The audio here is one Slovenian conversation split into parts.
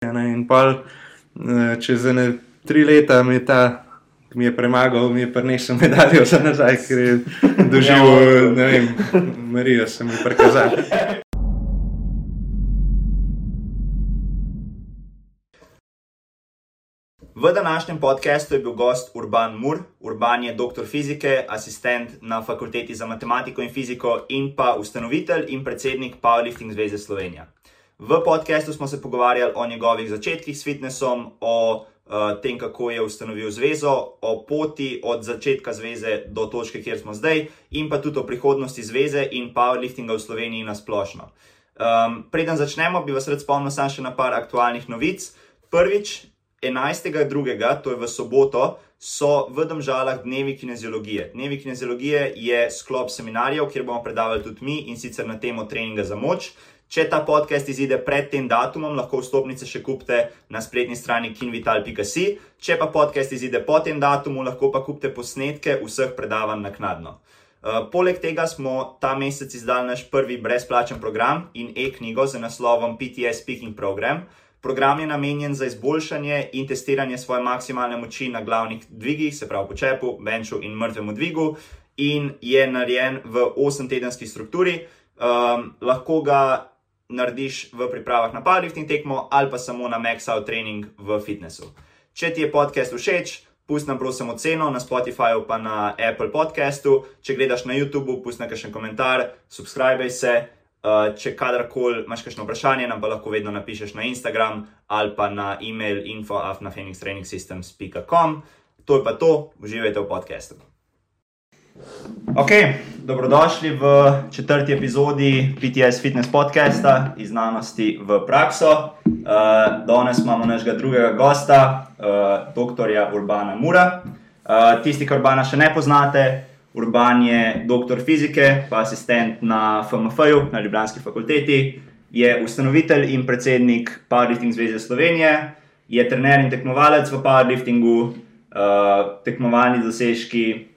In pol, eh, čez ene tri leta mi je ta, ki mi je premagal, mi je prinesel medaljo za nazaj, ker je doživel, ne vem, Marijo sem mu prikazal. V današnjem podkastu je bil gost Urban Mur. Urban je doktor fizike, asistent na fakulteti za matematiko in fiziko in pa ustanovitelj in predsednik Powerlifting Zveze Slovenije. V podkastu smo se pogovarjali o njegovih začetkih s fitnessom, o uh, tem, kako je ustanovil zvezo, o poti od začetka zveze do točke, kjer smo zdaj, in pa tudi o prihodnosti zveze in powerliftinga v Sloveniji na splošno. Um, preden začnemo, bi vas rad spomnil samo še na par aktualnih novic. Prvič, 11.2., to je v soboto, so v Domžalah dnevi kineziologije. Dnevi kineziologije je sklop seminarjev, kjer bomo predavali tudi mi in sicer na temo treninga za moč. Če ta podcast izide pred tem datumom, lahko vstopnice še kupite na spletni strani kinvital.com. Če pa podcast izide po tem datumu, lahko pa kupite posnetke vseh predavanj naknadno. Uh, poleg tega smo ta mesec izdali naš prvi brezplačen program in e-knjigo z naslovom PTS Speaking Program. Program je namenjen za izboljšanje in testiranje svoje maksimalne moči na glavnih dvigih, se pravi po čepu, benču in mrtvemu dvigu, in je narejen v 8-tedenski strukturi. Um, lahko ga narediš v pripravah na powerlifting tekmo ali pa samo na max-out trening v fitnessu. Če ti je podcast všeč, pusti nam prosim oceno na Spotifyju pa na Apple podcastu. Če gledaš na YouTube, pusti nekaj komentar, subscribe se. Uh, če kadarkoli imaš kakšno vprašanje, nam pa lahko vedno napišeš na Instagram ali pa na e-mail info.afnafenixtrainingssystems.com. To je pa to, uživajte v podkastu. Ok, dobrodošli v četrti epizodi PTS Fitness podcasta iz znanosti v prakso. Uh, danes imamo našega drugega gosta, uh, dr. Urbana Mura. Uh, tisti, ki Urbana še ne poznate, Urban je doktor fizike, pa asistent na FMF-ju, na Ljubljanski fakulteti, je ustanovitelj in predsednik Powerlifting Zveze Slovenije, je trener in tekmovalec v powerliftingu, uh, tekmovalni dosežki,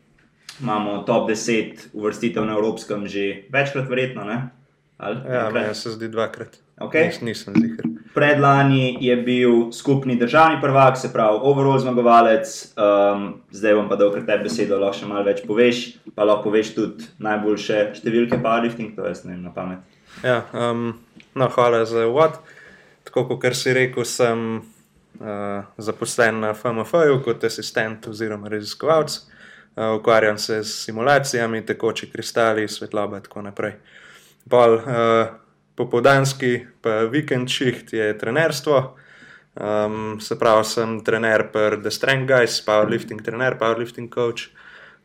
imamo top 10 uvrstitev na Evropskem, že večkrat, verjetno. Ne? Ali, Ja, meni se zdi dvakrat. Okay. Nis, nisem zihar. Predlani je bil skupni državni prvak, se pravi, overall zmagovalec. Um, zdaj bom pa dal kar te besedo, lahko še malo več poveš, pa lahko poveš tudi najboljše številke powerlifting, to jaz ne vem na pamet. Ja, um, no, hvala za uvod. Tako kot si rekel, sem uh, zaposlen na FMF-ju kot asistent oziroma raziskovalec. Uh, ukvarjam se s simulacijami, tekoči kristali, svetloba in tako naprej. Pol, uh, popoldanski, pa vikend šiht je trenerstvo. Um, se pravi, sem trener per The Strength Guys, powerlifting trener, powerlifting coach.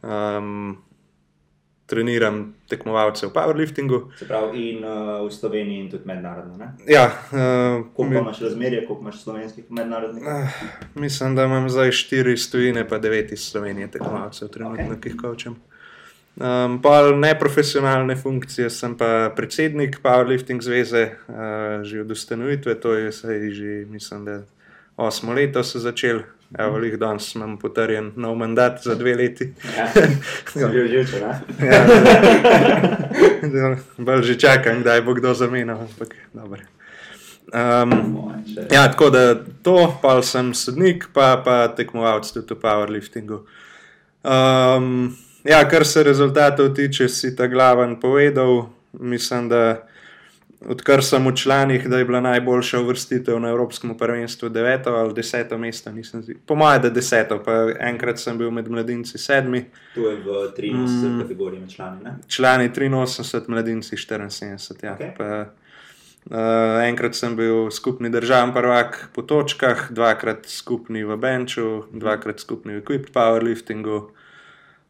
Um, treniram tekmovalce v powerliftingu. Se pravi, in uh, v Sloveniji, in tudi mednarodno. Ne? Ja, uh, Koliko pa imaš razmerje, koliko imaš slovenskih mednarodnih? Uh, mislim, da imam zdaj štiri stojine, pa devet iz Slovenije, tekmovalcev, trenutno, Ok. ki jih kočem. Um, pa neprofesionalne funkcije, sem pa predsednik Powerlifting zveze, uh, že od ustanovitve, to je že, mislim, da osmo leto so začeli. Evo, jih danes imam potrjen nov mandat za dve leti. Ja, bil živčen, ne? Ja, bolj že čakam, kdaj bo kdo zamenjal, ampak dobro. Um. Ja, tako da to, pa sem sodnik, pa, pa tekmovalec tudi v powerliftingu. Um, ja, kar se rezultatov tiče, si ta glaven povedal. Mislim, da odkar sem v članih, da je bila najboljša uvrstitev na Evropskem prvenstvu deveto ali deseto mesto. zi- Po mojem, da deseto, pa enkrat sem bil med mladinci sedmi, Tu je v 83 mm. kategoriji med člani. Ne? člani 83, mladinci 74. Ja. Okej. Pa, Uh, enkrat sem bil skupni državni prvak po točkah, dvakrat skupni v benču, dvakrat skupni v equip powerliftingu. Uh,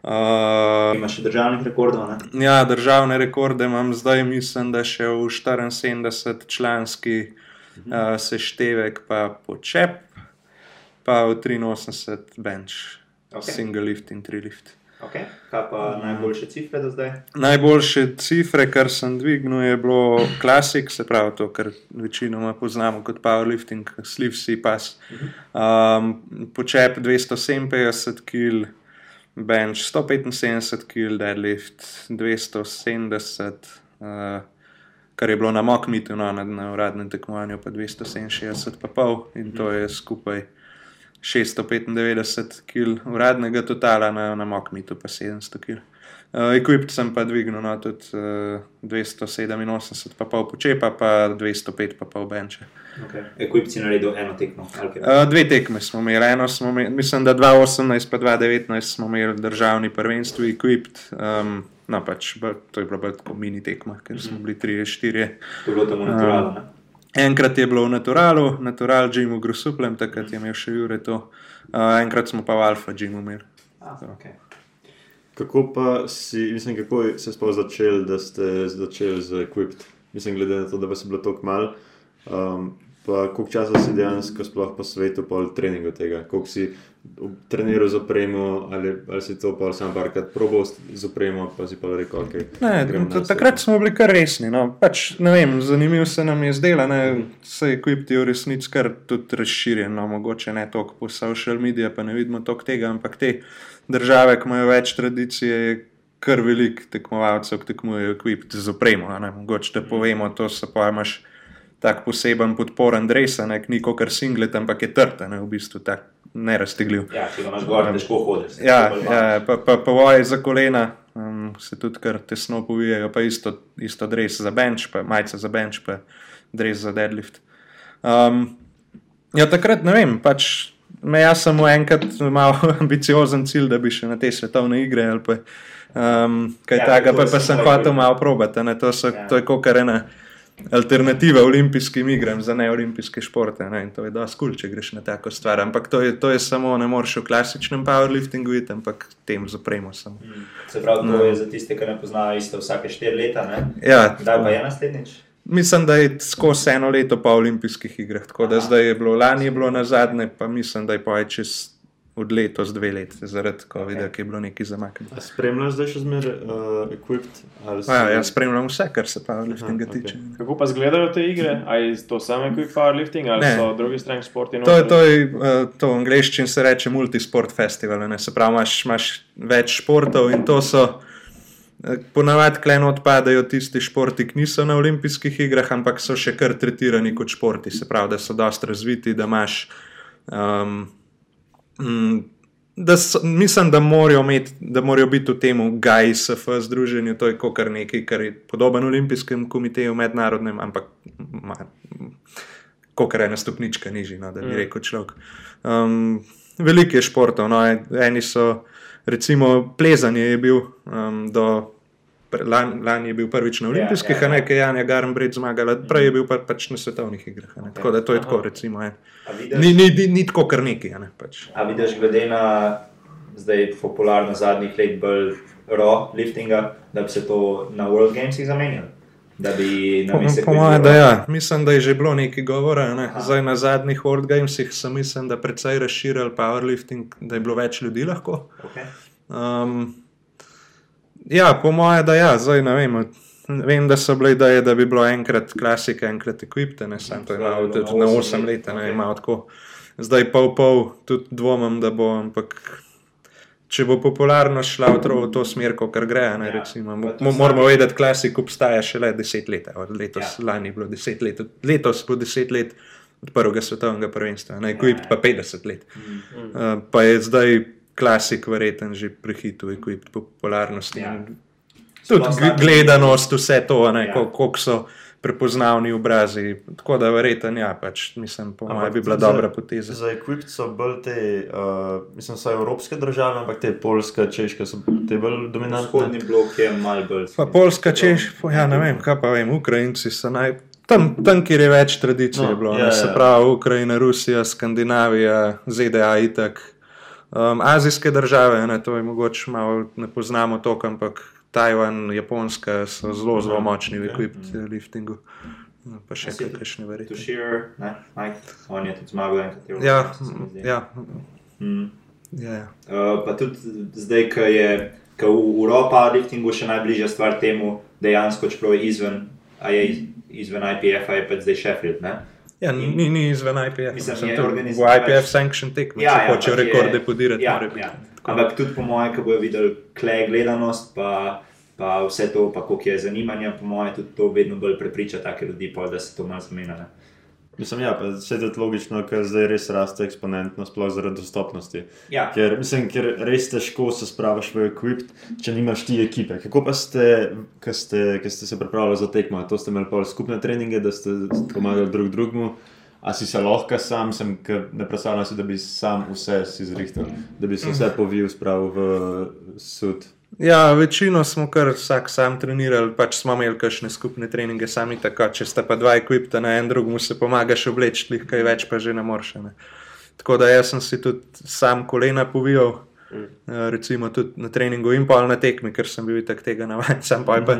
Imaš še državnih rekordov, ne? ja, državne rekorde imam zdaj, mislim, da še v 74 članski uh, seštevek, pa počep, pa v 83 bench, Ok. okay. single lift in tri lift. Okay. Kaj pa najboljše cifre do zdaj? Najboljše cifre, kar sem dvignil, je bilo klasik, se pravi to, kar večinoma poznamo kot powerlifting, sleeve si pas. Um, počep 257 kg, bench 175 kg, deadlift 270, uh, kar je bilo na Mokmitu, no, na, na uradnem tekmovanju pa 267 pa pol in to je skupaj 695 kg uradnega totala, na, na Mokmitu pa 700 kg. Uh, Equipt sem pa dvignil no, tudi uh, 287, pa pol počepa, pa 205, pa pol benče. Okay. Equipt si naredil eno tekmo. Uh, dve tekme smo imeli, eno smo imeli, mislim, da 2018 pa 2019 smo imeli državni prvenstvo Equipt. Um, no, pač, to je bilo bolj kot mini tekma, ker smo bili 3-4. To je bilo tam v naturalu. Um, enkrat je bilo v naturalu, natural Jimu Grusuplem, takrat je imel še Jure to, uh, enkrat smo pa v Alfa Jimu imeli. Ah, okay. Kako pa si, mislim, kako ste sploh začeli, da ste začeli z Equipt? Mislim, glede na to, da vas je bilo tako malo. Um, pa koliko časa si dejansko sploh po svetu, pol treninga tega? Koliko si treniral z opremo, ali, ali si to pa sam parkrat probal z opremo, pa si pa rekel, ok. Ne, takrat smo bili kar resni. No. Pač, vem, zanimivo se nam je zdelo, da se je Equipt v resnici kar tudi razširjen. No. Mogoče ne toliko po social medijih, pa ne vidimo toliko tega, ampak te države, ki imajo več tradicije, je kar velik tekmovalcev, ki tekmujejo Equipt z opremo. Mogoče te povemo, to se pa imaš. Tak poseben podporen dres, ni kot kar singlet, ampak je trta, ne v bistvu tak neraztegljiv. Ja, če ga imaš gor, težko hodiš. Ja, ja, pa, pa, pa voje za kolena, um, se tudi kar tesno povijajo, pa isto, isto dres za bench, pa majica za bench, pa dres za deadlift. Um, ja, takrat ne vem, pač me jaz samo enkrat imel ambiciozen cilj, da bi še na te svetovne igre ali pa um, kaj ja, takega, pa, pa sem hotel malo probati. To, so, ja. to je kot kar ena alternativa olimpijskim igram za neolimpijske športe. Ne? To je da skul, če greš na tako stvar. Ampak to je, to je samo, ne moreš v klasičnem powerliftingu iti, ampak tem zapremo samo. Mm. Se pravi, to no. je za tiste, ki ne poznajo isto vsake štiri leta. Ne? Ja, Kdaj pa je naslednjič? Mislim, da je skozi eno leto po olimpijskih igrah. Tako da Aha. zdaj je bilo, lani je bilo na zadnje, pa mislim, da je pa čez od letos dve leti, zaradi COVID-a, okay. ki je bilo nekaj zamaknjeno. Spremljaš zdaj še zmeraj uh, equipped? Si... Ja, jaz spremljam vse, kar se powerliftinga okay. tiče. Kako pa izgledajo te igre? Ali je to samo equipped powerlifting ali ne. so drugi streng športi? To, to je uh, to v angleščini se reče multisport festival. Ne? Se pravi, imaš, imaš več športov in to so. Eh, ponavadi kleno odpadajo tisti športi, ki niso na olimpijskih igrah, ampak so še kar tretirani kot športi. Se pravi, da so dosta razviti, da imaš um, da so, mislim, da morajo, imeti, da morajo biti v tem GAISF združenju, to je kar nekaj, kar je podoben olimpijskem komiteju, mednarodnem, ampak kar je na stopnička nižji, no, da bi mm. rekel človek. Um, Veliko je športov, no, eni so, recimo, plezanje je bil um, do. Lani lan je bil prvič na ja, olimpijskih, ja, ja, ja. nekaj Janja Garnbrid zmagala, prej je bil pa, pač na svetovnih igrah. Okay. Tako da to je Aha. tako, recimo. Vidiš, ni, ni, ni, ni tako kar neki. Ne, pač. A vidiš, glede na zdaj popularno zadnjih let bolj raw liftinga, da bi se to na World Gamesih zamenjalo? Po mojem, da ja. Mislim, da je že bilo nekaj govora. Ne? Zdaj na zadnjih World Gamesih sem mislim, da precej razširili powerlifting, da je bilo več ljudi lahko. Okay. Um, Ja, po mojem, da ja, zdaj ne vem. Vem, da so bile ideje, da bi bilo enkrat klasika, enkrat ekvipte, ne sem to imel na 8 let, ne okay. imel tako. Zdaj pol pol, tudi dvomim, da bo, ampak če bo popularno šla v to, v smer, kot gre, ne, ja, recimo, moramo vedeti, klasik obstaja šele 10 let, od letos ja. lani bilo 10 let, letos bo 10 let od prvega svetovnega prvenstva, ne, ekvipt ja, pa 50 let. Mm. Uh, pa je zdaj klasik, verjeten, že prehitil, ko je popularnost. Ja. Tudi gledanost, vse to, ja. koliko so prepoznavni obrazi. Tako da, verjeten, ja, pač, mislim, po mojem, bi bila za, dobra poteza. Za Equipt so bolj te, uh, mislim, so evropske države, ampak te polska, češka so te bolj dominantne. Vzhodni blok je mal bolj. Pa polska, češka, ja, ne vem, kaj pa vem, Ukrajinci so naj. Tam, tam, kjer je več tradicije, no, bilo, ja, se ja. pravi Ukrajina, Rusija, Skandinavija, ZDA, itak. Um, azijske države, ne, to je mogoče malo ne poznamo toliko, ampak Tajvan, Japonska so zelo, zelo močni v equipment-liftingu. No, pa še kaj, še ne verjete. Tušir, ne, Mike, on je tudi zmagal enkrat. Ja, ja. Mm. ja, ja. Uh, pa tudi zdaj, ko je ko v Evropa liftingu še najbližja stvar temu, dejansko, čeprav je izven, je izven IPF, je pa zdaj Sheffield. Ne? Ja, ni, ni izven IPF. Mislim, da je organiziran. V IPF sanction tekme, ja, če ja, hočejo rekorde podirati. Ja, ja. Ampak tudi po mojem, ko bojo videli klej gledanost, pa pa vse to, pa koliko je zanimanja, po mojem, tudi to vedno bolj prepriča take ljudi, pol, da se to malo zamenja. ne. Mislim, ja, vse to je logično, ker zdaj res raste eksponentno, sploh zaradi dostopnosti. Ja, Ker, mislim, ker res težko se spravaš v ekvip, če nimaš ti ekipe. Kako pa ste, ko ste, ko ste se pripravljali za tekmo? To ste imeli skupne treninge, da ste pomagali drug drugemu. A si se lahko sam, sem, ne predstavljam si, da bi sam vse si zrihtal, da bi se vse povil, spravil v sud. Ja, večino smo kar vsak sam trenirali, pač smo imeli kakšne skupne treninge, sami tako, če sta pa dva ekvipta na en drugemu, se pomagaš obleči, kaj več pa že ne moreš. Tako da jaz sem si tudi sam kolena povijal, mm. recimo tudi na treningu in pol na tekmi, ker sem bil tak tega navaden, sam pa je pa.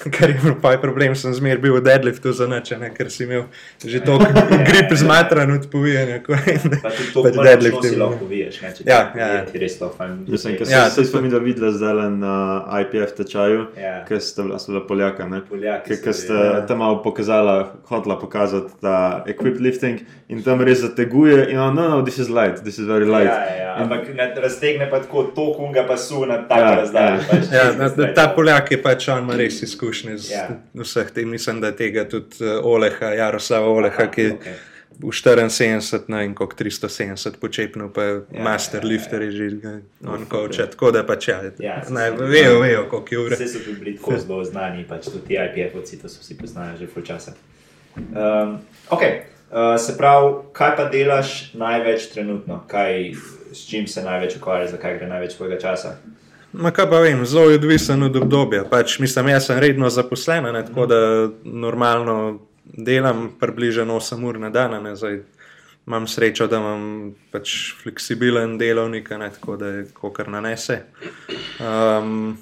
Kar je bil pa problem, sem zmer bil v deadliftu za noč, ker si imel že toliko grip zmatran od povijanja. pa tudi to, pač kar deadlift je lahko poviješ, ne, če Ja, ti ja, ja. ti res to fajn. Mislim, ker Ja, sem to- se mi videla zdaj na IPF tečaju, Ja. ker ste bila, Poljaka. Ne? Poljaki Ker ste ja. tam malo pokazala, hotela pokazati ta equip lifting in tam res zateguje in no, no, this is light, this is very light. Ja, ja, ja. In- Ampak ne raztegne pa tako to kunga pa su na tako Ja, ja, razdaljo. ja. pač Ja, na, zdaj. ta Poljak je pač on ima res izkušnje z Ja. ja. vseh tem. Mislim, da tega tudi uh, Oleha, Jaroslava Oleha, ki je okej. v 74 na in koliko 370 počepnil, pa Ja, ja, master ja, ja, lifter je že on koča. Tako da pač ja, Ja, ne, vejo, vejo, koliko je ure. Vse so tudi bili tako zelo znani, pač tudi ti IPF-ovci, to so vsi poznali že full časa. Um, ok, uh, se pravi, kaj pa delaš največ trenutno, kaj, s čim se največ ukvarjaš, zakaj gre največ tvojega časa? Ma kaj pa vem, zelo je odvisen od obdobja. Pač, mislim, jaz sem redno zaposlen, ne, tako da normalno delam približno 8 ur na dan. Ne, zdaj, imam srečo, da imam pač fleksibilen delovnik, ne, tako da je kar nanese. Um,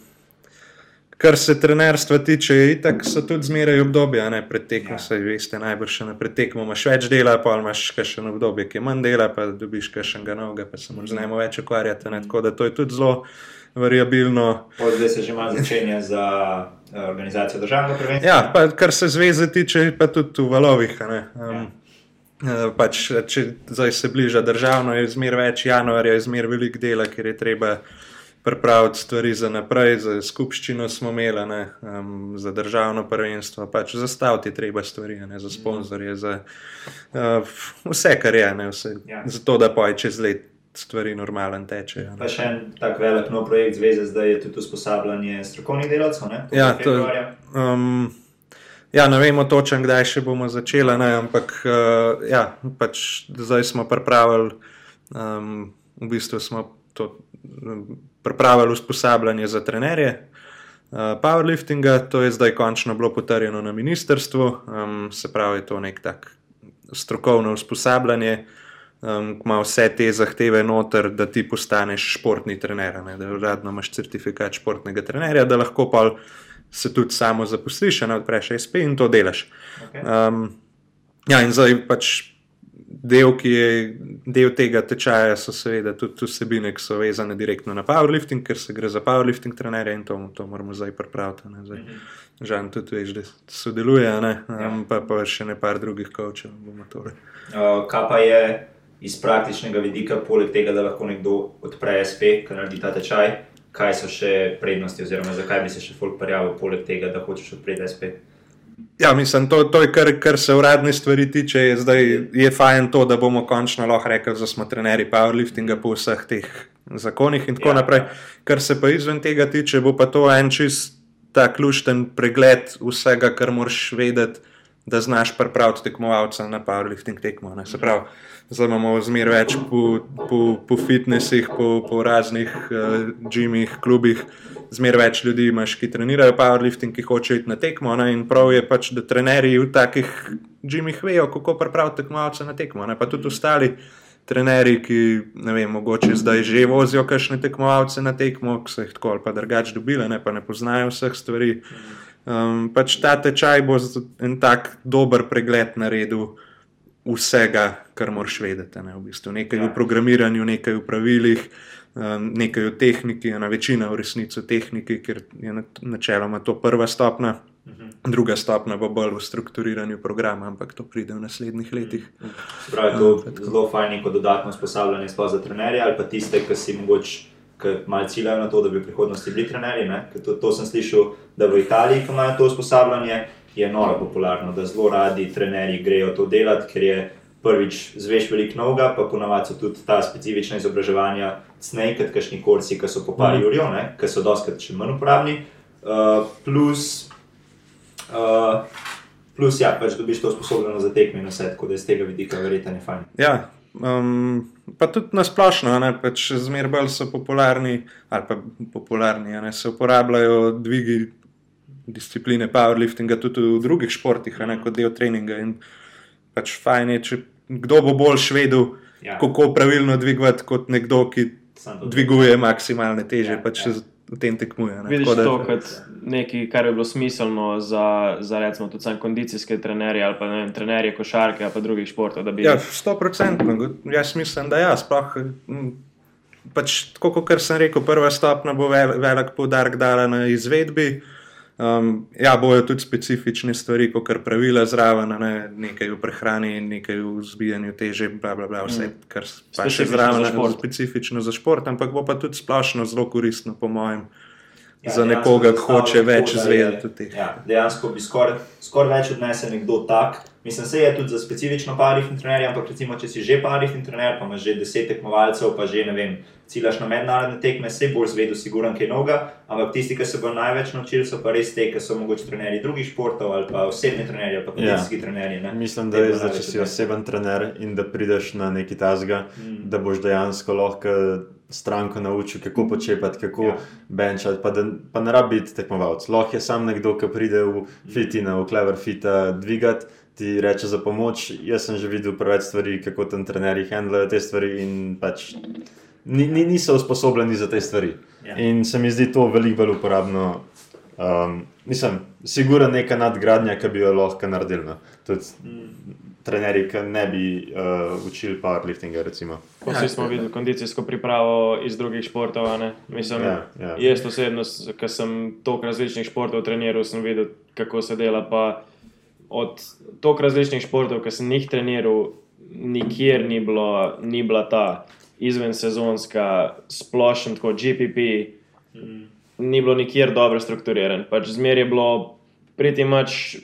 Kar se trenerstva tiče, je itak so tudi zmeraj obdobja, ne pred tekmo, Ja. saj veste, najbrž še na predtekmo imaš več dela, pa imaš še eno obdobje, ki je manj dela, pa dobiš še enega novega, pa se moraš z njim več ukvarjati. Ne? Tako da to je tudi zelo variabilno. Od zdaj se že malo začenja za uh, organizacijo državnega prvenstva. Ja, pa kar se zveze tiče, pa tudi v valovih. ne. Um, ja. pač, če zdaj se bliža državno, je zmer več januarja, je zmer velik dela, ker je treba pripraviti stvari za naprej, za skupščino smo imeli, ne, um, za državno prvenstvo, pač zastaviti je treba stvari, ne, za sponzorje, za uh, vse, kar je, ne, vse, Ja. zato da poj čez let stvari normalen tečejo. Pa še en tak velik nov projekt zveze zdaj je tudi usposabljanje strokovnih delavcev. Ja, to. Um, ja, ne vemo točno, kdaj še bomo začeli, ne, ampak uh, ja, pač zdaj smo pripravili, um, v bistvu smo to pripravili usposabljanje za trenerje. Uh, powerliftinga, to je zdaj končno bilo potrjeno na ministrstvu, um, se pravi, to je nek tak strokovno usposabljanje, um, ko ima vse te zahteve noter, da ti postaneš športni trener, ne, da uradno imaš certifikat športnega trenerja, da lahko pa se tudi samo zaposliš, ne odpreš SP in to delaš. Okay. Um, ja, in zdaj pač del, ki je del tega tečaja, so seveda tudi vsebine, ki so vezane direktno na powerlifting, ker se gre za powerlifting trenerje in to, to moramo zdaj pripraviti. ne, Zdaj, Žan tudi veš, da sodeluje, ne, um, pa, pa še ne par drugih kočev. Uh, kaj pa je iz praktičnega vidika, poleg tega, da lahko nekdo odpre SP, ki naredi ta tečaj, kaj so še prednosti, oziroma zakaj bi se še folk prijavil, poleg tega, da hočeš odpreti SP? Ja, mislim, to, to je kar, kar se uradne stvari tiče. Je, zdaj je fajn to, da bomo končno lahko rekli, da smo trenerji powerliftinga po vseh teh zakonih in tako Ja. naprej. Kar se pa izven tega tiče, bo pa to en čist tak lušten pregled vsega, kar moraš vedeti, da znaš pripraviti tekmovalca na powerlifting tekmo. Ne. Se pravi, zdaj imamo zmer več po, po, po fitnesih, po, po raznih uh, džimih, klubih. Zmer več ljudi imaš, ki trenirajo powerlifting, ki hočejo iti na tekmo. Ne? In prav je pač, da trenerji v takih džimih vejo, kako pripraviti tekmovalce na tekmo. Ne? Pa tudi ostali trenerji, ki ne vem, mogoče zdaj že vozijo kakšne tekmovalce na tekmo, ki so jih tako ali pa drugače dobile, ne? pa ne poznajo vseh stvari. Um, pač ta tečaj bo en tak dober pregled naredil vsega, kar moraš vedeti. Ne, v bistvu. Nekaj Ja. v programiranju, nekaj v pravilih, um, nekaj v tehniki, ena večina v resnici v tehniki, ker je na- načeloma to prva stopna. Druga stopna bo bolj v strukturiranju programa, ampak to pride v naslednjih letih. Se pravi, to je zelo fajn kot dodatno usposabljanje za trenerje ali pa tiste, ki si mogoče ki malo ciljajo na to, da bi v prihodnosti bili trenerji. To, to sem slišal, da v Italiji, ki imajo to usposabljanje, je noro popularno, da zelo radi trenerji grejo to delati, ker je prvič zveš veliko novega, pa ponavadi so tudi ta specifična izobraževanja, cnej kot kašni kursi, ki so po par urijo, ki so doskrat še manj uporabni. Uh, plus, uh, plus, ja, pač dobiš to sposobnost za tekme in vse, tako da iz tega vidika verjetno je fajn. Ja, um, pa tudi na splošno, pač zmeraj bolj so popularni, ali pa popularni, ne, se uporabljajo dvigi discipline powerliftinga tudi v drugih športih, ne, kot del treninga. In pač fajn je, če kdo bo bolj švedel, ja. kako pravilno dvigovati, kot nekdo, ki dviguje maksimalne teže. Ja, pač ja. V tem tekmuje. Vidiš da, to kot nekaj, kar je bilo smiselno za, za recimo, tudi kondicijske trenerje ali pa ne vem, trenerje košarke ali pa drugih športov. Bi... Ja, sto procentno. Jaz mislim, da ja, sploh. Pač, tako kot sem rekel, prva stopna bo velik poudarek dala na izvedbi. Uh, Um, ja, bojo tudi specifične stvari, kot je pravila zraven, ne? nekaj v prehrani, nekaj v zbijanju teže, bla, bla, bla, vse, mm. kar pa še zraven, za specifično za šport, ampak bo pa tudi splošno zelo koristno, po mojem, ja, za nekoga, ki hoče več izvedeti. Ja, dejansko bi skoraj skor več odnesel nekdo tak. Mislim, da je tudi za specifično parih trenerjev, ampak recimo, če si že parih trener, pa imaš že deset tekmovalcev, pa že ne vem ciljaš na mednarodne tekme, se boš zvedel, siguran, kaj noga. Ampak tisti, ki se bodo največ naučili, so pa res te, ki so mogoče trenerji drugih športov ali pa osebni trenerji ali pa kmetijski ja. trenerji. Ne? Mislim, da je res, da če si oseben trener in da prideš na neki tasga, mm. da boš dejansko lahko. Stranko naučil, kako počepati, kako ja. benčati, pa, pa ne rabi biti tekmovalec. Lahko je sam nekdo, ki pride v fitina, v clever fita, dvigati, ti reče za pomoč. Jaz sem že videl preveč stvari, kako tam trenerji handlajo te stvari in pač ni, ni, niso usposobljeni za te stvari. Ja. In se mi zdi to veliko bolj uporabno. Um, nisem, sigurno neka nadgradnja, ki bi jo lahko naredili. No. Tudi mm. trenerji, ki ne bi uh, učili powerliftinga. Vsi ja, smo videli kondicijsko pripravo iz drugih športov. Mislim, ja, ja. Jaz osebno, ki sem toliko različnih športov treniral, sem videl, kako se dela. Pa od toliko različnih športov, ki sem jih treniral, nikjer ni, bilo, ni bila ta izven sezonska, splošno kot GPP, mm. ni bilo nikjer dobro strukturiran. Pač Zmer je bilo priti mač.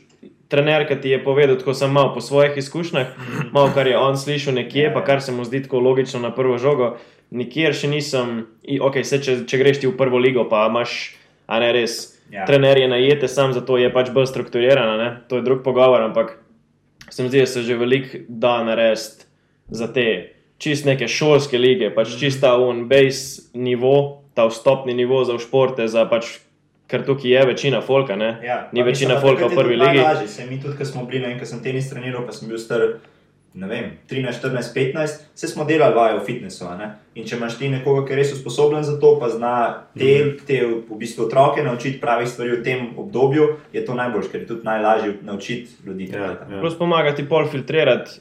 Trener, ki ti je povedal, tako sem malo po svojih izkušnjah, mhm. malo kar je on slišal nekje, pa kar se mu zdi tako logično na prvo žogo, nikjer še nisem. Ok, se, če, če greš ti v prvo ligo, pa imaš, a ne res, ja. trener je najete, sam zato je pač bolj strukturiran, ne? to je drug pogovor, ampak se mi zdi, da se že veliko da narediti za te čist neke šolske lige, pač čista un base nivo, ta vstopni nivo za športe, za pač. Ker tukaj je večina folka, ja, ni večina mislim, folka v prvi legi. Lažje se mi tudi, ko smo bili, no in ko sem tenis treniral, pa sem bil star, ne vem, 13, 14, 15, se smo delali vaje v fitnessu. In če imaš ti nekoga, ki je res usposobljen za to, pa zna te, mm. te v bistvu otroke naučiti pravih stvari v tem obdobju, je to najboljše, ker je tudi najlažje naučiti ljudi. Ja, ja. Plus pomagati pol filtrirati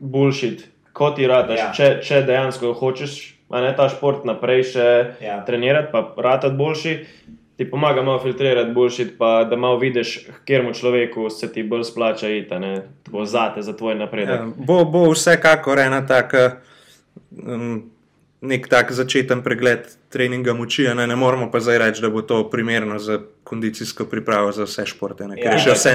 bullshit kot ti radaš, ja. če, če dejansko hočeš ne, ta šport naprej še ja. trenirati, pa raditi boljši. Ti pomaga malo filtrirati boljši, pa da malo vidiš, kjer mu človeku se ti bolj splača iti, tako zate, za tvoj napredek. Ja, bo, bo vsekakor ena taka. Um, nek tak začeten pregled treninga moči, ne, ne moramo pa zdaj reči, da bo to primerno za kondicijsko pripravo za vse športe. Ne, ker ja, je še vse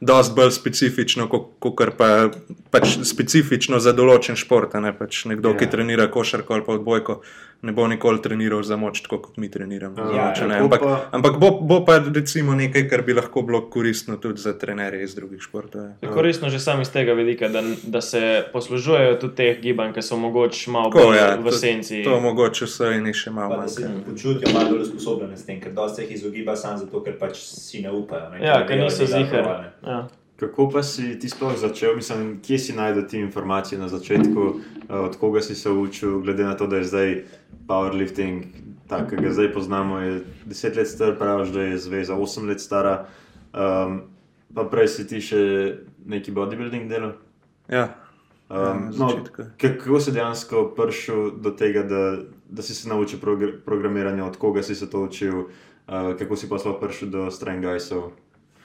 dosti bolj specifično, kot pa pač specifično za določen šport. Ne, pač nekdo, ja. ki trenira košarko ali pa odbojko, ne bo nikoli treniral za moč, tako kot mi treniramo. Ja, moč, ja, ampak pa... ampak bo, bo pa recimo nekaj, kar bi lahko bilo koristno tudi za trenerje iz drugih športov. Ja. Koristno že sami iz tega vidika, da, da se poslužujejo tudi teh gibanj, ki so mogoče malo bolj ja, v senci. To, to mogoče so in še malo. Da se počutijo malo bolj usposobljene s tem, ker dosti jih izogiba samo zato, ker pač si ne upajo. Ne, ja, ker niso zihar. Kako pa si ti sploh začel, mislim, kje si najdel te informacije na začetku, eh, od koga si se učil, glede na to, da je zdaj powerlifting, tako ki ga zdaj poznamo, je deset let star, praviš, da je zveza osem let stara. Um, pa prej si ti še neki bodybuilding delal? Ja. Um, no, kako si dejansko prišel do tega, da, da si se naučil progr programiranja, od koga si se to učil, uh, kako si pa sploh prišel do Strangeisov?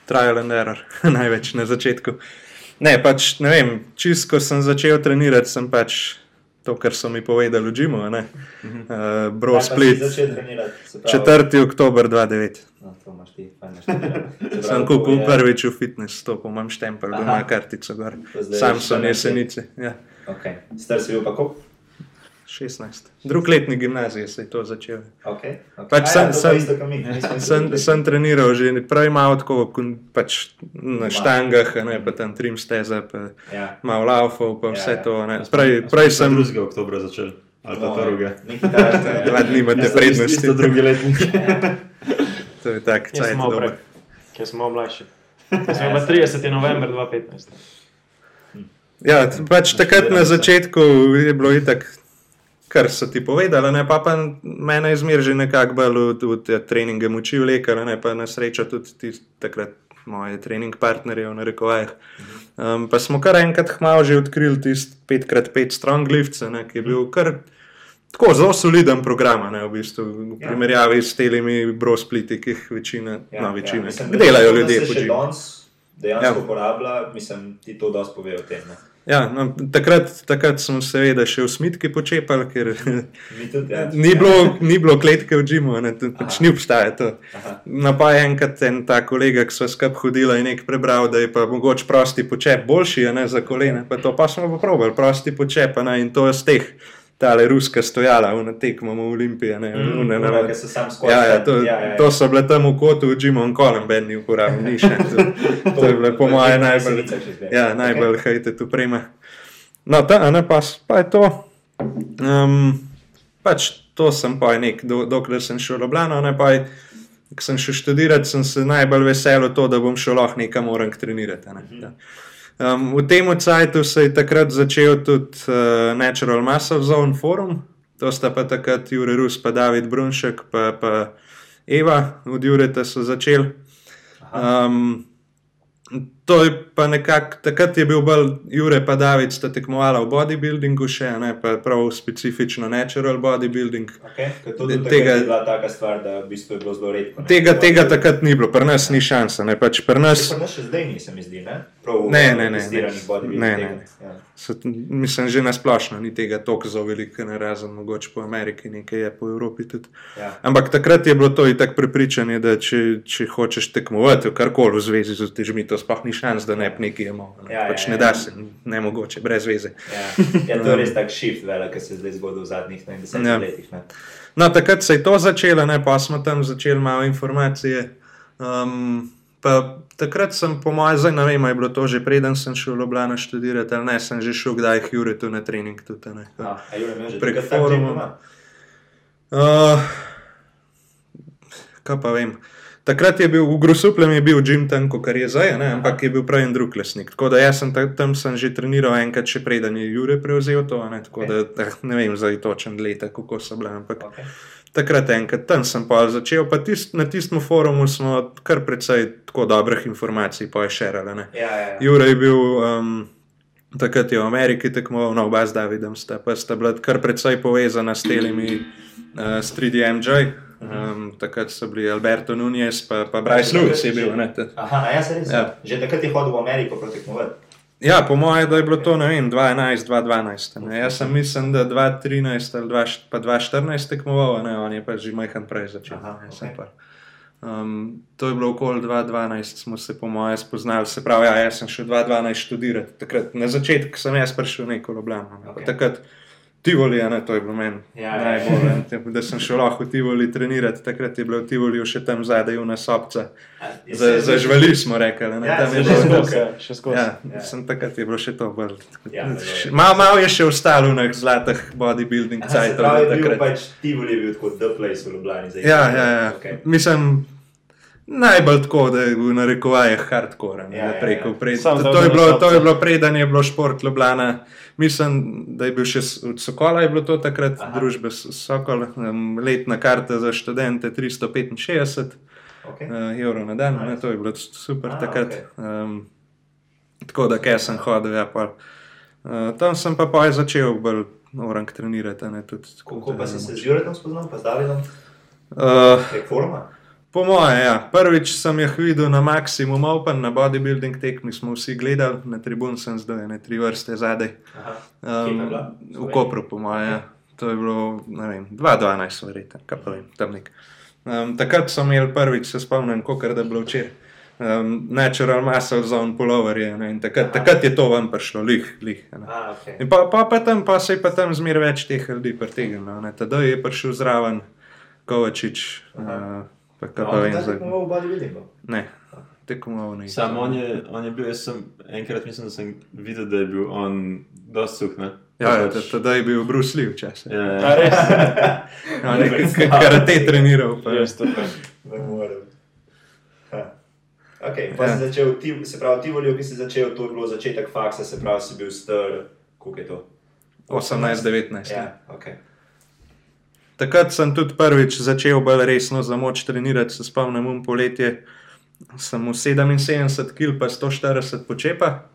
Trial and error, največ na začetku. Ne, pač ne vem, čisto ko sem začel trenirati, sem pač to, kar so mi povedali v Džimu, uh, Bro Split. 4. oktober 2009. No, sem kupil prvič v fitness, to imam štempel, da ima kartico gor. Sam sem jesenice. Ja. Okay. Star si bil pa koliko? 16. Drug letnik gimnazije se je to začel. Okay, okay. Pač sem, ja, sem, sem, sem treniral že prej malo tako, pač na štangah, ne pa tam trim steze, pa ja. malo laufov, pa vse ja, ja. to. Prej, prej sem. 2. oktobra začel. Ali pa prvi. Dva dni imate prednosti. To drugi letnik. to je tak, cajt dobro. Ker smo mlajši. Smo 30. november 2015. Ja, pač takrat na začetku je bilo itak kar so ti povedali, ne pa, pa mene izmer že nekako bolj v, v te treninge moči vlekali, ne pa na srečo tudi ti takrat moje trening partnerje v narekovajih. Um, pa smo kar enkrat hmalo že odkrili tisti 5x5 strong lift, ki je bil kar. Tako zelo soliden program, ne, v bistvu, v ja. primerjavi s temi brospliti, ki jih večina, ja, no, večina ja. Mislim, delajo ljudje. Če danes dejansko ja. uporablja, mislim, ti to dosti pove o tem. Ne. Ja, no, takrat, takrat smo seveda še v smitki počepali, ker ja. ni, bilo, ni bilo kletke v Džimu, pač ni obstajalo. No, pa je enkrat en ta kolega, ki so skup hodila in nekaj prebral, da je pa mogoče prosti počep boljši ne, za kolene. Pa to pa smo pa probali, prosti počep ne, in to je z teh tale ruska stojala, v tekmo v Olimpiji. Ne, mm, ne, ne, ne, ja, ja, to, ja, ja, ja. to so bile tam v kotu, v Jimu in Kolem, Benny uporabljal, ni še. To, to je bilo po moje najbolj, ja, najbolj okay. hajte tu prema. No, ta, ne, pa, pa je to. Um, pač to sem pa nek, do, dokler sem šel v Ljubljano, ne pa je. Ko sem šel študirati, sem se najbolj veselil to, da bom šel lahko nekam orang trenirati. Ne, mm -hmm. Um, v tem cajtu se je takrat začel tudi uh, Natural Muscle Zone Forum, to sta pa takrat Jure Rus, pa David Brunšek, pa, pa Eva od Jureta so začeli. Um, To je pa nekako, takrat je bil bolj Jure pa David, sta tekmovala v bodybuildingu, še ne pa prav specifično natural bodybuilding. Okay, tega, je bila taka stvar, da v bistvu je bilo zelo redko. Tega, tega takrat ni bilo, pri nas ni šansa. Ne, pač pri nas... Pri nas še zdaj ni, se mi zdi, ne? Prav ne, ne, ne. ne, ne, ne. Ja. So, mislim, že nasplošno ni tega toliko zelo veliko, ne razen mogoče po Ameriki, nekaj je po Evropi tudi. Ja. Ampak takrat je bilo to in tako prepričanje, da če, če hočeš tekmovati v karkoli v zvezi z težmi, to sploh ni šans, da ne bi nekaj imel. Ne, ja, pač ja, ne da se, ne mogoče, brez veze. Ja, ja to je res tak shift, velik, ki se zdaj zgodi v zadnjih desetih ja. letih. Ne. No, takrat se je to začelo, ne, pa smo tam začeli malo informacije. Um, pa takrat sem, po mojem, zdaj ne vem, je bilo to že preden sem šel v Ljubljana študirati, ali ne, sem že šel kdaj Jure tu na trening. Tudi, ne, A, a Jure, prek foruma. Uh, kaj pa vem. Takrat je bil v Grusuplem, je bil Jim tam, kot je zdaj, ne? ampak je bil pravi en drug lesnik. Tako da jaz sem tam sem že treniral enkrat, še preden je Jure prevzel to. Ne? Tako da eh, ne vem zdaj točen leta, kako so bile. Ampak okay. takrat enkrat tam sem pa začel, pa tist, na tistem forumu smo kar precej tako dobrih informacij pošerali. Ja, ja, ja. Jure je bil. Um, Takrat je v Ameriki tekmoval, no, oba z Davidom sta, pa sta bila kar precej povezana s temi uh, 3DMJ. Um, takrat so bili Alberto Nunes, pa, pa Bryce Lewis je bil. Ne, Aha, ja, se res. Ja. Že takrat je hodil v Ameriko protekmovati. Ja, po mojem, da je bilo to, ne vem, 2011, 2012. Ne. Jaz sem mislim, da 2013 ali 2014 tekmoval, ne, on je pa že majhen prej začel. Aha, okay. um, to je bilo okoli 2012, smo se po mojem spoznali. Se pravi, ja, jaz sem šel 2012 študirati. Takrat, na začetku sem jaz prišel neko Ljubljano. Okay. Tivoli, ne, to je bilo meni ja, ja, najbolj. Da sem šel lahko v Tivoli trenirati, takrat je bilo v Tivoli še tam zadaj, v nasopca. Zažvali za smo rekli, da ja, tam je bilo še skozi. Ja, ja. Sem takrat je bilo še to bolj. Ja, malo mal je še ostalo v zlatih bodybuilding cajtov. Pač Tivoli je bil kot The Place v Ljubljani. Ja, ja, ja. Okay. Mislim, Najbolj tako, da je v narekovajih hardcore. Ja, ja, ja. To, to, to je bilo preden je bilo šport Ljubljana. Mislim, da je bil še od Sokola, je bilo to takrat Aha. družbe Sokol, um, letna karta za študente 365 okay. uh, evrov na dan, nice. to je bilo super A, takrat. Okay. Um, tako da, kaj sem hodil, ja, pa. Uh, tam sem pa pa začel bolj orang trenirati. Kako pa si se z Juretom spoznal, pa z Davidom? Uh, Prek foruma? Po moje, ja. Prvič sem jih videl na Maximum Open, na bodybuilding tekmi smo vsi gledali, na tribun sem zdaj, ne tri vrste zadaj. Um, v Kopru, po moje. Ja. To je bilo, ne vem, 2-12, verjetno, kaj pa vem, tam nek. Um, takrat sem imel prvič, se spomnim, kot da je bilo včeraj. Um, natural muscle zone pullover je. Ne, takrat, takrat je to vam prišlo, lih. lih A, okay. pa, pa, pa, tam, pa se je pa tam zmer več teh ljudi pritegnilo. Tedaj je prišel zraven Kovačič. Uh, pa kaj pa vem, zdaj. Tekmoval v bodybuildingu. Ne, tekmoval ni. Sam on je, on je bil, jaz sem enkrat mislim, da sem videl, da je bil on dosti suh. Ne? Ja, ja, tedaj je bil Bruce Lee včasih. Ja, A ja. res? Ja, nekaj karate treniral. Pa. Jaz to pa. Ne morem. Ha. Okay, pa Ja. ja. si začel, ti, se pravi, ti volil, ki si začel, to je bilo začetek faksa, se pravi, si bil star, koliko je to? 18-19. Ja, okay. Takrat sem tudi prvič začel bolj resno za moč trenirati, se spomnim, um poletje. Sem v 77 kg, pa 140 počepa.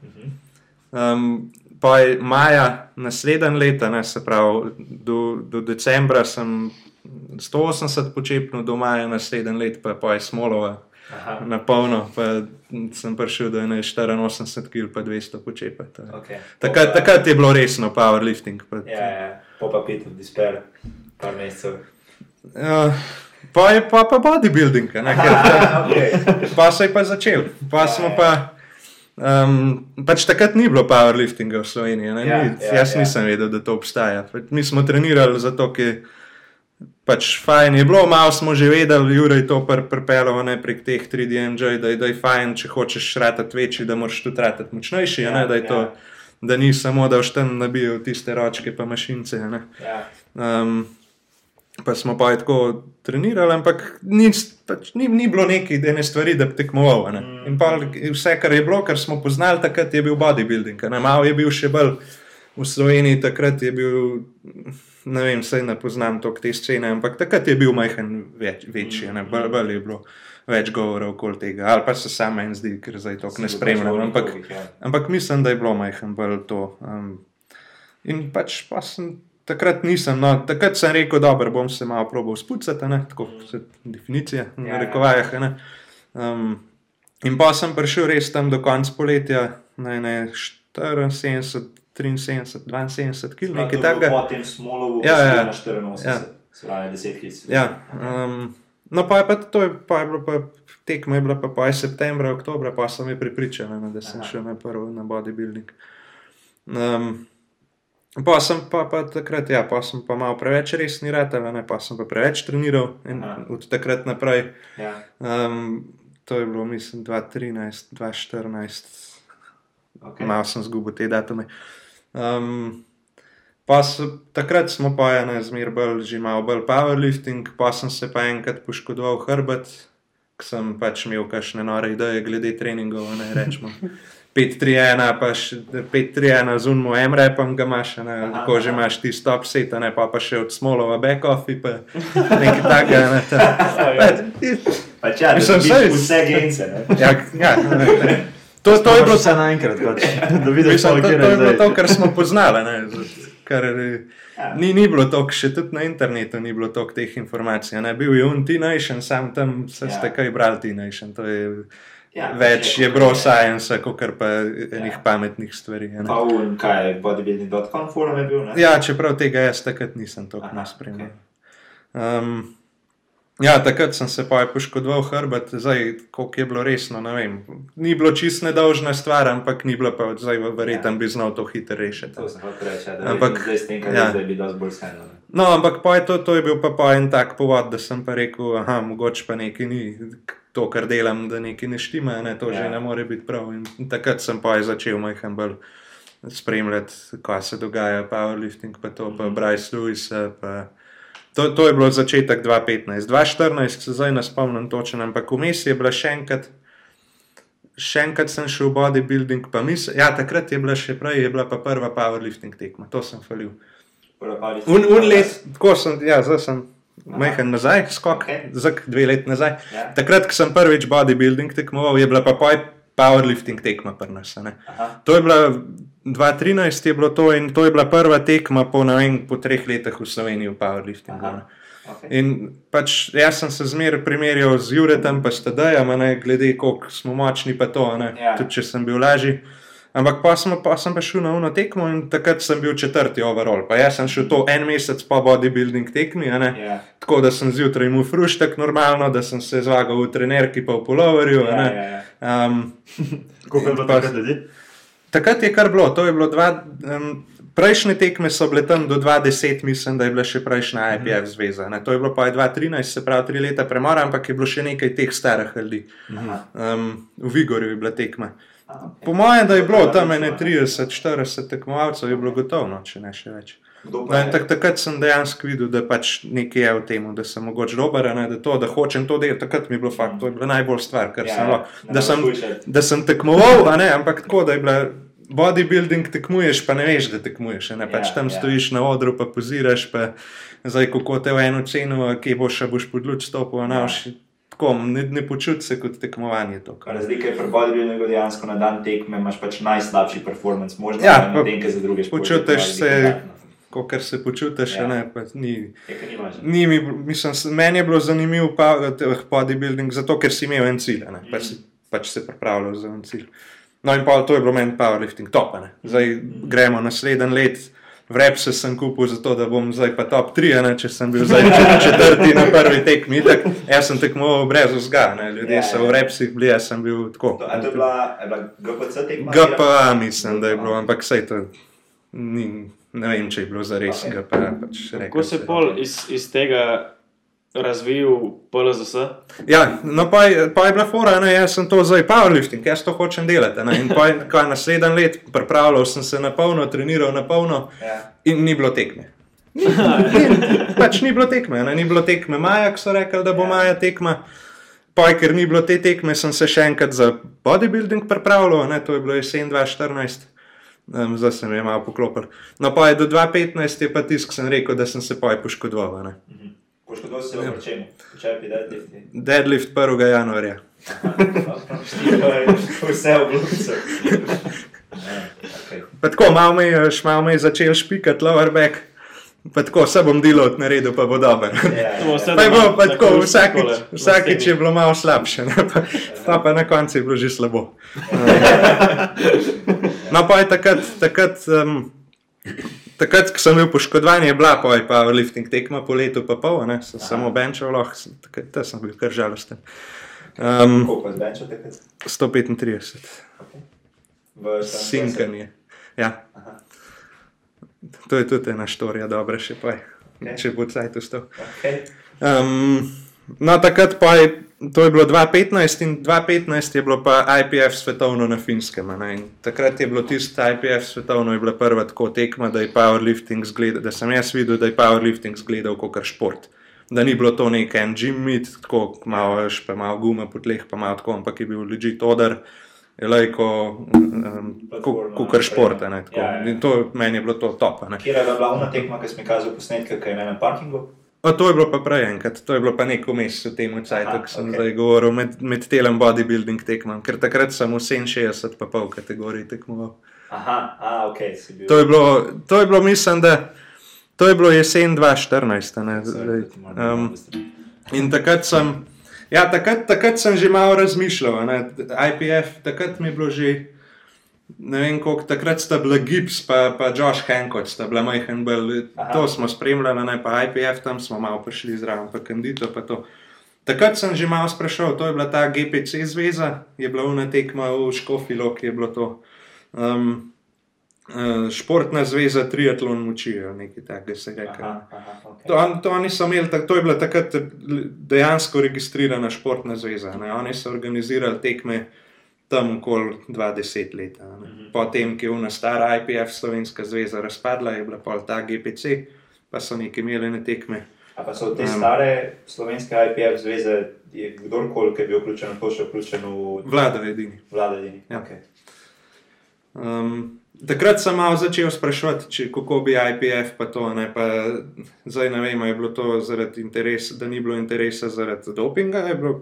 Um, pa je maja naslednje leto, ne, se pravi, do, do decembra sem 180 počepnil, do maja naslednje leto, pa, pa je smolova Aha, na polno, pa sem prišel do 84 kg, pa 200 počepa. je. okay. Takrat, takrat je bilo resno powerlifting. Pa, Ja, ja, po pa pit v despair, par mesecev. Ja, pa je pa, pa bodybuilding, ne, ker, Aha, okay. pa se je pa začel. Pa smo pa. Um, pač takrat ni bilo powerliftinga v Sloveniji. ne, Ja, ni- ja, Jaz ja. nisem vedel, da to obstaja. Pač Mi smo trenirali zato, ker pač fajn je bilo, malo smo že vedeli, Juraj to pr pripeljal ne, prek teh 3D NJ, da, je- da je fajn, če hočeš ratati večji, da moraš tudi ratati močnejši. Ja, ne, da, je to, ja. da ni samo, da vštem nabijo tiste ročke pa mašince. ne. Ja, Um, pa smo pa je tako trenirali, ampak ni, pač, ni, ni bilo neki ene stvari, da bi tekmoval. a ne. Mm. In pa vse, kar je bilo, kar smo poznali, takrat je bil bodybuilding. ne. Malo je bil še bolj v Sloveniji, takrat je bil, ne vem, vse ne poznam toliko te scene, ampak takrat je bil majhen več, večji, ne. bolj, bolj je bilo. Več govora okoli tega, ali pa se samo en zdi, ker zdaj to ne spremljam. Ampak, ja. Ampak mislim, da je bilo majhen bolj to. Um, in pač pa sem takrat nisem, no, takrat sem rekel, da bom se malo probal spucati, ne, tako se definicija, Ja, ja. rekovajah. a ne. Um, in pa sem prišel res tam do konca poletja, ne, ne 74, 73, 72 kg, nekaj takega. Po tem smolovu, Ja, ja, ja. na 84, Ja. se pravi 10 kg. Ja, um, no, pa je pa to, je, pa je bilo pa tekmo, je bila pa, pa je septembra, oktobra, pa sem je pripričan, ne, da sem Aha. šel na prvo na bodybuilding. Um, pa sem pa, pa takrat, ja, pa sem pa malo preveč resni ratelj, ne, pa sem pa preveč treniral in Aha. od takrat naprej. Ja. Um, to je bilo, mislim, 2013, 2014, Okay. malo sem zgubil te datume. Um, pa s, takrat smo pa ena zmer bolj, že malo bolj powerlifting, pa sem se pa enkrat poškodoval hrbet, ker sem pač imel kakšne nore ideje glede treningov, ne rečemo. 5-3-1, pa še 5-3-1 z unmo M-repom ga imaš, a ne, tako že imaš ti stop set, ne, pa pa še od smolova back-offi, pa nekaj takega. Ne, ta, Pač ja, da Mislim, dobiš saj- vse gence, ja, ja, ne, ne. To, to je bilo vse naenkrat, da vidiš, Mislim, to, kje to je bilo to, kar smo poznali. ne, Kar, eh, Ja. ni, ni bilo to, še tudi na internetu ni bilo toliko teh informacij. Ne. Bil je Untination, sam tam se Ja. ste kaj brali, Tination. Je Ja, več je bro science, kot pa enih Ja. pametnih stvari. ne. Pa v kaj, bodybuilding.com forum je bil, ne? Ja, čeprav tega jaz takrat nisem tako naspremljal. Um, ja, takrat sem se pa je poškodoval hrbet, zdaj, koliko je bilo resno, ne vem. Ni bilo čist nedolžna stvar, ampak ni bilo pa zdaj verjetno Ja. bi znal to hitro rešiti. To sem hotel reči, ja, da Ampak, zdaj s tem, kar ja. zdaj bi dosti bolj skajno. No, ampak pa je to, to je bil pa, pa en tak povod, da sem pa rekel, aha, mogoče pa nekaj ni, to, kar delam, da nekaj ne štima, ne, to ja. že ne more biti prav. In takrat sem pa začel majhen bolj spremljati, kaj se dogaja, powerlifting, pa to, pa Mhm. Bryce Lewis. Pa, to, to je bilo začetek 2015. 2014 se zdaj ne spomnim točno, ampak vmes je bila še enkrat. Še enkrat sem šel v bodybuilding, pa mislim, ja, takrat je bila še prej, je bila pa prva powerlifting tekma, to sem falil. Un, un let, tako sem, ja, zdaj sem majhen nazaj, skok, okay. zak dve leti nazaj. Ja. Takrat, ko sem prvič bodybuilding tekmoval, je bila pa poj powerlifting tekma pri nas. To je bila 2013, je bilo to in to je bila prva tekma po, vem, po treh letih v Sloveniji v powerliftingu. Aha. Okay. In pač jaz sem se zmeraj primerjal z Juretom, pa štedejem, glede koliko smo močni, pa to, ja. tudi če sem bil lažji. Ampak pa, smo, pa sem pa šel na uno tekmo in takrat sem bil četrti overall. Pa jaz sem šel to en mesec po bodybuilding tekmi, yeah. Ja. tako da sem zjutraj imel fruštek normalno, da sem se zvagal v trenerki pa v poloverju. Yeah, yeah, yeah. um, Kako je bilo takrat ljudi? Takrat je kar bilo, to je bilo dva. Um, Prejšnje tekme so bile tam do 2010, mislim, da je bila še prejšnja IPF mhm. zveza. Ne? To je bilo pa 2013, se pravi, tri leta premora, ampak je bilo še nekaj teh starih ljudi. Um, v Vigorju je bila tekma. Okay. Po mojem, da je bilo tam 30-40 tekmovalcev, je bilo gotovo, če ne še več. No, tak, takrat sem dejansko videl, da pač nekaj je v tem, da sem mogoče dober, ne, da, to, da hočem to delati. Takrat mi je bilo fakt, to je bila najbolj stvar, kar ja, sem lahko. Da, da sem tekmoval, ne, ampak tako, da je bila bodybuilding tekmuješ, pa ne veš, da tekmuješ. Ne, pač ja, tam ja. stojiš na odru, pa poziraš, pa zdaj kako te v eno ceno, kje boš, boš podluč stopil, ja. nauči tako, ne, ne počuti se kot tekmovanje. Razlika je pri bodybuildingu dejansko na dan tekme, imaš pač najslabši performance, možno ja, na tem, ki za druge športe. Počutiš se. Ker se počutiš, ja. ne, ni, ni mi, mislim, meni je bilo zanimivo pa bodybuilding, zato ker si imel en cilj, ne, mm. pač, pač se pripravljal za en cilj. No, in pa to je bilo meni powerlifting top. Ne. Zdaj mm. gremo naslednji let, Vrep se sem kupil zato, da bom zdaj pa top 3, ne, če sem bil zdaj četrti na prvi tekmi. Tak, jaz sem tekmoval brez vzga, ne. ljudje ja, so v repsih bili, jaz sem bil tako. To, to je bila, bila GPC tekma? GPA mislim, da je bilo, ampak sej to ni, ne vem, če je bilo za res okay. GPA. Pač Kako se pol iz, iz tega razvil PLZS. Ja, no, pa, je, pa je bila fora, da jaz sem to zdaj powerlifting, jaz to hočem delati. Ne? In pa je naslednji let pripravljal, sem se na polno, treniral na polno ja. in ni bilo tekme. Ni, ni, pač ni bilo tekme, ne? ni bilo tekme maja, ko so rekli, da bo ja. maja tekma. Pa, ker ni bilo te tekme, sem se še enkrat za bodybuilding pripravljal, ne? to je bilo jesen 2014. Um, zdaj sem jim malo poklopil. No, pa je do 2015 je pa tisk, sem rekel, da sem se poj poškodoval. Mhm. Poškodil si se v čem? Čepi deadlift? Deadlift 1. januarja. Vse v glucu. Tako malo mi je začel špikati lower back. Pa tako se bom delal, naredil pa bo dober. Yeah, yeah. bo, pa tako, vsakič, vsakič je bilo malo slabše, pa, pa, pa na koncu je bilo že slabo. no, pa je takrat, takrat um, Takrat, ko sem bil poškodovan, je bila pa powerlifting tekma po letu, pa pol, ne, sem Aha. samo benčal, lahko, takrat sem bil kar žalosten. Um, Koliko je benčal takrat? 135. Okay. Sinkanje. Ja. To je tudi ena štorija, dobra še pa je, okay. če bo cajt ustal. Okay. Um, no, takrat pa je To je bilo 2015 in 2015 je bilo pa IPF svetovno na finskem. Takrat je bilo tisto IPF svetovno, je bila prva tako tekma, da, zgleda, da sem jaz videl, da je powerlifting zgledal kot šport. Da ni bilo to nek en gym meet, tako malo veš, pa malo gume po tleh, pa malo tako, ampak je bil legit odar. Je lajko, kot kar šport. Ja, ja. To meni je bilo to top. Kje je bila ona tekma, ki sem kazal posnetke, kaj je na parkingu? O, to je bilo pa prej enkrat, to je bilo pa neko mesto v tem času, ki sem okay. zdaj govoril med, med telem bodybuilding tekmom, ker takrat sem v 67, pa pol kategoriji tekmoval. Aha, a, ok, si bil. To je bilo, to je bilo mislim, da to je bilo jesen 2014. Um, in takrat sem, ja, takrat, takrat sem že malo razmišljal, ne, IPF, takrat mi je bilo že ne vem, koliko takrat sta bila Gibbs, pa, pa Josh Hancock, sta bila majhen bolj. To smo spremljali, ne pa IPF, tam smo malo prišli zraven, pa Kandito. Pa takrat sem že malo sprašal, to je bila ta GPC zveza, je bila una tekma v Škofilo, ki je bilo to. Um, Uh, športna zveza triatlon moči, nekaj takega se reče. Okay. To, to oni so imeli, to je bila takrat dejansko registrirana športna zveza. Ne? Oni so organizirali tekme uh, tam okoli 20 let. Mm -hmm. Potem, ki je ena stara IPF, Slovenska zveza, razpadla, je bila pol ta GPC, pa so neki imeli na tekme. A pa so te um, stare slovenske IPF zveze, kdorkoli, ki je bil vključen, to še vključen v. Vlada, edini. Vlada, edini. Ja. Okay. Um, Takrat sem malo začel sprašovati, kako bi IPF pa to, ne, pa zdaj ne vem, je bilo to zaradi interesa, da ni bilo interesa zaradi dopinga, bilo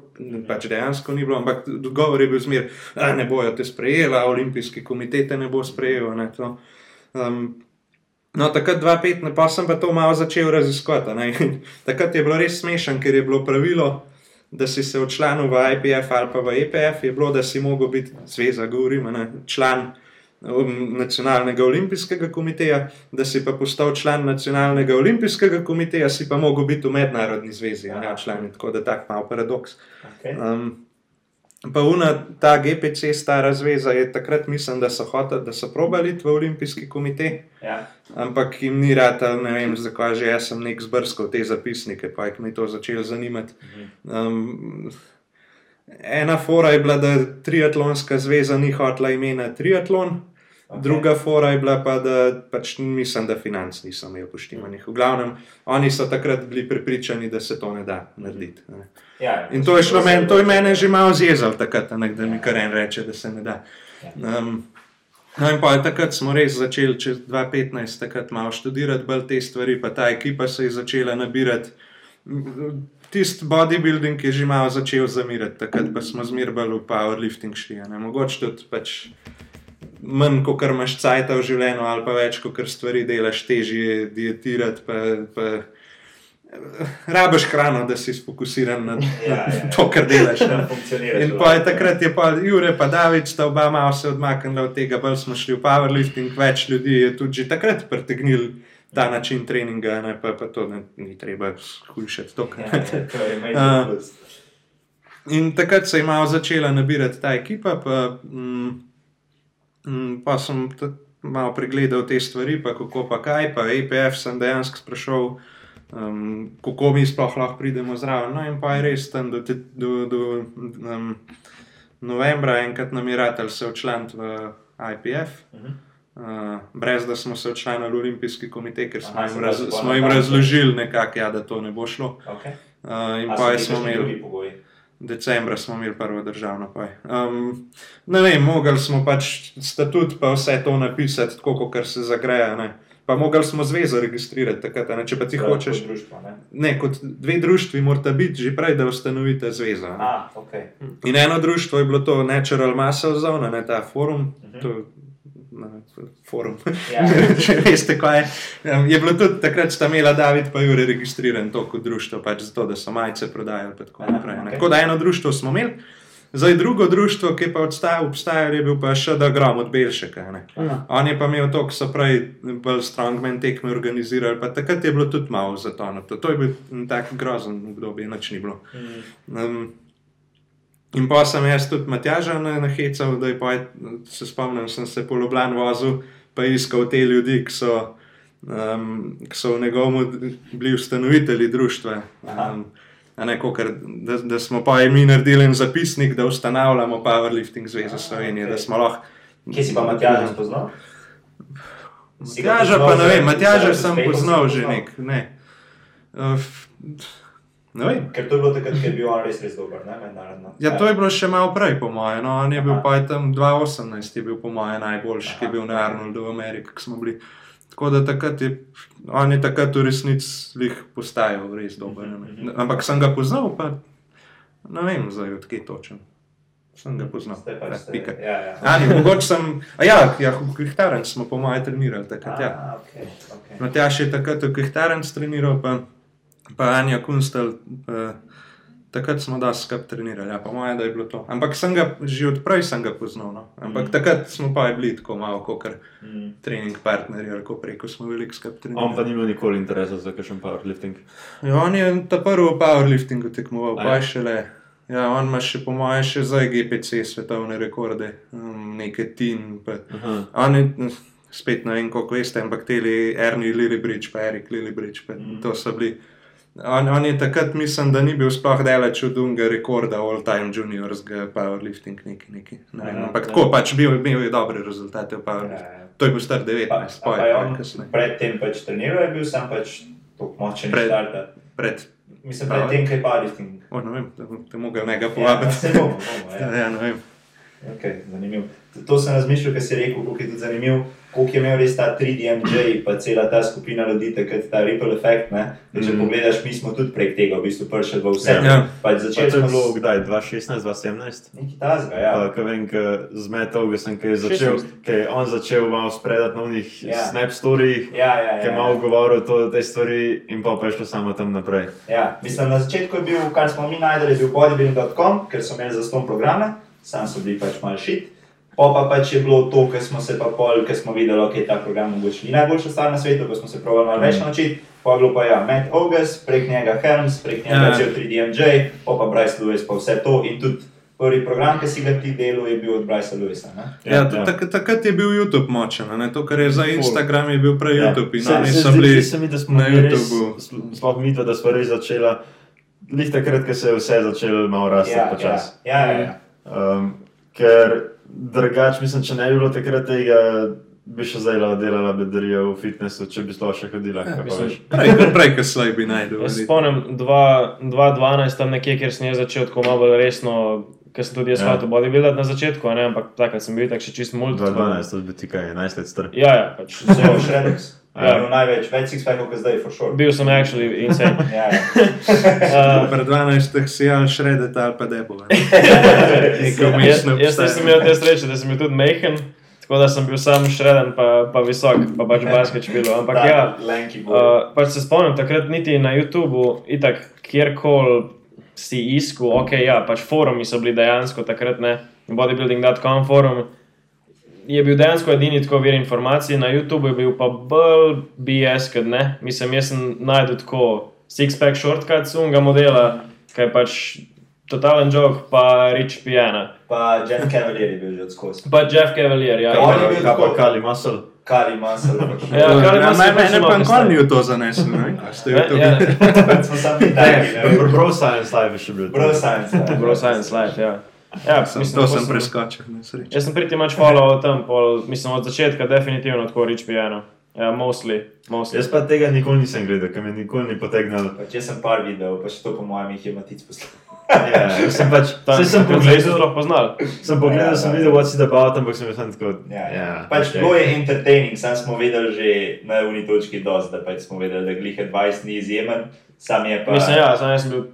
pač dejansko ni bilo, ampak odgovor je bil zmer, da ne bojo te sprejela, olimpijski komitet ne bo sprejel. Ne, um, No, takrat 2-5, pa sem pa to malo začel raziskovati. takrat je bilo res smešen, ker je bilo pravilo, da si se odšlanil v IPF ali pa v EPF, je bilo, da si mogel biti zveza, govorimo, ne, član nacionalnega olimpijskega komiteja, da si pa postal član nacionalnega olimpijskega komiteja, si pa mogel biti v mednarodni zvezi, ne član, tako da tak malo paradoks. Okay. Um, Pa una, ta GPC, stara zveza, je takrat mislim, da so hoteli, da so probali v olimpijski komitej. Ja. Ampak jim ni rata, ne vem, zakaj že jaz sem nek zbrskal te zapisnike, pa je mi to začelo zanimati. Um, ena fora je bila, da triatlonska zveza ni hotela imena triatlon. Okay. Druga fora je bila pa, da pač mislim, da financ nisem imel poštimanih. V glavnem, oni so takrat bili prepričani, da se to ne da narediti. Ne. Ja, in to je šlo meni, to je mene že malo zjezal, takrat, ne, da mi kar en reče, da se ne da. Um, no in pa takrat smo res začeli, čez 2015, takrat malo študirati bolj te stvari, pa ta ekipa se je začela nabirati. Tisti bodybuilding je že malo začel zamirati, takrat pa smo zmerbali v powerlifting šli. Mogoče tudi pač manj, kot imaš cajt v življenju, ali pa več, kot stvari delaš, težje dietirati. Pa, pa, Rabiš hrano, da si fokusiran na ja, ja. to, kar delaš. In pa je takrat, je pa Jure, pa David, sta oba malo se odmaknila od tega, bolj smo šli v powerlifting, več ljudi je tudi že takrat pretegnil ta način treninga, ne, pa, pa to ne, ni treba hujšati. To, ja, ja, uh, in takrat se je malo začela nabirati ta ekipa. Pa, Mm, pa sem malo pregledal te stvari, pa kako pa kaj, pa APF sem dejansko sprašal, um, kako mi sploh lahko pridemo zraven. No, in pa je res tam do, do, do um, novembra, enkrat nam je ratelj se včlaniti v IPF. Uh -huh. Uh, brez da smo se odšli v Olimpijski komitej, ker smo, Aha, jim, raz, smo jim razložili, nekak, ja, da to ne bo šlo. Okay. Uh, in pa smo imeli decembra smo imeli prvo državno poj. Um, ne vem, mogli smo pač statut, pa vse to napisati, tako kot se zagreja. Ne. Pa mogli smo zvezo registrirati, takrat, ne, če pa ti Prav, hočeš. Kot društvo, ne? ne, kot dve društvi morata biti že prej, da ustanovite zvezo. A, okay. In eno društvo je bilo to Natural Muscle Zone, ne ta forum. Uh mhm. -huh forum. Ja. Če veste, kaj je. Ja, je bilo tudi takrat, sta imela David pa Jure registriran to kot društvo, pač zato, da so majice prodajali. Tako, Aha, okay. tako da eno društvo smo imeli. Zdaj, drugo društvo, ki pa obstaja, je bil pa še da grom od Belšeka. On je pa imel to, ki so prej bolj strongmen tekme organizirali, pa takrat je bilo tudi malo za to. To, to je bil tak grozen obdobje, noč ni bilo. Mm. Um, In pa sem jaz tudi Matjaža nahecal, da je pa, se spomnim, sem se po Ljubljani vozil, pa iskal te ljudi, ki so, um, ki so v njegovem bili ustanovitelji društva. Um, ne, kokar, da, da smo pa mi naredili en zapisnik, da ustanavljamo Powerlifting Zvezo Slovenije. Okay. Kje si pa Matjaža spoznal? Matjaža pa ne vem, Matjaža sem poznal že nek. Ne. Uh, Ker to je bilo takrat, ko je bil res, res dober, ne mednarodno. Ja, to je bilo še malo prej, po mojem. No, on je bil pa tam 2018, je bil po mojem najboljši, ki je bil na Arnoldu v Ameriki, ki smo bili. Tako da takrat je, on je takrat v resnici postajal res dober. Ne. Mhm, mhm. Ampak sem ga poznal, pa ne vem, zdaj odkje točen. Sem ga poznal. Ja, ja. Ali mogoče sem. Ja, ja, v Krihtarencu smo po mojem trenirali takrat. Ja. Okay, okay. Matjaš je takrat v Krihtarencu treniral. Pa, pa Anja Kunstel, uh, takrat smo da skupaj trenirali, ja, pa moje, da je bilo to. Ampak sem ga že odprej sem ga poznal. No. Ampak mm. takrat smo pa bili tako malo kot mm. trening partnerji, ali kako preko smo veliko skupaj trenirali. On pa ni imel nikoli interesa za kakšen powerlifting. Ja, on je ta prvi v powerliftingu tekmoval, pa še le. Ja, on ima še, po mojem, še zdaj GPC svetovne rekorde, um, nekaj tin. On je, spet ne vem, koliko veste, ampak te Ernie Lillibridge, pa Erik Lillibridge, pa mm. to so bili. On, on je takrat, mislim, da ni bil sploh daleč od unga rekorda, all time juniorskega powerlifting, neki. neki. Ne, ja, ampak ja. tako pač bil, bil je dobre rezultate v powerliftingu. Ja, ja. To je bil star 19, pa, pa je on kasneje. Predtem pač treniral, je bil sem pač tako močen. Pred, pred, mislim, predtem, kaj powerlifting. O, ne vem, te, mogo nekaj povabiti. Ja, se bomo, bomo, ja. ja, ne vem. Okay, zanimivo. To sem razmišljal, ker si rekel, kako je to zanimivo koliko je imel res ta 3DMJ, pa cela ta skupina ljudi, tako ta ripple efekt. Mm. Če pogledaš, mi smo tudi prek tega v bistvu prišli v vse. Ja. Pa začeli smo bilo kdaj, 2016, 2017? Nekaj tazga, ja. Ko vem, z metov, ki sem kaj začel, ki je on začel malo spredati na njih ja. snap story, ja, ja, ja, ki je malo govoril o te stvari in pa pa je šlo samo tam naprej. Ja, mislim, na začetku je bil, kar smo mi najdeli, bil bodybuilding.com, ker so imeli za ston programe, sam so bili pač mal šit. Pa pa pač je bilo to, ker smo se pa pol, ker smo videli, da okay, je ta program mogoče ni najboljša stvar na svetu, ko smo se pravili malo več mm. naučiti. Pa je bilo pa ja, Matt August, prek njega Helms, prek njega ja. cel 3DMJ, pa pa Bryce Lewis, pa vse to. In tudi prvi program, ki si ga ti delal, je bil od Brycea Lewisa. Ne? Ja, ja. takrat tak, tak je bil YouTube močen, ne? to, kar je za Instagram, je bil prej ja. YouTube. In oni so bili na YouTubu. Sploh mi, da smo res začeli, lih takrat, ko se je vse začelo malo rasti ja, počasi. Ja, ja, ja. Um, ker drugače, mislim, če ne bi bilo takrat tega, bi še zdaj delala bedarijo v fitnessu, če bi sploh še hodila. Ja, prej, prej kot slej bi najdel. Spomnim 2012, tam nekje, kjer sem začel tako malo resno. Ker sem tudi jaz ja. hotel bodybuildati na začetku, ne? ampak takrat sem bil tako še čist multi. 12, to bi ti kaj, 11 let star. Ja, ja, pač zelo šredeks. Ja, ja. največ, več six packov, kot zdaj, for sure. Bil sem actually insane. ja, ja. uh, Pred 12 si jal šredet ali pa debo. jaz nisem imel te sreče, da sem bil tudi mehen. Tako da sem bil sam šreden, pa, pa visok, pa pač basket špilo. Ampak da, ja, uh, pač se spomnim, takrat niti na YouTubu, itak kjerkoli si iskal, ok, ja, pač forumi so bili dejansko takrat, ne, bodybuilding.com forum je bil dejansko edini tako vir informacij, na YouTubu je bil pa bolj BS, kot ne. Mislim, jaz sem najdel tako six-pack shortcuts unga modela, ki je pač totalen jog, pa Rich Piana. Pa Jeff Cavalier je bil že odskozi. Pa Jeff Cavalier, ja. On je bil tako Kali Muscle. Kali Muscle. Ja, Kali Muscle. Ne, ne, pa nikoli ni v to zanesel, ne? Ste v to. Smo sami taki. Bro Science Live je še bil. Bro Science Live. Bro Science Live, ja. Ja, sem, mislim, to sem preskočil. Jaz sem priti mač follow tam, pol, mislim od začetka definitivno tako Rich Piano. Ja, mostly, mostly. Jaz pa tega nikoli nisem gledal, ker me nikoli ni potegnilo. Če sem par videl, pa še to po mojem jih je matic poslal. Ja, sem pač, Vse sem pogledal, zelo poznal. Sem pogledal, ja, sem videl, what's it about, ampak sem sem tako. Ja, ja. Pač okay. bilo je entertaining, sam smo vedeli že na uni točki dosti, da pač smo vedeli, da glih 20 ni izjemen. Sam je pa. Mislim, ja, sam sem bil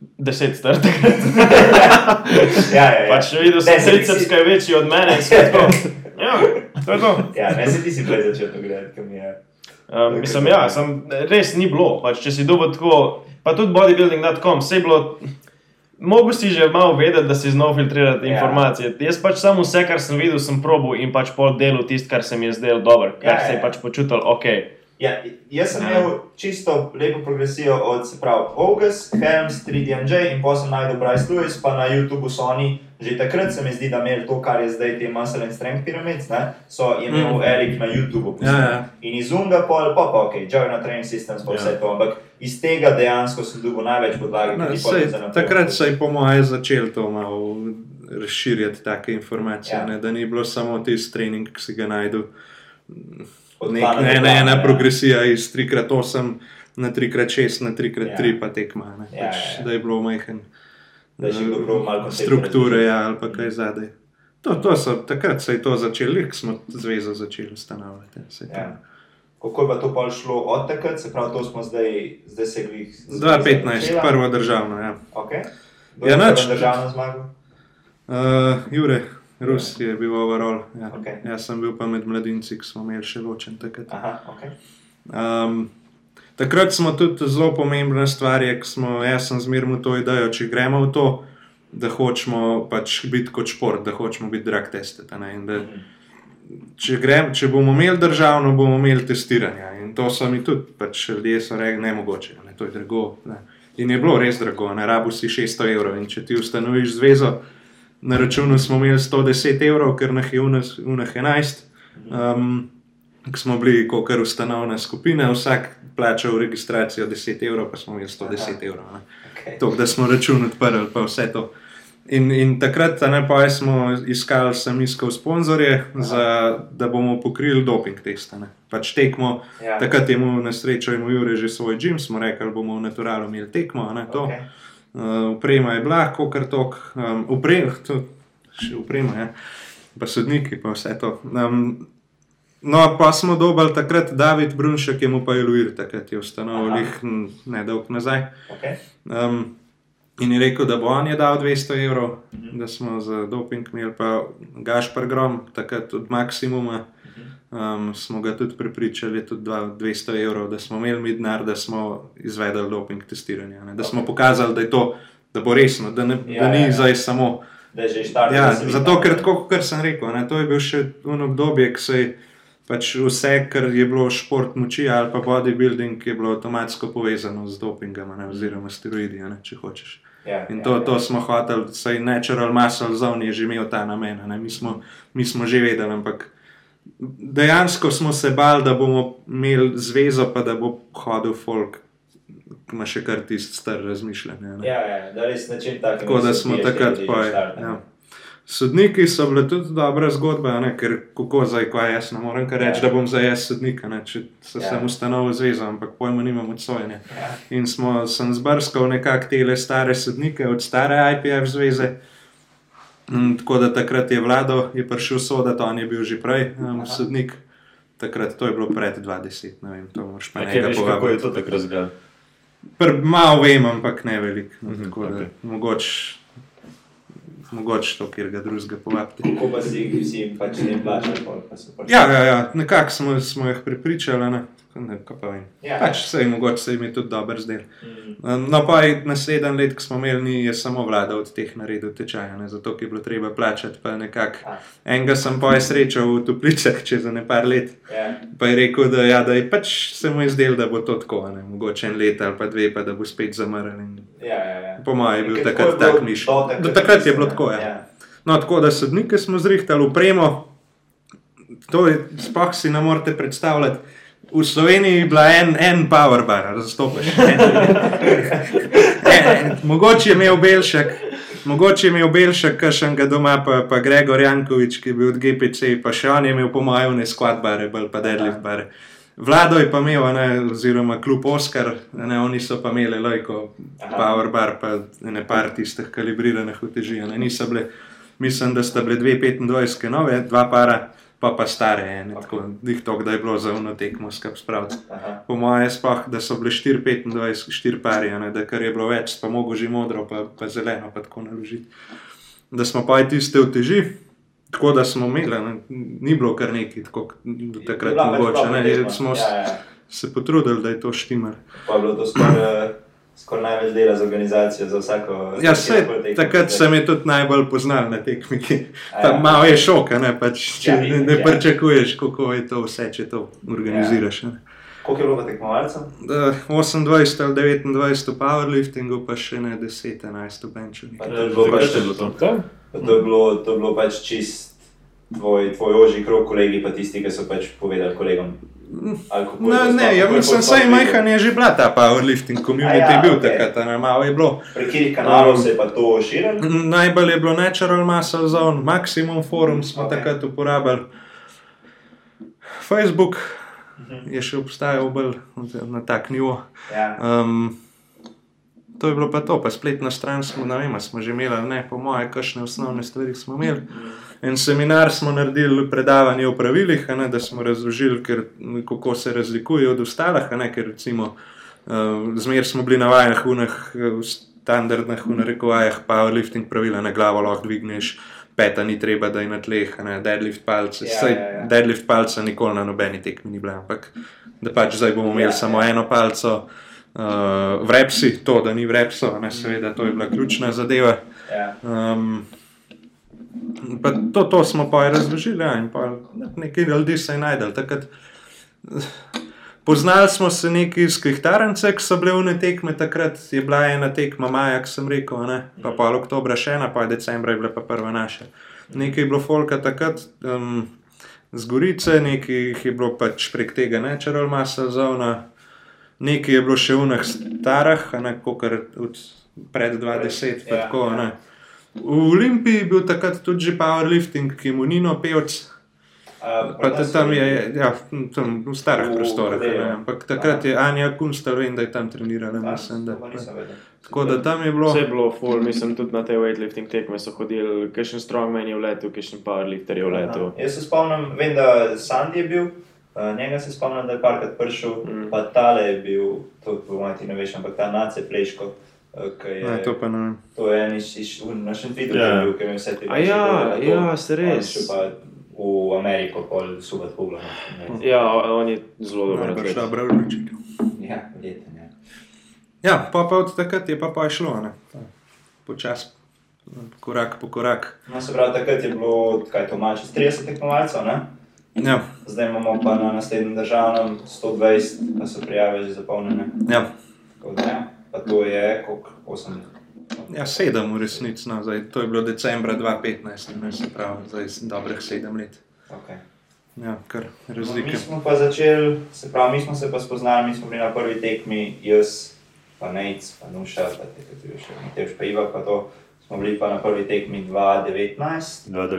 deset strt. ja, ja, ja. Pač videl sem triceps, ki je večji od mene. Ja, to je to. ja, ne se ti si prej začel to gledati, kam je. Um, mislim, ja, sem, res ni bilo. Pač, če si dobil tako, pa tudi bodybuilding.com, vse je bilo. Mogoče si že malo vedeti, da si znal filtrirati ja. informacije. Jaz pač samo vse, kar sem videl, sem probil in pač pol delu tisto, kar se mi je zdelo dobro, kar ja, se je ja. pač počutil ok. Ja, jaz sem imel čisto lepo progresijo od, August, Helms, 3DMJ in potem sem najdel Bryce Lewis, pa na YouTubu so oni. Že takrat se mi zdi, da imeli to, kar je zdaj te Muscle and Strength Pyramids, ne? so imeli mm. Erik na YouTubu. Ja, ja. In iz Unga pol, pa pa ok, Journal Training Systems, pa ja. vse to, ampak iz tega dejansko sem dobil največ podlage. No, sej, takrat se je po mojem začel to malo razširjati take informacije, ja. da ni bilo samo tisti trening, ki si ga najdel. Nek, ne, ne, ena progresija iz 3x8 na 3x6 na 3x3 ja. pa tekma. Ja, pač, ja, ja. Da je bilo majhen. Da je bilo prav malo strukture ja, ali pa kaj zadaj. To, to so, takrat se je to začelo, ko smo zvezo začeli ustanavljati. Ja. Kako je pa to pa šlo od takrat, se pravi, to smo zdaj, zdaj segli? 2015, prvo državno. Ja, okay. ja noč. Državno zmago? Uh, Jure. Rus je bil overall. Ja. Okay. Jaz sem bil pa med mladinci, ki smo imeli še ločen takrat. Aha, okay. um, takrat smo tudi zelo pomembne stvari, ki smo, jaz sem zmerno to idejo, če gremo v to, da hočemo pač biti kot šport, da hočemo biti drag testet. Mhm. Če, grem, če bomo imeli državno, bomo imeli testiranje. In to so mi tudi, pač ljudje so rekli, ne mogoče, ne, to je drago. Ne. In je bilo res drago, ne rabu si 600 evrov. In če ti ustanoviš zvezo, na računu smo imeli 110 evrov, ker na Hunah 11, um, smo bili kot ustanovna skupina, vsak plačal registracijo 10 evrov, pa smo imeli 110 evrov. Okay. To, da smo račun odprli, pa vse to. In, in takrat, ne pa smo iskali, sem iskal sponzorje, za, da bomo pokrili doping teste. Pač tekmo, ja. takrat je imel na srečo, imel Jure že svoj gim, smo rekli, bomo v Naturalu imeli tekmo. Ne, uh, uprema je bila, kot kar tok, um, uprema, še uprema, ja. pa sodniki, pa vse to. Um, no, pa smo dobili takrat David Brunšek, ki mu pa je Luir, takrat je ustanovil jih nedolg nazaj. Okay. Um, in je rekel, da bo on je dal 200 evrov, -hmm. da smo za doping imeli, pa Gašpar Grom, takrat od maksimuma. Um, smo ga tudi prepričali, tudi 200 evrov, da smo imeli mi denar, da smo izvedli doping testiranje. Ne? Da smo pokazali, da je to, da bo resno, da, ne, ja, da ni ja, ja. zdaj samo. Štart, ja, zato, ker tako, kot sem rekel, ne, to je bil še un obdobje, ki se je pač vse, kar je bilo šport moči ali pa bodybuilding, je bilo avtomatsko povezano z dopingom, ne, oziroma steroidi, ne, če hočeš. Ja, In to, ja, to ja. smo hoteli, saj natural muscle zone je že imel ta namen, mi smo, mi smo že vedeli, ampak dejansko smo se bali, da bomo imeli zvezo, pa da bo hodil folk, ki ima še kar tisti star razmišljanje. Ja, ja, da res način tak. Tako da smo takrat pa. Ja. Sodniki so bili tudi dobra zgodba, ne? ker kako zdaj, ko jaz ne morem reči, ja. da bom zdaj jaz sodnik, če se ja. sem ustanovil zvezo, ampak pojmo nimam od sojenja. Ja. In smo, sem zbrskal nekako te stare sodnike od stare IPF zveze. Mm, tako da takrat je vlado, je prišel sodat, on je bil že prej um, sodnik. Takrat to je bilo pred 20, ne vem, to moraš pa nekaj povedati. Kako je to takrat zgledalo? Malo vem, ampak ne veliko. No, tako da okej. mogoče mogoče to, kjer ga drugega povabite. Kako pa si jih vsi pač ne plačali, pa so pač. Ja, ja, ja nekako smo, smo jih pripričali. Ne? Ne, kaj pa vem. Ja. Pač se jim mogoče se jim je tudi dobro zdel. Um, No, pa naslednji let, ko smo imeli, ni, je samo vlada od teh naredil tečaja, ne? zato je bilo treba plačati. Pa nekako A. enega sem pa je srečal v Toplicah čez nekaj let. Ja. Pa je rekel, da, ja, da je pač se mu je zdelo, da bo to tako, ne? mogoče en let ali pa dve, pa da bo spet zamrl. In... Ja, ja, ja. Po mojem je bil Ker takrat tak miš. do takrat je bilo tako, ja. ja. No, tako da sodnike smo zrihtali v premo. To je, sploh si ne morete predstavljati. V Sloveniji je bila en, en power bar, razstopiš. mogoče je imel Belšek, mogoče je imel Belšek, kašen ga doma, pa, pa Gregor Jankovič, ki je bil od GPC, pa še on je imel po mojem ne squad bare, bolj pa deadlift bare. Vlado je pa imel, ne, oziroma klub Oscar, a ne, oni so pa imeli lojko, Aha. power bar, pa ne par tistih kalibriranih uteži, a ne, niso bile, mislim, da sta bile dve 25 nove, dva para, pa pa stare, ene, Ok. tako, dih to, da je bilo za uno tekmo skup spraviti. Po mojem, sploh, da so bile 4-25, 4 pari, a ne, da kar je bilo več, pa mogo že modro, pa, pa zeleno, pa tako naložiti. Da smo pa tiste uteži, tako da smo imeli, ne, ni bilo kar neki, tako do takrat Bila pač mogoče, dobra ne, tekma. smo ja, ja. se potrudili, da je to štimer. Pa je bilo to skoraj skor največ dela za organizacijo, za vsako. Ja, se, takrat se mi tudi najbolj poznal na tekmi. ki- A Ta ja. malo je šok, ne, pač, če Ja, ja, vidim, ne ja. pričakuješ, kako je to vse, če to organiziraš. Ja. Koliko je bilo tekmovalcev? 28 ali 29 v powerliftingu, pa še ne 10-11 v benchu. Pa nekaj. to je bilo je bilo to? To? je bilo, to je bilo pač čist tvoj, tvoj ožji krog, kolegi pa tisti, ki so pač povedali kolegom. No, ne, sploh- ja, mislim, saj majhen je že bila ta powerlifting community, A ja, bil ok. okay. takrat, ne, malo je bilo. Prek katerih kanalov Um, se je pa to širilo? Najbolj je bilo Natural Muscle Zone, Maximum Forum smo Ok. okay. takrat uporabljali. Facebook Mhm. je še obstajal bolj na tak nivo. Ja. Um, to je bilo pa to, pa spletna stran smo, ne vem, smo že imeli, ne, po moje, kakšne osnovne stvari smo imeli. En seminar smo naredili, predavanje o pravilih, ne, da smo razložili, ker, kako se razlikuje od ostalih. Ne, ker recimo, uh, zmer smo bili navajeni v unih eh, standardnih, v narekovajih, powerlifting pravila, na glavo lahko dvigneš. Peta ni treba, da je na tleh, ne deadlift palce. Ja, Saj ja, ja. deadlift palca nikoli na nobeni tekmi ni bila, ampak da pač zdaj bomo imeli Ja, samo ja. eno palco. Uh, v repsi, to, da ni v repsu, ne, seveda, to je bila ključna zadeva. Um, pa to, to smo pa razložili, ja, in pa nekaj ljudi se je najdel. Takrat, eh, poznali smo se neki iz Krihtarence, ki so bile v tekme, takrat je bila ena tekma maja, ki sem rekel, ne, pa pa oktobra še ena, pa decembra je bila pa prva naša. Nekaj je bilo folka takrat. Um, Z Gorice, nekaj je bilo pač prek tega Natural Muscle Zona, nekaj je bilo še v unih starih, a ne kot pred 20, pa Ja, tako. a ja. ne. V Olimpiji je bil takrat tudi že powerlifting, ki mu ni no pevc. Pa tam je, ja, tam v starih prostorih. Ampak takrat je Anja Kunstel, vem, da je tam trenirala. Mislim, da, tako da tam je bilo. Vse je bilo full, mislim, tudi na te weightlifting tekme so hodili, kakšen strongman je v letu, kakšen powerlifter je v letu. Jaz se spomnim, vem, da Sandy je bil. Uh, njega se spomnim, da je parkrat prišel, mm. pa tale je bil, to mojem ti ne veš, ampak ta nace pleško. Uh, je, ne, to pa ne. To je en iz, iz, našem vidu, yeah. ki je bil vse te stvari. Ja, ja, se res v Ameriko, pol subat kugla. Ja, on je zelo dober. Najbrž dobro odločitev. Ja, verjetno. Ja, ja pa, pa od takrat je pa, pa šlo, ne. Počas, korak po korak. No, se pravi, takrat je bilo, kaj to malo, 30 tekmovalcev, ne? Ja. Zdaj imamo pa na naslednjem državnem 120, pa so prijave že zapolnjene. Ja. Da, ja. Pa to je, koliko, 8 Ja, sedem v resnici. No, zdaj, to je bilo decembra 2015, ne se pravi, zdaj dobrih sedem let. Okay. Ja, kar razlike. No, mi smo pa začeli, se pravi, mi smo se pa spoznali, mi smo bili na prvi tekmi, jaz, pa Nec, pa Nuša, pa te, ki še Matevš, pa Iva, pa to. Smo bili pa na prvi tekmi 2019.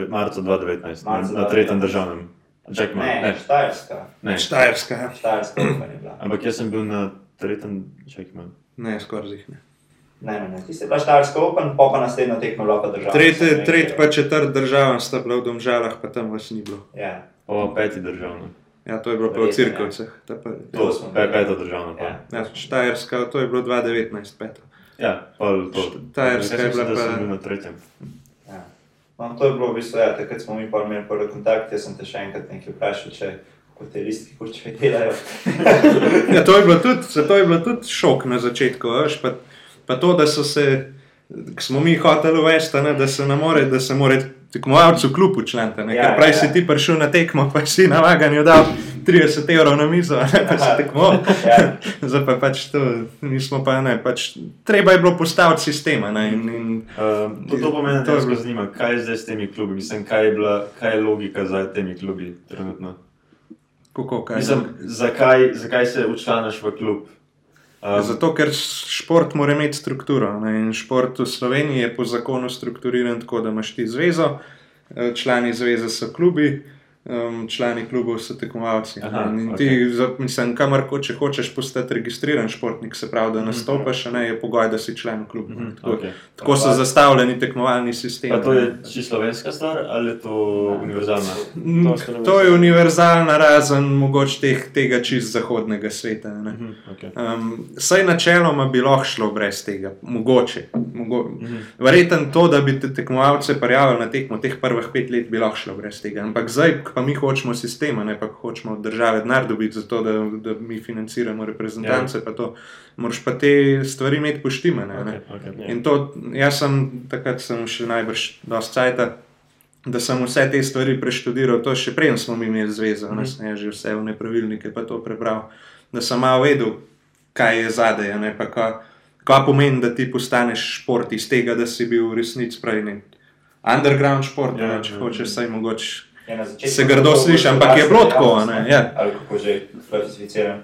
Marca 2019, Marca na, na tretjem državnem. Jack ne, ne, Štajerska. Ne, Štajerska. Ja. Štajerska je bila. Ampak jaz sem bil na tretjem, Jackman. Ne, skoraj zih ne. Ne, ne, ne. Ti si bila štarska open, pa pa naslednja tekma bila pa država. Tretji, tretji pa četrt država sta bila v domžalah, pa tam vas ni bilo. Ja. O, peti državno. Ja, to je bilo po cirkovcih. Ja. To smo pe, peta državna. Ja. Ja, Štajerska, to je bilo 2019, peta. Ja, pol, to. Štajerska je bila pa... na tretjem. No, to je bilo v bistvu, ja, takrat smo mi pa imeli prvi kontakt, jaz sem te še enkrat nekaj vprašal, če hotelisti kurčevi delajo. ja, to je bilo tudi, to je bilo tudi šok na začetku, veš, pa Pa to, da so se, smo mi hoteli uvesti, da se ne more, da se more tekmovalcu v klubu člente. Ja, Ker prej ja, si ti prišel na tekmo, pa si na vaganju dal 30 evrov na mizo, ne pa si tekmo. Ja. Zdaj pa pač to, nismo pa ne, pač treba je bilo postaviti sistema. Ne, in, in, uh, to, to pomeni, da me zanima, kaj je zdaj s temi klubi, mislim, kaj je, bila, kaj je logika za temi klubi trenutno. Kako, mislim, zakaj, zakaj se učlaniš v klub? Um, Zato, ker šport mora imeti strukturo. Ne? In šport v Sloveniji je po zakonu strukturiran tako, da imaš ti zvezo, eh, člani zveze so klubi, um, člani klubov so tekmovalci. Aha, in ti, okay. mislim, kamor ko, če hočeš postati registriran športnik, se pravi, da nastopaš, ne, je pogoj, da si član kluba. Mm -hmm, tako, okay. tako so zastavljeni tekmovalni sistemi. Pa to je čisto slovenska stvar ali je to univerzalna? To, to je univerzalna, razen mogoče teh, tega čist zahodnega sveta. Mm -hmm, okay. um, saj načeloma bi lahko šlo brez tega, mogoče. Mogo mm -hmm. Verjetno to, da bi te tekmovalce prijavili na tekmo teh prvih pet let, bi lahko šlo brez tega. Ampak zdaj, pa mi hočemo sistema, ne pa hočemo od države denar dobiti za to, da, da mi financiramo reprezentance. Ja. Pa Moraš pa te stvari imeti poštimane. Okay, okay, yeah. In to, jaz sem takrat sem še najbrž dosti cajt, da sem vse te stvari preštudiral, to še prej smo mi imeli zvezo, mm -hmm. ne že vse v nepravilnike, pa to prebral, da sem malo vedel, kaj je zadej. Kaj pomeni, da ti postaneš šport iz tega, da si bil v resnici prej nek underground šport, ja, ne, če ja, hočeš, ja. saj mogoče se grdo sliši, ampak je bilo tako. Ja. Ali kako že klasificiram?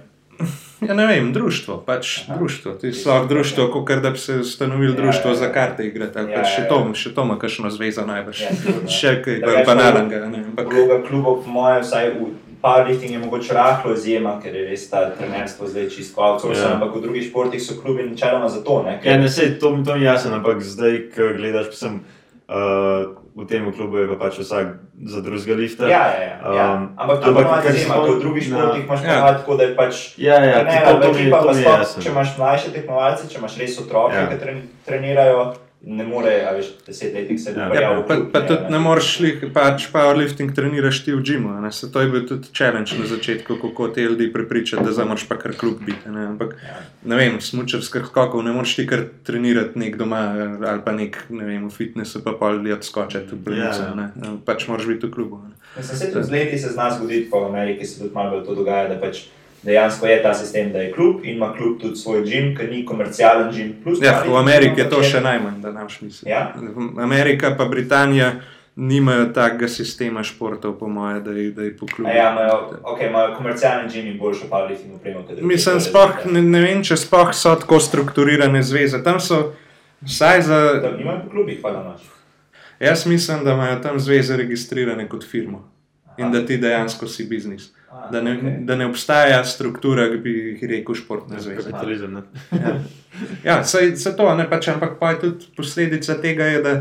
Ja, ne vem, društvo, pač Aha. društvo. Ti si lahko društvo, kot da bi se ustanovili ja, društvo ja, za karte igrati. Ja, pač še to, še to ima kakšno zvezo najbrž. Ja, še kaj banalnega. Vloga klubov, po mojem, vsaj v powerlifting je mogoče rahlo izjema, ker je res ta trenerstvo zdaj čisto outsourcing, ja. ampak v drugih športih so klubi načeloma za to. Ne, ker... ja, ne, sej, to, to mi je jasno, ampak zdaj, ko gledaš, sem. Uh, v tem klubu je pa pač vsak za drugega lifta. Ja, ja, ja. ja. Um, ampak to je pač nekaj, v drugih športih imaš ja. tako, da je pač. Ja, ja, ne, to, to, mi, to mi je jasno. Če imaš mlajše tekmovalce, če imaš res otroke, ja. ki trenirajo ne more, a veš, deset let se ja, ja, pa, pa tudi ne moreš šli, pač powerlifting treniraš ti v džimu. To je bil tudi challenge na začetku, kako te ljudi prepričati, da zamoš pa kar klub biti. Ne? Ampak, ja. ne vem, smučarskih skokov ne moreš ti kar trenirati nek doma ali pa nek, ne vem, v fitnessu pa pa ljudi odskočiti v bližnjico. Ja, ja. Pač moraš biti v klubu. Se tudi z leti se zna zgoditi, po Ameriki se tudi malo to dogaja, da pač dejansko je ta sistem, da je klub in ima klub tudi svoj gim, ki ni komercialen gim. Ja, v Ameriki je to še najmanj, da nam šmisli. Ja? Amerika pa Britanija. Nimajo takega sistema športov, po mojem, da, da je po klubu. Ja, imajo okay, komercialni gimi, boljšo pa ali fino upremo. Mislim, spoh, ne, ne vem, če spoh so tako strukturirane zveze. Tam so vsaj za. Tam nimajo po klubih, pa da imaš. Jaz mislim, da imajo tam zveze registrirane kot firmo. in da ti dejansko si biznis. Da ne, okay. da ne obstaja struktura, ki bi rekel, športna zveza. Kapitalizem. Ja, ja se, se to ne pač, ampak pa je tudi posledica tega, je, da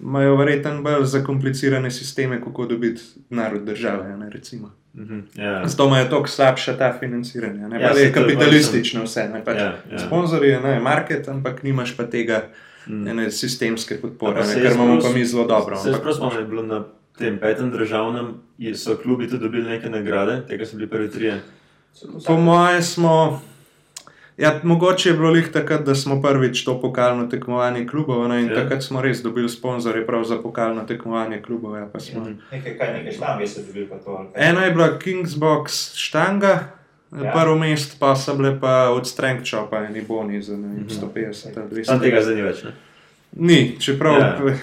imajo verjetno bolj zakomplicirane sisteme, kako dobiti narod države. Ne, mm -hmm. yeah. Zato imajo tako slabša ta financiranja. Ne, ja, je kapitalistično vse. Ne, pač, yeah, yeah. Sponzorji je market, ampak nimaš pa tega mm. sistemske podpore, ne, ker imamo pa mi zelo dobro. Se ampak, smo že bili na tem petem državnem, so klubi tudi dobili neke nagrade, tega so bili prvi trije. Po mojem smo. Ja, mogoče je bilo jih takrat, da smo prvič to pokalno tekmovanje klubov ne, in ja. takrat smo res dobili sponzorje prav za pokalno tekmovanje klubov. Ja, smo... Mhm. nekaj, kaj, nekaj štange so dobili pa to. Eno je bila Kingsbox štanga, ja. prvo mesto pa so bile pa od Strength Chopa in boni za ne, 150 ali 200. Tam tega zdaj ni več, ne? Ni, čeprav. Ja.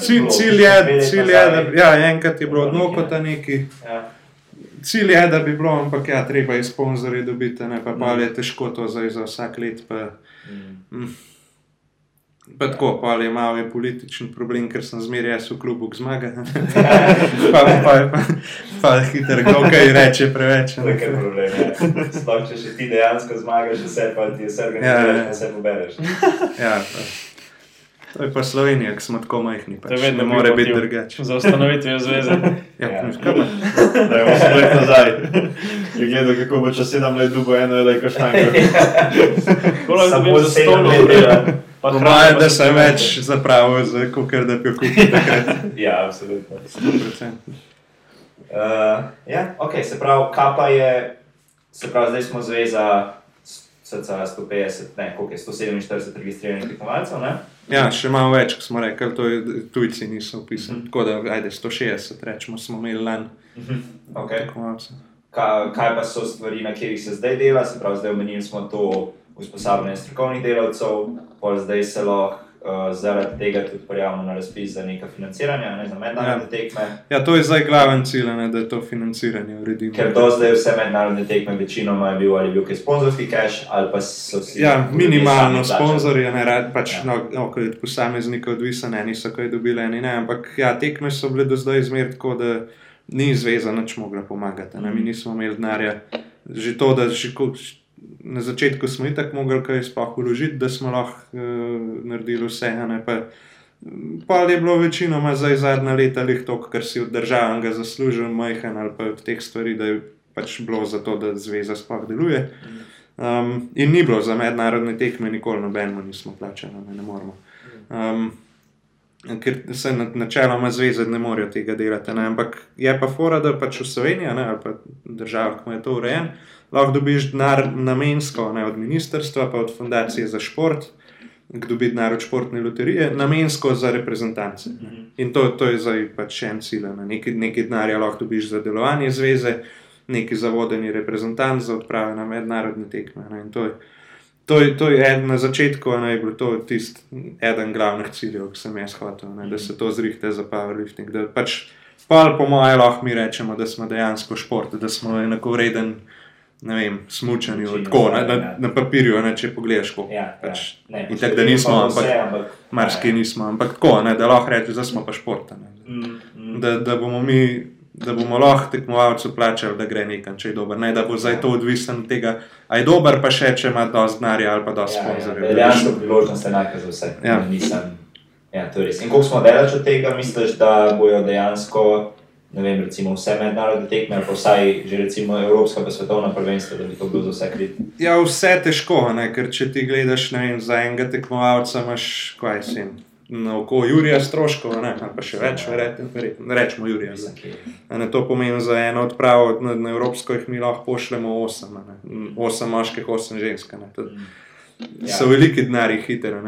Cilj je, cilj je, da ja, enkrat je bilo odnokota neki. Ja cilj je, da bi bilo, ampak ja, treba je sponzorje dobiti, ne pa, pa je težko to za, za vsak let. Pa, mm. mm. Pa tako, pa je malo političen problem, ker sem zmeraj jaz v klubu zmaga. pa pa, pa, pa hitro, kako kaj reče preveč. To je problem. Ja. Sploh če še ti dejansko zmagaš, vse pa ti je vse organiziraš, ja, ja. vse pobereš. ja, pa. To je pa Slovenija, ki smo tako majhni. Pač. Ne more biti drugače. Za ustanovitev zveze. ja, ja. Da, imamo se gledati nazaj. Je gledal, kako bo čez sedem let dubo eno ali kaj štango. Samo za sedem let. Pa hrana, da se več zapravo, kot da bi jo kupil takrat. ja, absolutno. 100%. Uh, ja, ok, se pravi, kapa je, se pravi, zdaj smo zveza SCA 150, ne, koliko je 147 registriranih tekmovalcev. Ja, še malo več, kot smo rekli, to je tujci niso upisani. Mm -hmm. Tako da, ajde, 160, rečemo, smo imeli lani. Mm -hmm. okay. kaj, kaj pa so stvari, na katerih se zdaj dela, se pravi, zdaj omenili smo to usposabljanje strokovnih delavcev, pol zdaj se lahko uh, zaradi tega tudi prijavimo na razpis za neka financiranja, ne za mednarodne ja. tekme. Ja, to je zdaj glaven cilj, ne, da je to financiranje uredimo. Ker do zdaj vse mednarodne tekme večinoma je bil ali bil kaj sponzorski cash ali pa so si. Ja, minimalno sponzorje, ne rad pač, ja. no, no, ko je posameznik odvisen, eni so kaj dobili, eni ne, ampak ja, tekme so bile do zdaj izmer tako, da ni zveza nič mogla pomagati, ne, mi mhm. nismo imeli denarja. Že to, da že na začetku smo tako mogli kaj sploh uložiti, da smo lahko uh, naredili vse. Pa, pa je bilo večinoma za zadnja leta lih to, kar si od državnega zaslužil, majhen ali pa od teh stvari, da je pač bilo za to, da zveza sploh deluje. Um, in ni bilo za mednarodne tekme, nikoli nobeno nismo plačali, ne, ne moramo. Um, Ker se načeloma zveze ne morejo tega delati. Ne? Ampak je pa fora, da pač v Sloveniji ali pa državah, ki je to urejeno, lahko dobiš denar namensko, ne od ministrstva, pa od fundacije za šport, kdo dobi denar od športne loterije, namensko za reprezentance. Ne. In to, to je zdaj pač še en cilj. Ne. Nekaj, nekaj denarja lahko dobiš za delovanje zveze, nekaj za vodenje reprezentant, za odprave na mednarodne tekme. Ne. In to je. To je, to je eden na začetku, ne je bil to tisti eden glavnih ciljev, ki sem jaz hotel, ne, da se to zrihte za powerlifting. Da pač, pa po mojem, lahko mi rečemo, da smo dejansko šport, da smo enako vreden ne vem, smučanju, tako na, na, ja. na papirju, ne, če pogledaš. Ko, ja, ja. pač, ja. ne, in tako, da nismo, ampak, ampak marsikaj ja. nismo, ampak tako, ne, da lahko rečeš, da smo pa športa. Mm, mm. Da, da bomo mi. Da bomo lahko tekmovalcu plačali, da gre nekam, če je dober. Ne, da bo zdaj to odvisno od tega, ali je dober, pa še če ima dovolj znanja ali pa dovolj sponzorjev. Ja, ja, dejansko priložnost je enaka za vse. Ja. Nisem, ja, In koliko smo daleč od tega, misliš, da bojo dejansko ne vem, recimo vse mednarodne tekme, pa vsaj že recimo Evropska pa svetovna prvenstva, da bi to bilo za vse krit. Ja, vse težko, ne? ker če ti gledaš vem, za enega tekmovalca, imaš kaj sem. Na oko Jurija stroškov, ne, pa še več, verjetno, rečemo Jurija. Ne, to pomeni za eno odpravo na, na Evropsko, jih mi lahko pošljemo osem, ne, osem moških, osem žensk. Ja. So veliki denari, hitro.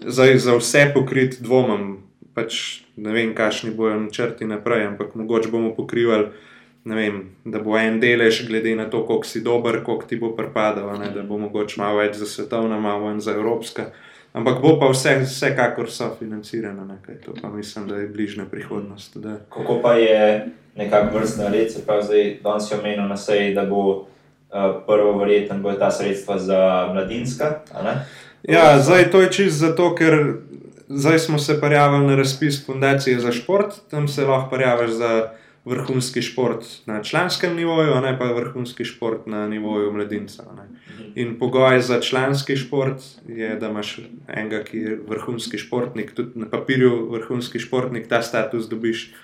Za, za vse pokrit dvomem, pač ne vem, kakšni bojo načrti naprej, ampak mogoče bomo pokrivali, vem, da bo en delež, glede na to, koliko si dober, koliko ti bo pripadal, ne, da bo mogoče malo več za svetovna, malo več za evropska. Ampak bo pa vse, vsekakor so financirano, nekaj, to pa mislim, da je bližnja prihodnost. Da. Kako pa je nekako vrstna red, se pravi, zdaj danes je omenil na seji, da bo uh, prvo verjetno bo ta sredstva za mladinska. Ja, zdaj to je čisto zato, ker zdaj smo se prijavili na razpis Fundacije za šport, tam se lahko prijaviš za vrhunski šport na članskem nivoju, ne pa vrhunski šport na nivoju mladinca. Ne. In pogoj za članski šport je, da imaš enega, ki je vrhunski športnik, tudi na papirju vrhunski športnik, ta status dobiš,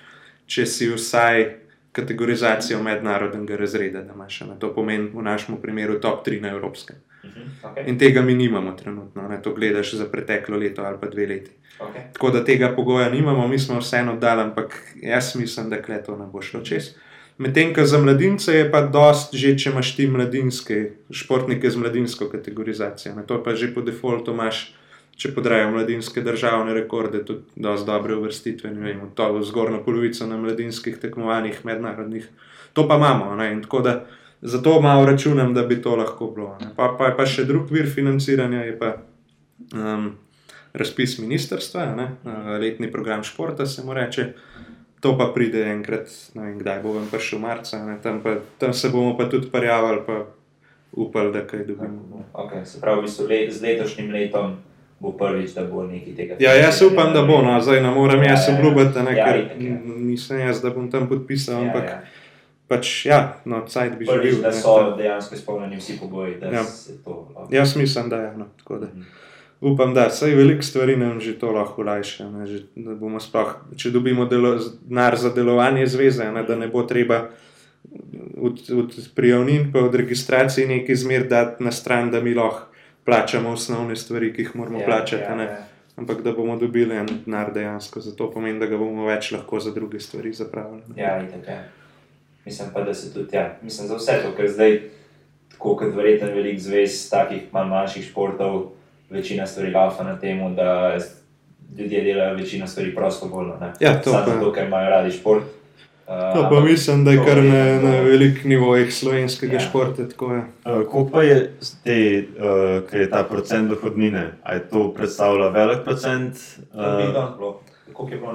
če si vsaj kategorizacijo mednarodnega razreda, da imaš. Ne. To pomeni v našem primeru top 3 na evropskem. Okay. In tega mi nimamo trenutno, ne. to gledaš za preteklo leto ali pa dve leti. Okay. Tako da tega pogoja nimamo, mi smo vseeno dali, ampak jaz mislim, da kleto ne bo šlo čez. Medtem, ko za mladince je pa dost, že če imaš ti mladinske športnike z mladinsko kategorizacijo. Ne? To pa že po defaultu imaš, če podrajo mladinske državne rekorde, tudi dosti dobre uvrstitve, ne vem, to je zgornja polovica na mladinskih tekmovanjih, mednarodnih. To pa imamo. Da, zato malo računam, da bi to lahko bilo. Pa, pa je pa še drug vir financiranja, je pa. Um, razpis ministrstva, ne, letni program športa se mu reče. To pa pride enkrat, ne vem, kdaj bo vam prišel marca, ne, tam, pa, tam se bomo pa tudi prijavili, pa upali, da kaj dobimo. Okay, se pravi, v bistvu let, z letošnjim letom bo prvič, da bo nekaj tega. Ja, jaz upam, da bo, no, zdaj ne morem ja, jaz ja, obljubiti, ja, ker ja. nisem jaz, da bom tam podpisal, ja, ampak. Ja. Pač, ja, no, cajt bi že bil. Da so ne, dejansko izpolnjeni vsi pogoji, da ja. se to. Okay. Jaz mislim, da je. No, upam, da se veliko stvari nam že to lahko olajša. Če dobimo denar za delovanje zveze, ne, da ne bo treba od, od prijavnin pa od registracije nekaj zmer dati na stran, da mi lahko plačamo osnovne stvari, ki jih moramo ja, plačati. Ja, ja. Ampak da bomo dobili en denar dejansko, zato pomeni, da ga bomo več lahko za druge stvari zapravili. Ja, itak, ja. Mislim pa, da se tudi, ja, mislim za vse to, ker zdaj, tako kot verjetno velik zvez takih mal manjših športov, večina stvari laufa na tem, da ljudje delajo večino stvari prostovoljno. Ja, to Samo zato, ker imajo radi šport. Uh, to pa mislim, da je kar na, na velik nivojih slovenskega ja. športa. Tako je. Uh, Kako pa je, te, uh, je ta procent dohodnine? Ali to predstavlja velik procent? Uh,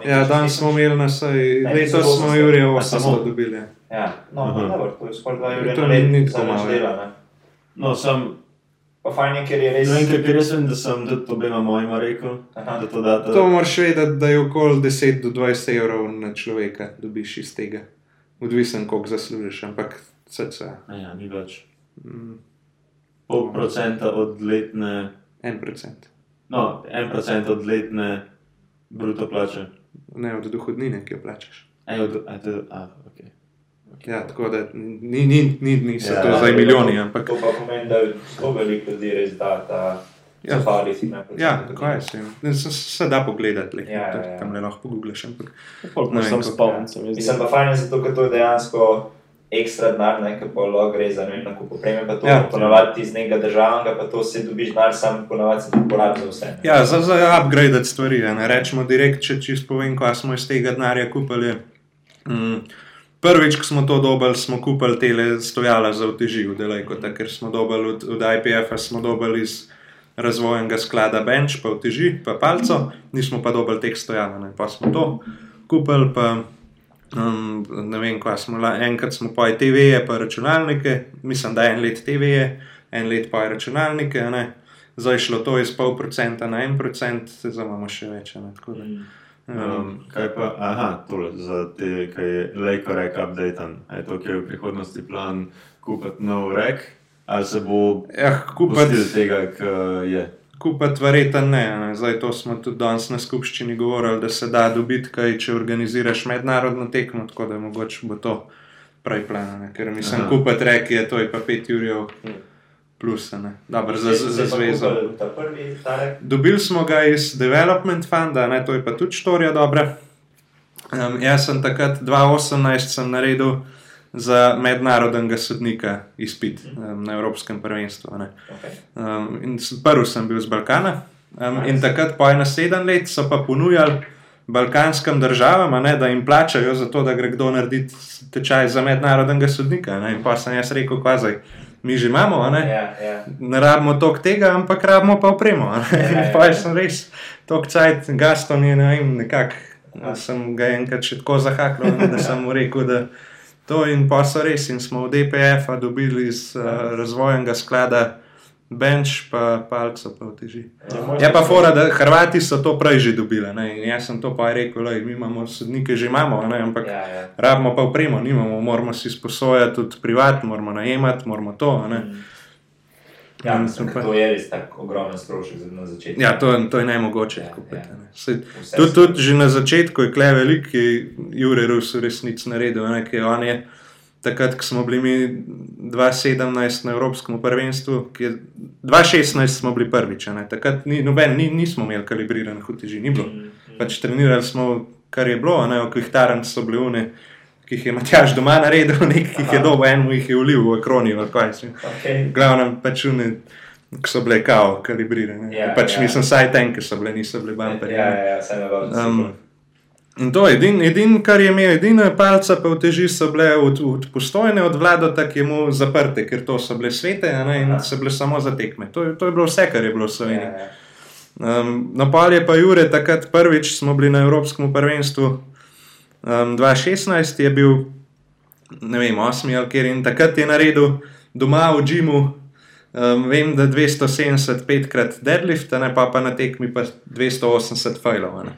Ja, danes smo imeli na sej, letos smo Jurija 800 dobili. Ja, no, dobro, to je skoraj 2 Jurija. To ni tako malo. No, sem, Pa fajn je, ker je res. Ne vem, ker jaz vem, da sem tudi obema mojima rekel. To, da, da... to moraš vedeti, da je okoli 10 do 20 evrov na človeka, dobiš iz tega. Odvisen, koliko zaslužiš, ampak vse se. Ja, ni več. Mm. Pol procenta od letne. En procent. No, en procent od letne bruto plače. Ne, od dohodnine, ki jo plačeš. Ej, od, a, to, a, okay. Ja, tako da ni, ni, ni, niso ja, to zdaj milijoni. Ampak... To pa pomeni, da zelo veliko ljudi res da ta ja. safari. Ja, tako je. Se, se, se da pogledati, le, ja, ja, ja. tam le lahko pogledaš. Ampak ne vem, spomnim. Ja. Mislim pa fajn, zato ker to je dejansko ekstra denar, nekaj pa lahko gre za ne vem, kako popreme pa to. Ja, ponavadi iz nekega državnega, pa to se dobiš denar, sam ponavadi se uporabi za vse. Ja, za, za upgrade stvari. Ne rečemo direkt, če čisto povem, kaj smo iz tega denarja kupili. Mm, Prvič, ko smo to dobili, smo kupili te stojala za uteživ, ker smo dobili od, od IPF-a, smo dobili iz razvojnega sklada Bench, pa uteži, pa palco, nismo pa dobili teh stojala. Ne. Pa smo to kupili, pa um, ne vem, kaj smo. Enkrat smo pa TV-je, pa računalnike, mislim, da en let TV-je, en let pa računalnike. Zdaj šlo to iz pol procenta na en procent, zdaj imamo še več. Ne, Um, kaj pa, aha, tole, za te, ki je lejko rek, update. Je to, ki je v prihodnosti plan kupiti nov rek, ali se bo ja, kupiti tega, kar je. Kupiti verjetno ne, ne. Zdaj to smo tudi danes na skupščini govorili, da se da dobiti, kaj če organiziraš mednarodno tekmo, tako da mogoče bo to prej plan. Ker mislim, kupiti rek je to, je pa pet jurjev. Hmm plus, Dobar, za, za, za zvezo. Dobili smo ga iz Development Funda, ne? to je pa tudi štorija dobra. Um, jaz sem takrat 2018 naredil za mednarodnega sodnika izpit um, na Evropskem prvenstvu. Um, prvi sem bil z Balkana um, in takrat po 71 let so pa ponujali. Balkanskim državam, ne, da jim plačajo za to, da gre kdo narediti tečaj za mednarodnega sodnika. Ne. In pa sem jaz rekel, kaj zdaj mi že imamo, ne, ja, ja. ne rabimo toliko tega, ampak rabimo pa opremo. Ja, pa ja. sem res tok cajt, Gaston je ne vem, nekako. Ja. Sem ga enkrat še tako zahakal, da sem mu rekel, da to in pa so res. In smo v DPF dobili iz uh, razvojnega sklada bench, pa palca, pa oteži. Ja, je pa fora, da Hrvati so to prej že dobili. Ne? In jaz sem to pa rekel, da imamo sodnike, že imamo, ne? ampak ja, ja. rabimo pa upremo, nimamo, moramo si sposojati tudi privat, moramo najemati, moramo to. Mm. Ja, mislim, pa, to je res tako ogromen strošek na začetku. Ja, to, to je najmogoče. Ja, ja. Tudi tud, že na začetku je kle veliki, Jure Rus v resnici naredil, je takrat, ko smo bili mi 2017 na Evropskem prvenstvu, 2016 smo bili prvič, ne? takrat ni, noben, ni, nismo imeli kalibriranih uteži, ni bilo. Mm -hmm. Pač trenirali smo, kar je bilo, ne v Kvihtaran so bili une. Ki jih je Matjaš doma naredil, nekaj jih je dobil, eno jih je ulil v ekroni, v se. Okay. Glavno, pač une, ki so bile kao, kalibrirane. Ja, pač ja. nisem saj ten, ki so bile, niso bile bumperje. Ja, ja, ja, sem um, In to je edino, edin, kar je imel, edina palca, pa v teži so bile od, od postojne od vlada, tako je mu zaprte, ker to so bile svete ne, in so bile samo za tekme. To, to je bilo vse, kar je bilo v Sloveniji. Ja, ja. Um, na pol je pa Jure, takrat prvič smo bili na Evropskem prvenstvu, um, 2016 je bil, ne vem, 8 ali kjer in takrat je naredil doma v Džimu. Um, vem, da 275 krat deadlift, ne pa, pa na tekmi pa 280 fajlov.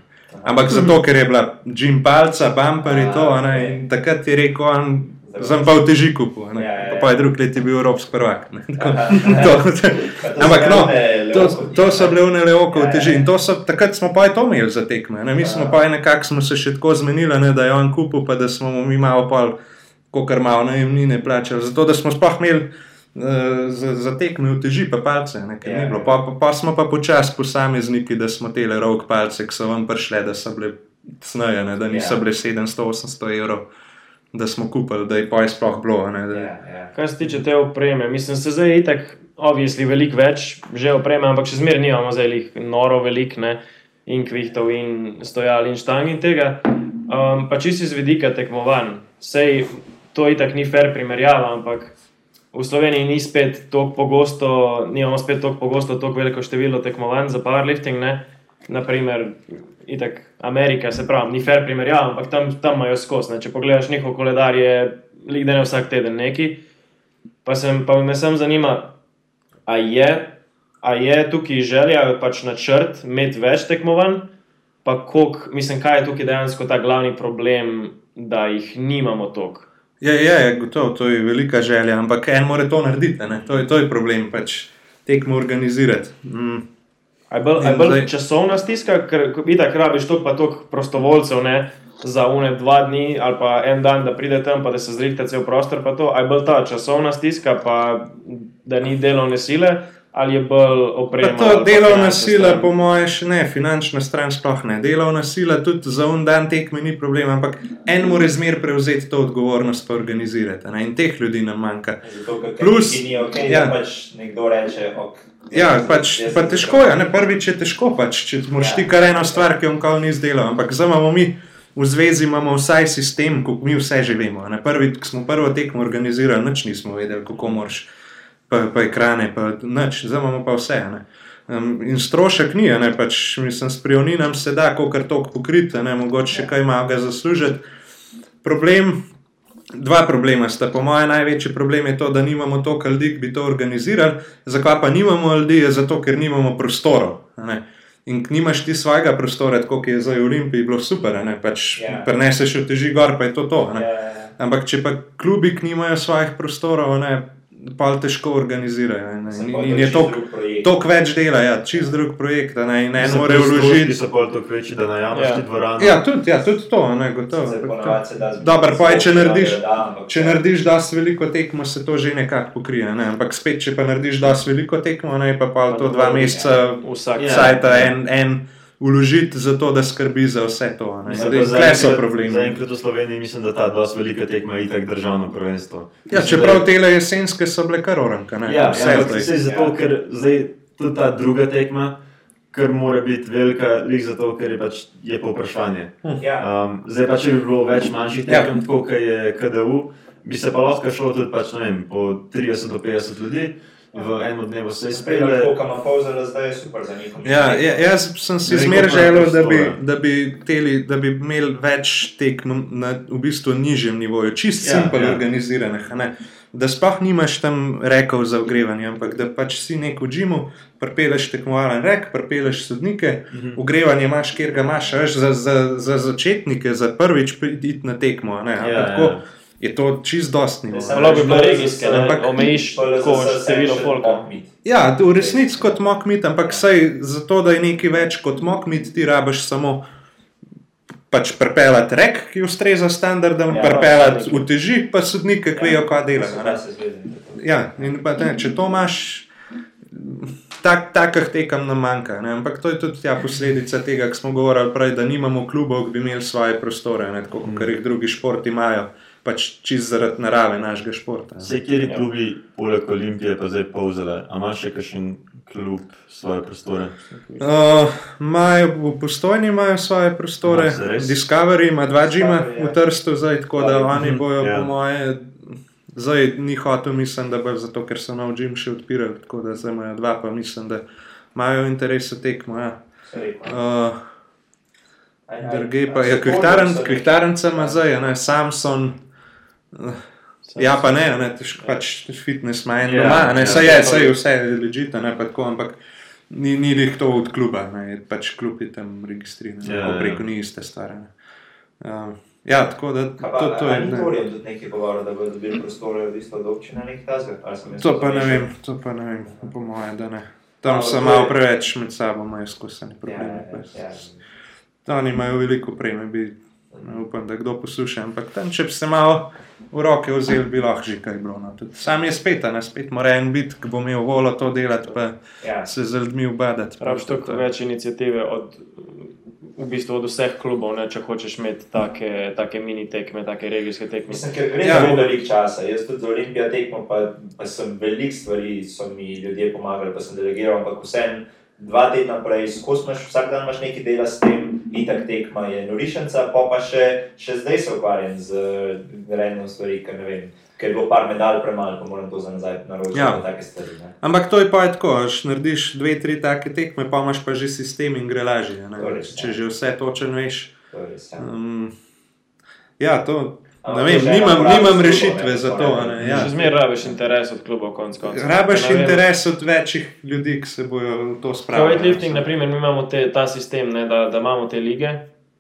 Ampak zato, ker je bila Jim Palca, bumper in to, ne, in takrat je rekel, on, sem pa v teži kupu, ja, ja. pa je drug let je bil Evropski prvak. Ampak no, to, to so bile une leoko v ja, teži in so, takrat smo pa je to imeli za tekme. Ne. Mi smo pa nekako smo se še tako zmenili, ne, da je on kupu, pa da smo mi malo pol, kot malo najemnine plačali. Zato, da smo sploh imeli za, za tekme v teži, pa palce. Ne, yeah. Ja. pa, pa, pa smo pa počasi posamezniki, da smo te rok palce, ki so vam prišle, da so bile snaje, da niso yeah. bile 700-800 evrov. Da smo kupili, da je pa sploh bilo. Ne, da... yeah, yeah. Kar se tiče te opreme, mislim, da se zdaj itak, obvisli, veliko več že opreme, ampak še zmeraj nimamo zdaj jih noro velik, ne, in kvihtov, in stojal, in štang in tega. Um, pa čisto iz vidika tekmovanj, sej to itak ni fair primerjava, ampak v Sloveniji ni spet tako pogosto, nimamo spet tako pogosto, tako veliko število tekmovanj za powerlifting. Ne? Naprimer, itak Amerika, se pravi, ni fair primerjava, ampak tam, tam imajo skos. Ne? Če pogledaš njihov koledar, je lik dan vsak teden neki. Pa, sem, pa me sem zanima, a je, a je tukaj želja, pač načrt, imeti več tekmovanj, pa koliko, mislim, kaj je tukaj dejansko ta glavni problem, da jih nimamo toliko. Ja, ja, ja gotovo, to je velika želja, ampak en mora to narediti, to je, to je problem, pač tekmo organizirati. Mm. Je bolj, je bolj časovna stiska, ker vidiš, rabiš to pa toliko prostovoljcev ne, za une dva dni ali pa en dan, da pride tam, pa da se zrihta cel prostor. Je bolj ta časovna stiska, pa da ni delovne sile ali je bolj opremljeno? To delovna sila, po mojem, še ne, finančna stran sploh ne. Delovna sila tudi za un dan tekme ni problem, ampak en mora zmer prevzeti to odgovornost in organizirati. Ne? In teh ljudi nam manjka. Zato, Plus, ni ok, ja. da pač nekdo reče. Ok. Ja, pač, pa težko je, ne? prvič je težko, pač, če moraš ja. ti kar eno stvar, ki jo nikoli ni izdelal. Ampak zdaj imamo mi v zvezi, imamo vsaj sistem, kot mi vse živimo. Prvi, ko smo prvo tekmo organizirali, nič nismo vedeli, kako moraš pa, pa ekrane, pa nič, zdaj imamo pa vse. Um, in strošek ni, ne, pač, mislim, s prioninam se da, kako kar tok pokriti, ne, mogoče še kaj ima ga zaslužiti. Problem, dva problema sta, po mojem, največji problem je to, da nimamo toliko ljudi, ki bi to organizirali. Zakaj pa nimamo ljudi, je zato, ker nimamo prostorov. In nimaš ti svojega prostora, kot je za Olimpij, bilo super, ne pač yeah. Ja. preneseš v teži gor, pa je to to. Yeah. Ja, ja, Ampak če pa klubi nimajo svojih prostorov, ne, pa težko organizirajo. In je to toliko več dela, ja, čist drug projekt. Ne, ne more vložiti. So pa toliko večji, da najameš ja. ti dvorano. Ja, tudi, ja, tudi to, ne, gotovo. Dobro, pa je, če narediš, če narediš dosti veliko tekmo, se to že nekako pokrije. Ne? Ampak spet, če pa narediš dosti veliko tekmo, ne, pa pa to dva meseca, vsaj ta en. en vložiti za to, da skrbi za vse to. Zdaj so problemi. Za enkrat v Sloveniji mislim, da ta dosti velika tekma je itak državno prvenstvo. Ja, čeprav te jesenske so bile kar oranka. Ja, vse ja, je zato, ker zdaj tudi ta druga tekma. Ker mora biti velika, lih zato, ker je pač je povprašanje. Hm. Ja. Um, zdaj pa, če bi bilo več manjših ja. tekem, ja. kot je KDU, bi se pa lahko šlo tudi pač, vem, po 30 do 50 ljudi v enem dnevu se izpelje. Tako kot ima Fowler, zdaj je super za njih. Ja, ja, jaz sem si zmer želel, da bi, da, bi teli, da bi imeli več tek na v bistvu nižjem nivoju, čist ja, simpel ja. organiziranih. da sploh nimaš tam rekov za ogrevanje, ampak da pač si nek v džimu, prepeleš tekmovalen rek, prepeleš sodnike, mhm. ogrevanje imaš, kjer ga imaš, veš, za, za, za začetnike, za prvič priti na tekmo. Ne, ja, tako, ja. Je to čist dostni. Zelo bi bilo regijske, ampak omejiš tako število folka. Ja, v resnici kot mokmit, ampak saj zato, da je nekaj več kot mokmit, ti rabiš samo pač prepeljati rek, ki ustreza standardom, ja, prepeljati v teži, pa sodnike, ki vejo, kaj delajo. Ja, in pa ne, če to imaš, tak, takih tekam nam manjka. Ne? Ampak to je tudi ja, posledica tega, kar smo govorili prej, da nimamo klubov, ki bi imeli svoje prostore, ne? tako kot jih drugi športi imajo. Pač čist zaradi narave našega športa. Vse, kjer klubi, poleg Olimpije, pa zdaj povzele. A imaš še kakšen kljub svoje prostore? Imajo uh, v postojni imajo svoje prostore, no, Discovery ima dva džima v ja. Trstu, zdaj, tako da oni bojo, ja. po moje, zdaj ni hotel, mislim, da bo zato, ker so nov džim še odpirali, tako da zdaj imajo dva, pa mislim, da imajo interes za tekmo. Ja. Uh, Drugi pa je kvihtarenca, ima zdaj, ne, Samsung. Uh, Ja, pa ne, ne težko, pač fitness ima eno, ja, ne, ja, saj je, saj je vse ležite, ne pa tako, ampak ni, ni jih to od kluba, ne, pač klub je tam registriran, ja, ja. preko ni iste stare. Um, ja, tako da to, to, to je. Ne, ne, tudi nekaj govora, da bodo dobili prostore od isto od občine nekih tazga. To pa ne vem, to pa ne vem, po moje, da ne. Tam so malo preveč med sabo, imajo izkušeni problemi. Ja, ja, ja. Oni imajo veliko preme, bi Ne upam, da kdo posluša, ampak tam, če bi se malo v roke vzel, bi lahko že kaj bilo. No. Sam je spet, ne spet mora en biti, ki bo imel voljo to delati, pa ja. se z ljudmi ubadati. Prav, to je več inicijative od, v bistvu od vseh klubov, ne, če hočeš imeti take, take mini tekme, take regijske tekme. Mislim, ker gre ja. za veliko časa. Jaz tudi za Olimpijo tekmo, pa, pa sem veliko stvari, so mi ljudje pomagali, pa sem delegiral, ampak vseeno dva tedna prej, skozi imaš, vsak dan imaš nekaj dela s tem, in tako tekma je norišnica, pa pa še, še zdaj se ukvarjam z grejem stvari, ker ne vem. Ker je bilo par medalj premalo, pa moram to za nazaj naročiti. Ja. Ampak to je pa tako, če narediš dve, tri take tekme, pa imaš pa že sistem in gre lažje. Če ja. že vse točno veš. To res, ja. Um, ja, to, Ne vem, nimam, nimam rešitve za to. Ja. Zmeraj rabiš interes od klubov, konc koncev. Rabiš interes od večjih ljudi, ki se bojo to spravili. Weightlifting, naprimer, mi imamo te, ta sistem, ne, da, da imamo te lige,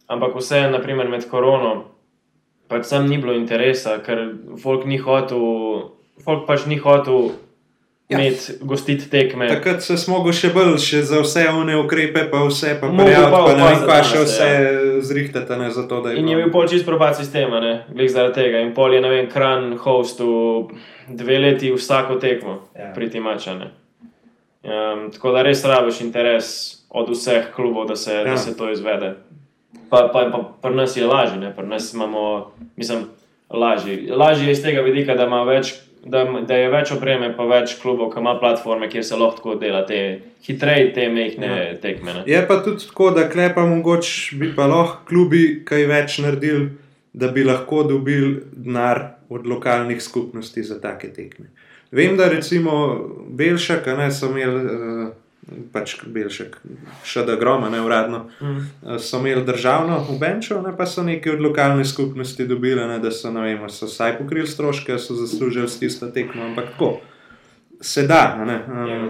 ampak vse, naprimer, med korono, pač sem ni bilo interesa, ker folk ni hotel, folk pač ni hotel ja. imeti gostiti tekme. Takrat se smo še bolj še za vse one ukrepe, pa vse, pa prijaviti, pa ne vem, pa še vse ja. zrihtati ne, za to, da je. In je bil pol čist propad sistema, ne, glede zaradi tega. In pol je, ne vem, kran hostu dve leti vsako tekmo ja. pri tem mačane. Um, tako da res rabiš interes od vseh klubov, da se, ja. da se to izvede. Pa, pa, pa pri nas je lažje, pri nas imamo, mislim, lažje. Lažje je iz tega vidika, da ima več da, da je več opreme, pa več klubov, ki ima platforme, kjer se lahko dela te hitreje, te mehne ja. tekme. Ne? Je pa tudi tako, da klepa mogoče bi pa lahko klubi kaj več naredili, da bi lahko dobili denar od lokalnih skupnosti za take tekme. Vem, da recimo Belšak, ne so imeli. Uh, pač Belšek, še da groma, ne uradno, mm. so imeli državno v Benču, ne pa so neki od lokalne skupnosti dobili, ne, da so, ne vem, so vsaj pokrili stroške, so zaslužili s tisto tekmo, ampak tako. Se da. Ne, um,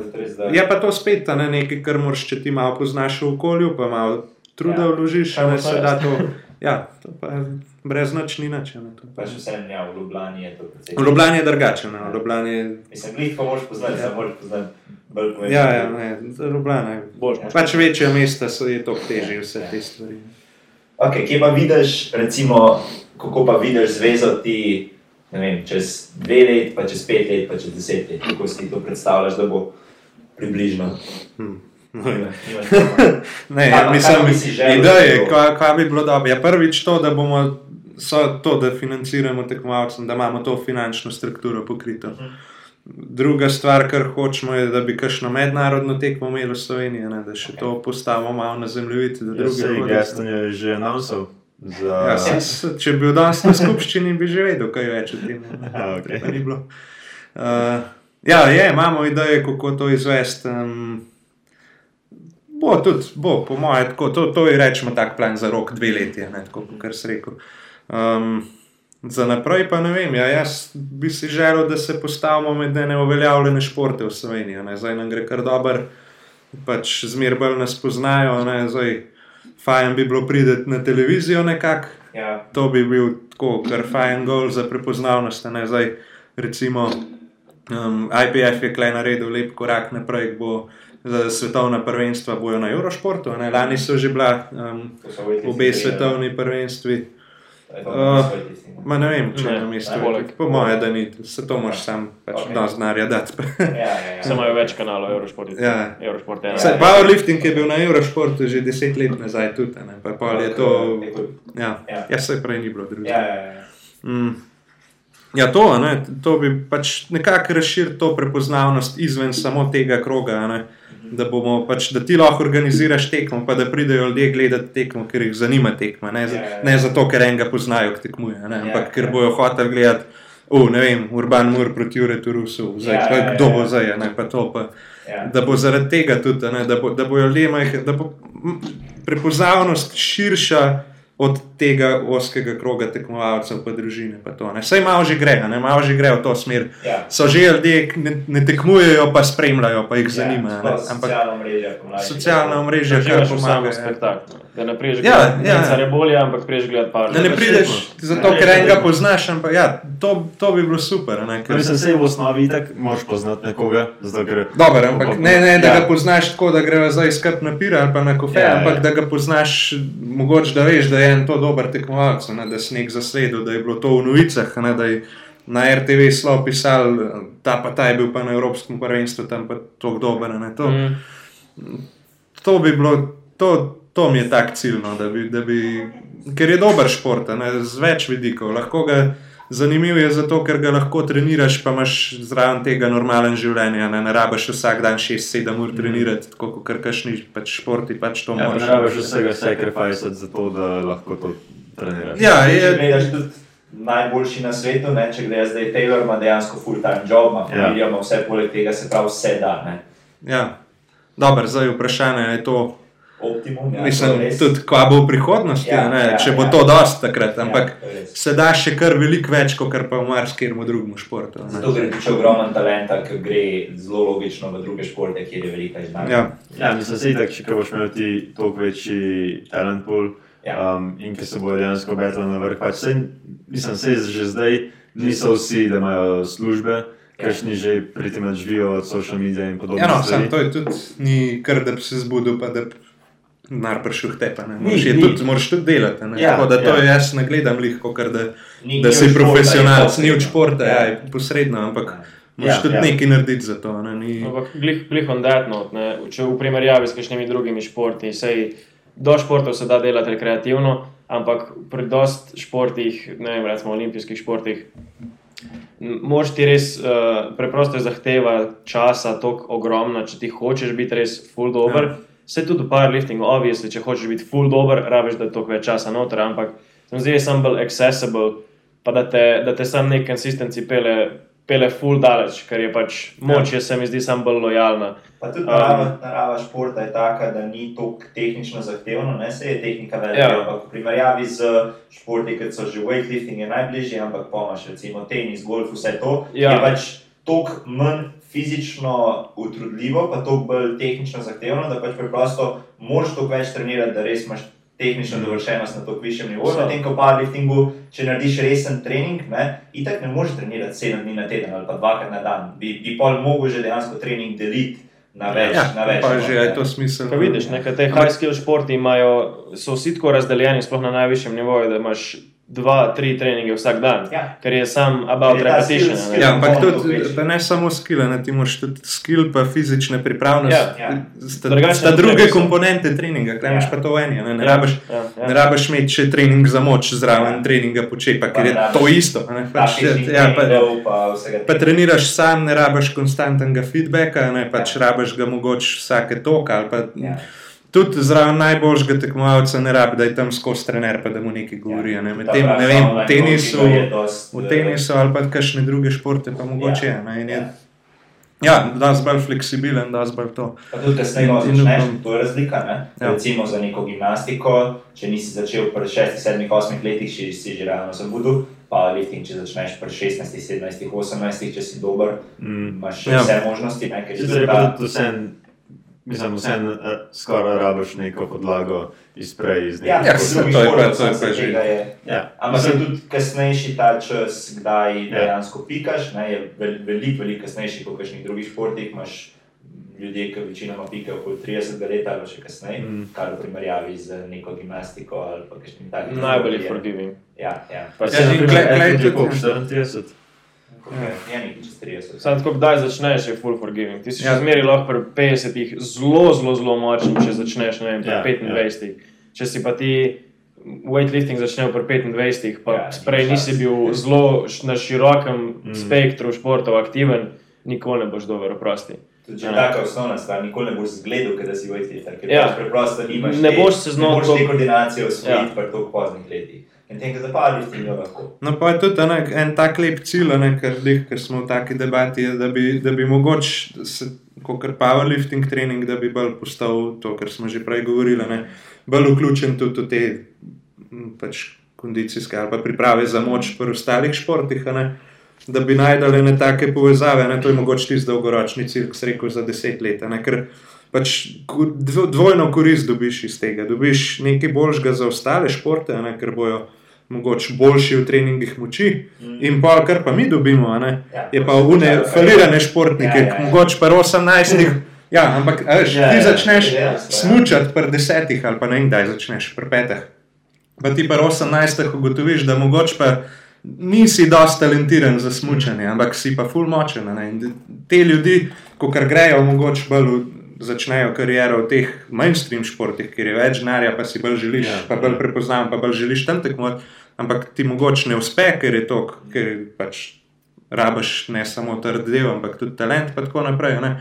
je pa to spet ne, nekaj, kar moraš, če ti malo poznaš v okolju, pa malo truda ja. vložiš, ne se da to. Ja, to pa je brez noč ni nič. Pa še vse ne, v Ljubljani je to precej. V Ljubljani je drugače. No, v Ljubljani je. Mislim, glih pa moraš poznati, ja. moraš poznati. Ja, ja, ne, Ljubljana je. Pač večje mesta so je to težje, vse te stvari. Ok, kje pa vidiš, recimo, kako pa vidiš zvezo ti, ne vem, čez dve let, pa čez pet let, pa čez deset let, kako si to predstavljaš, da bo približno. Hmm. ne, ja, mislim, ideje, kaj, kaj bi bilo dobro. Ja, prvič to, da bomo to, da financiramo tekmovalcem, da imamo to finančno strukturo pokrito. Uh mhm. -huh. Druga stvar, kar hočemo, je, da bi kakšno mednarodno tekmo imeli v Sloveniji, ne, da še to postavimo malo na zemljevid. Ja, se je gesto že nausel. Za... Ja, sem, če bi bil danes na skupščini, bi že vedel, kaj več o tem. okay. uh, ja, je, imamo ideje, kako to izvesti. Um, Bo tudi, bo, po mojem, tako to, to je rečemo tak plan za rok dve leti, ne, tako kot se rekel. Um, Za naprej pa ne vem. Ja, jaz bi si želel, da se postavimo med ne uveljavljene športe v Sloveniji. Ne. Zdaj nam gre kar dobro, pač zmer bolj nas poznajo. Ne. Zdaj, fajn bi bilo priti na televizijo nekako. Ja. To bi bil tako, kar fajn gol za prepoznavnost. Ne. Zdaj, recimo, um, IPF je klej naredil lep korak naprej, bo za svetovna prvenstva bojo na Eurošportu. Ne. Lani so že bila um, obe svetovni prvenstvi. Uh, ma ne vem, če je na mestu. Po mojem, da ni, se to moraš sam pač okay. dosti znarja dati. ja, ja, ja. Samo je več kanalov Eurošporta. Ja. Eurošport ja, powerlifting je bil na Eurošportu že deset let nazaj tudi. Ne, pa pa je to. Ja, ja. ja se prej ni bilo drugega. Ja, ja, ja. mm. ja, to, ne, to bi pač nekako razširil to prepoznavnost izven samo tega kroga. Ne da, bomo, pač, da ti lahko organiziraš tekmo, pa da pridejo ljudje gledati tekmo, ker jih zanima tekma. Ne, yeah, ja, yeah. Ja. ne zato, ker enega poznajo, ki tekmuje, ne, yeah, ampak yeah. ker bojo hoteli gledati, uh, ne vem, Urban Mur proti Uretu Rusu, zdaj, yeah, yeah, kdo yeah. bo zdaj, ne pa to. Pa, yeah. Da bo zaradi tega tudi, ne, da, bo, da bojo ljudje majhni, da bo prepoznavnost širša od tega oskega kroga tekmovalcev, pa družine. Pa Saj malo že gre, ne? malo že gre v to smer. Ja. So že ljudje, ki ne, ne tekmujejo, pa spremljajo, pa jih ja, zanima. Ampak socialna omrežja, kar pomaga. Da ne prideš ja, ja. za rebolje, ampak prideš gledati par. Da ne prideš zato, ker enega poznaš, ampak ja, to, to bi bilo super. Ne, ker... Mislim, se v osnovi tako moš poznati nekoga. Gre... Dobar, ampak ne, ne, da ja. ga poznaš tako, da greva zdaj skrb na pira ali pa na kofe, ja, ampak ja. da ga poznaš, mogoče da veš, da je en to dober tekmovalec, da si nek zasledil, da je bilo to v novicah. Ne, da je, Na RTV smo pisali, ta pa ta je bil pa na Evropskem prvenstvu, tam pa tako dober. To, mm. to bi bilo, to, to mi je tak cilj, no, da bi, da bi, ker je dober šport, ne, z več vidikov. Zanimiv je zato, ker ga lahko treniraš, pa imaš zraven tega normalen življenja. Ne, ne rabiš vsak dan 6-7 ur trenirati, tako kot krkšni pač športi. Pač ja, ne rabiš vsega sacrifice za to, da lahko to treniraš. Ja, je, Najboljši na svetu, ne? če gre zdaj Taylor, ima dejansko full-time job, ima familijo, ja. ima vse poleg tega, se pravi, vse da. Ne? Ja, dobro, zdaj vprašanje je to, optimum. Ja, Mislim, tudi kva bo v prihodnosti, ja, ja, če bo ja. to dosti takrat. Ja, ampak ja, se da še kar veliko več, kot pa v marskem drugem športu. Zato gre tudi ogromen talent, ki gre zelo logično v druge športe, kjer je velika izmenjava. Ja. ja, mislim, da se če boš imel ti toliko večji talent pool. Ja. Um, in ki se bo dejansko obetalo na vrh. Pač, mislim, da se že zdaj niso vsi, da imajo službe, Kajšni že pri tem živijo od social medija in podobno. Ja, no, sam to je tudi ni kar, da bi se zbudil, pa da bi denar prišel tepa. Moraš tudi, tudi delati. Ja, Tako da to ja. jaz ne gledam lihko, ker da, ni, da si profesionalc, ni od športa, ja. ja, posredno, ampak. Moš ja, tudi ja. nekaj narediti za to. Ne? Ni... Glih, glih on that note, ne? če v primerjavi s kakšnimi drugimi športi, sej do športov se da delati rekreativno, ampak pri dost športih, ne vem, recimo olimpijskih športih, moš ti res uh, preprosto zahteva časa, tako ogromna, če ti hočeš biti res full dobro. Ja. Vse tudi v powerliftingu, obvisno, če hočeš biti full dobro, rabiš da toliko več časa noter, ampak sem zdaj sem bolj accessible, pa da te, da te sam nek konsistenci pele, pele full daleč, ker je pač moč, ja. se mi zdi sam bolj lojalna. Pa tudi narava, um, narava športa je taka, da ni toliko tehnično zahtevno, ne se je tehnika velika, ja. ampak v primerjavi z športi, kot so že weightlifting, je najbližje, ampak pomaš recimo tenis, golf, vse to. Ja. Je pač toliko manj fizično utrudljivo, pa to bolj tehnično zahtevno, da pač preprosto moraš to več trenirati, da res imaš tehnično mm. dovršenost na tako višjem nivoju. Na tem, ko pa v liftingu, če narediš resen trening, ne, itak ne moreš trenirati sedem dni na teden ali pa dvakrat na dan. Bi, bi pol mogel že dejansko trening deliti. Na več, ja, na več. Pa že je to smisel. Pa vidiš, nekateri high skill športi imajo, so vsi tako razdeljeni, sploh na najvišjem nivoju, da imaš dva, tri treninge vsak dan, ja. ker je sam about repetition. Skill, skill, ja, ampak tudi ne samo skill, ne ti moraš tudi skill, pa fizične pripravnosti. Ja, ja. Sta, sta druge komponente treninga, kaj imaš ja. pa to v eni. Ne, ne, ja, rabiš, ja, ja. ne rabiš imeti še trening za moč zraven ja. treninga počepa, ker je to isto. Ne, pač, ja, pa, pa, pa treniraš sam, ne rabiš konstantnega feedbacka, ne pač ja. rabiš ga mogoče vsake toka. Ja tudi zraven najboljšega tekmovalca ne rabi, da je tam skozi trener, pa da mu nekaj govori. Ja, ne, tem, ne vem, v tenisu, v tenisu ali pa kakšne druge športe, pa mogoče ja, je. Ne, Ja, da je bolj fleksibilen, da je bolj to. Tudi, da se lahko začneš, to je razlika. Ne? Ja. Recimo za neko gimnastiko, če nisi začel pri 6, 7, 8 letih, če si že realno zamudil, powerlifting, če začneš pri 16, 17, 18, če si dober, mm. imaš ja. vse možnosti. Ne, ker je to vse. Mislim, vse uh, skoraj rabiš neko podlago iz prej. Iz ja, ja, to je pač to, kar že je. Ja. Ampak se tudi kasnejši ta čas, kdaj ja. dejansko pikaš, ne, je veliko, veliko velik kasnejši kot v kakšnih drugih športih ljudje, ki večinoma pikajo okoli 30 let ali še kasneje, mm. kar v primerjavi z neko gimnastiko ali pa kakšnim takim. Najbolj je forgiving. Ja, ja. Pa se ja, gledaj, kako 34. Ja, Sam tako, kdaj začneš, je full forgiving. Ti si ja. še zmeri lahko pri 50, zelo, zelo, zelo močen, če začneš vem, pri ja, 25. Ja. Če si pa ti weightlifting začneš pri 25, pa ja, prej nisi bil zelo na širokem mm. spektru športov aktiven, nikoli ne boš dober, oprosti. Če je tako osnovna stvar, nikoli ne boš zgledal, da si weightlifter, ker ja. pač preprosto nimaš ne boš se znal te koordinacije osvojiti ja. pri tako poznih letih. In tem, da pa ali ti ga lahko. No, pa je tudi ne, en tak lep cilj, ne, ker, ker smo v taki debati, da bi, da bi mogoče, kot powerlifting trening, da bi bolj postal to, kar smo že prej govorili, ne, bolj vključen tudi v te pač, kondicijske ali priprave za moč pri ostalih športih. Ne da bi najdele ne take povezave. Ne? To je mogoče tisti dolgoročni cilj, ki se reče za deset let. Ne? Ker pač dvojno korist dobiš iz tega. Dobiš nekaj boljšega za ostale športe, ne? ker bojo. Mogoče boljši v treningih moči, mm. in pa kar pa mi dobimo, ja, je pa unifalirane športnike, ja, ja, ja. mogoče pa 18. Ja, ampak veš, ja, ti ja, začneš ja, ja, smučati pri desetih, ali pa ne, kdaj začneš pri petih. Pa ti pa 18. ugotoviš, da mogoče pa nisi dosti talentiran za smutanje, ampak si pa full močen. Te ljudi, ko kar grejo, mogoče bolj začnejo kariero v teh mainstream športih, kjer je več denarja, pa si bolj želiš, ja, pa bolj prepoznavam, pa bolj želiš tam tekmovati. Ampak ti mogoče ne uspe, ker je to, ker pač rabaš ne samo trd del, ampak tudi talent, in tako naprej. Ne?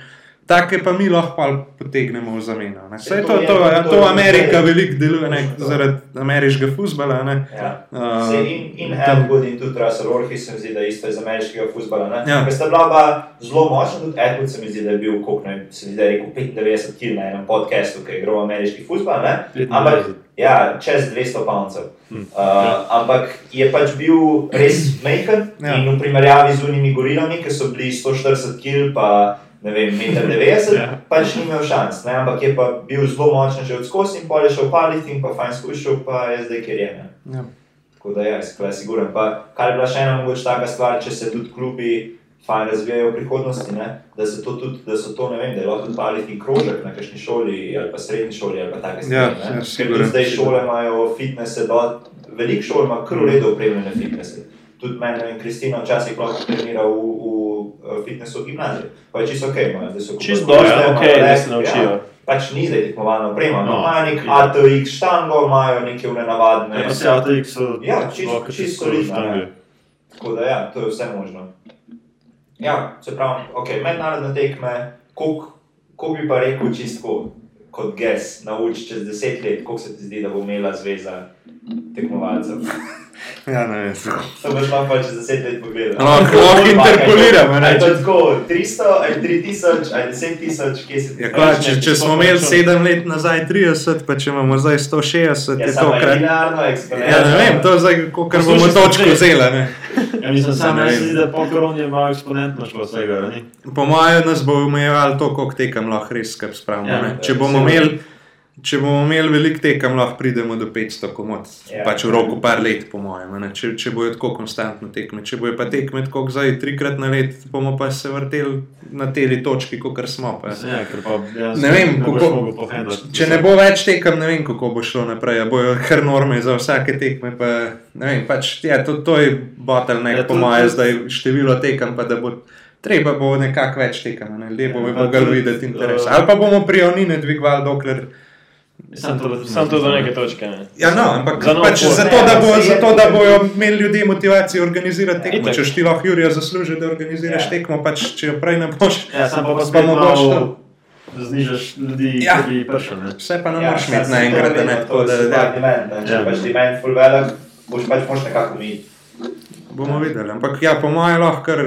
Take pa mi lahko potegnemo v zameno. Vse to, to, to, to Amerika veliko deluje ne, zaradi ameriškega futbola. Ja. Uh, in in Edward in tudi Russell Orhi se mi zdi, da isto iz ameriškega futbola. Ja. Ker sta bila pa zelo močna, tudi Edward se mi zdi, da je bil, koliko ne, se mi zdi, da je rekel 95 kg na enem podkastu, ki je igral ameriški. Ampak ja, čez 200 poundcev. Hmm. Uh, ampak je pač bil res majhen ja. in v primerjavi z unimi gorilami, ki so bili 140 kg ne vem, 1,90 m, ja. pač ni imel šans, ne? ampak je pa bil zelo močen že odskozi in pol je šel paliti in pa fajn skušal, pa je zdaj kjer je. Ja. Tako da je, skoro je siguren. Pa kar je bila še ena mogoče taka stvar, če se tudi klubi fajn razvijajo v prihodnosti, ne? da se to tudi, da so to, ne vem, da je lahko tudi paliti krožek na kakšni šoli ali pa srednji šoli ali pa take stvari. Ja, ja, Ker tudi zdaj šole imajo fitnesse, veliko šol ima kar uredo opremljene fitnesse. Tudi meni, in Kristina, včasih lahko trenira v, v fitnessu gimnazije. Pa je čisto ok, no, da so čisto dobro, ja, okay, da se naučijo. Ja, pač ni zdaj tekmovalna oprema, no, imajo nek ATX štango, imajo neke nenavadne. Ja, se ATX so. Ja, čisto čist solidno. Tako da ja, to je vse možno. Ja, se pravi, ok, mednarodne tekme, koliko bi pa rekel čisto kot gest, nauči čez deset let, koliko se ti zdi, da bo imela zveza tekmovalcev. Ja, ne vem. To boš lahko čez deset let pogledal. No, lahko interpoliramo. Je to tako, 300 ali 3000 ali 10 tisoč, kje se ti ja, kla, če, če smo imeli 7 let nazaj 30, pa če imamo zdaj 160, ja, je to kar. Ja, ne vem, to je zdaj, kar bomo točko vzeli. Ja, mislim, samo ne zdi, da po koroni je malo eksponentno šlo vsega. Po mojem nas bo omejevalo to, koliko tekam lahko res skrb spravimo. Ja, če bomo imeli. Če bomo imeli veliko tekem, lahko pridemo do 500, komod. Ja, pač v roku par let, po mojem. Če, če bojo tako konstantno tekme. Če bojo pa tekme tako zdaj trikrat na let, bomo pa se vrteli na tej točki, kot smo. Pa. Ja, pa, ne vem, ne kako, če ne bo več tekem, ne vem, kako bo šlo naprej. Bojo kar norme za vsake tekme. Pa, vem, pač, ja, to, to je bottleneck, ja, po mojem, zdaj število tekem. Treba bo nekako več tekem, ne? lepo bi mogli videti interes. Ali pa bomo prijavnine dvigovali, dokler. Sam to, sam to do neke točke. Ne. Ja, no, ampak pač zato, da bo, zato, da bojo imeli ljudje motivacijo organizirati tekmo. Če ti lahko Jurija zasluži, da organiziraš ja. tekmo, pač če jo prej ne boš, ja, sam pa, pa spet mogoče to. Znižaš ljudi, ja. ki bi prišel. Vse pa ne ja, moreš imeti naenkrat, ne tako da. Ja, ja. Če pač ti meni full velik, boš pač moš nekako videti. Bomo videli, ampak ja, po mojem lahko kar.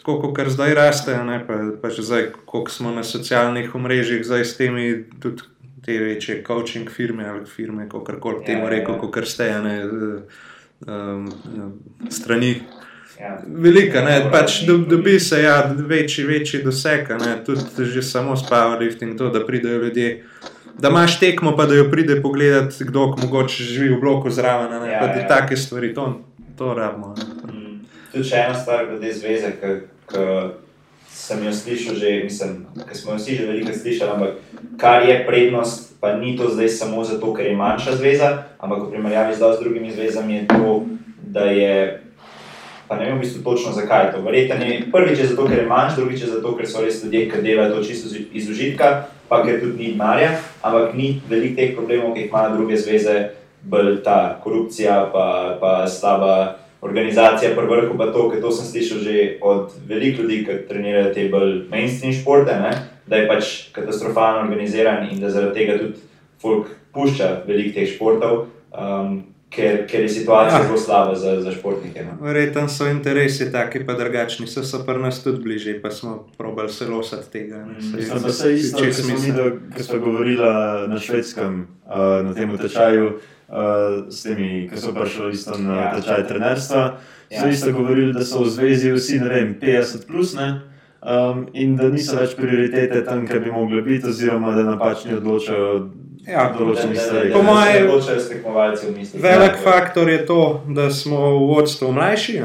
Tako kot zdaj raste, ne, pa, pa zdaj, koliko smo na socialnih omrežjih, zdaj s temi tudi te večje coaching firme ali firme, kako koli temu ja, ja, reko, ja. kot ste. Ne, um, strani. Ja. Velika, ne, pač dobi se ja, večji, večji doseg, tudi že samo s powerlifting, to, da pridejo ljudje da imaš tekmo, pa da jo pride pogledat, kdo mogoče živi v bloku zraven. Ja, ja. Take stvari, to, to rabimo. Mm. Tu še ena stvar, glede zveze, ki sem jo slišal, že, mislim, ki smo jo vsi že veliko slišali, ampak kar je prednost, pa ni to zdaj samo zato, ker je manjša zveza, ampak v primerjavi z drugimi zvezami je to, da je. Pa ne vem, v bistvu točno zakaj je to. Verjetno je prvič zato, ker je manjši, drugič zato, ker so res ljudje, ki delajo to čisto iz užitka, pa ker tudi ni denarja, ampak ni veliko teh problemov, ki jih imajo druge zveze, bolj ta korupcija, pa, pa slaba organizacija, pa vrhu pa to, ker to sem slišal že od velikih ljudi, ki trenirajo te bolj mainstream športe, ne? da je pač katastrofalno organiziran in da zaradi tega tudi folk pušča veliko teh športov. Um, ker, ker je situacija ja. zelo slaba za, za športnike. No. Verjetno so interesi taki, pa drugačni, so, so pa nas tudi bližje, pa smo probali se losati tega. Ampak mm. se isto, če smo mi, ki smo govorili na švedskem, uh, na tem tečaju, uh, s temi, ki so prišli isto na ja. tečaj trenerstva, ja. so isto govorili, da so v zvezi vsi, ne vem, 50 plus, ne? Um, in da niso več prioritete tam, kjer bi mogli biti, oziroma da napačni odločajo Ja, določeni stvari. Po mojem, velik faktor je to, da smo v vodstvu mlajši.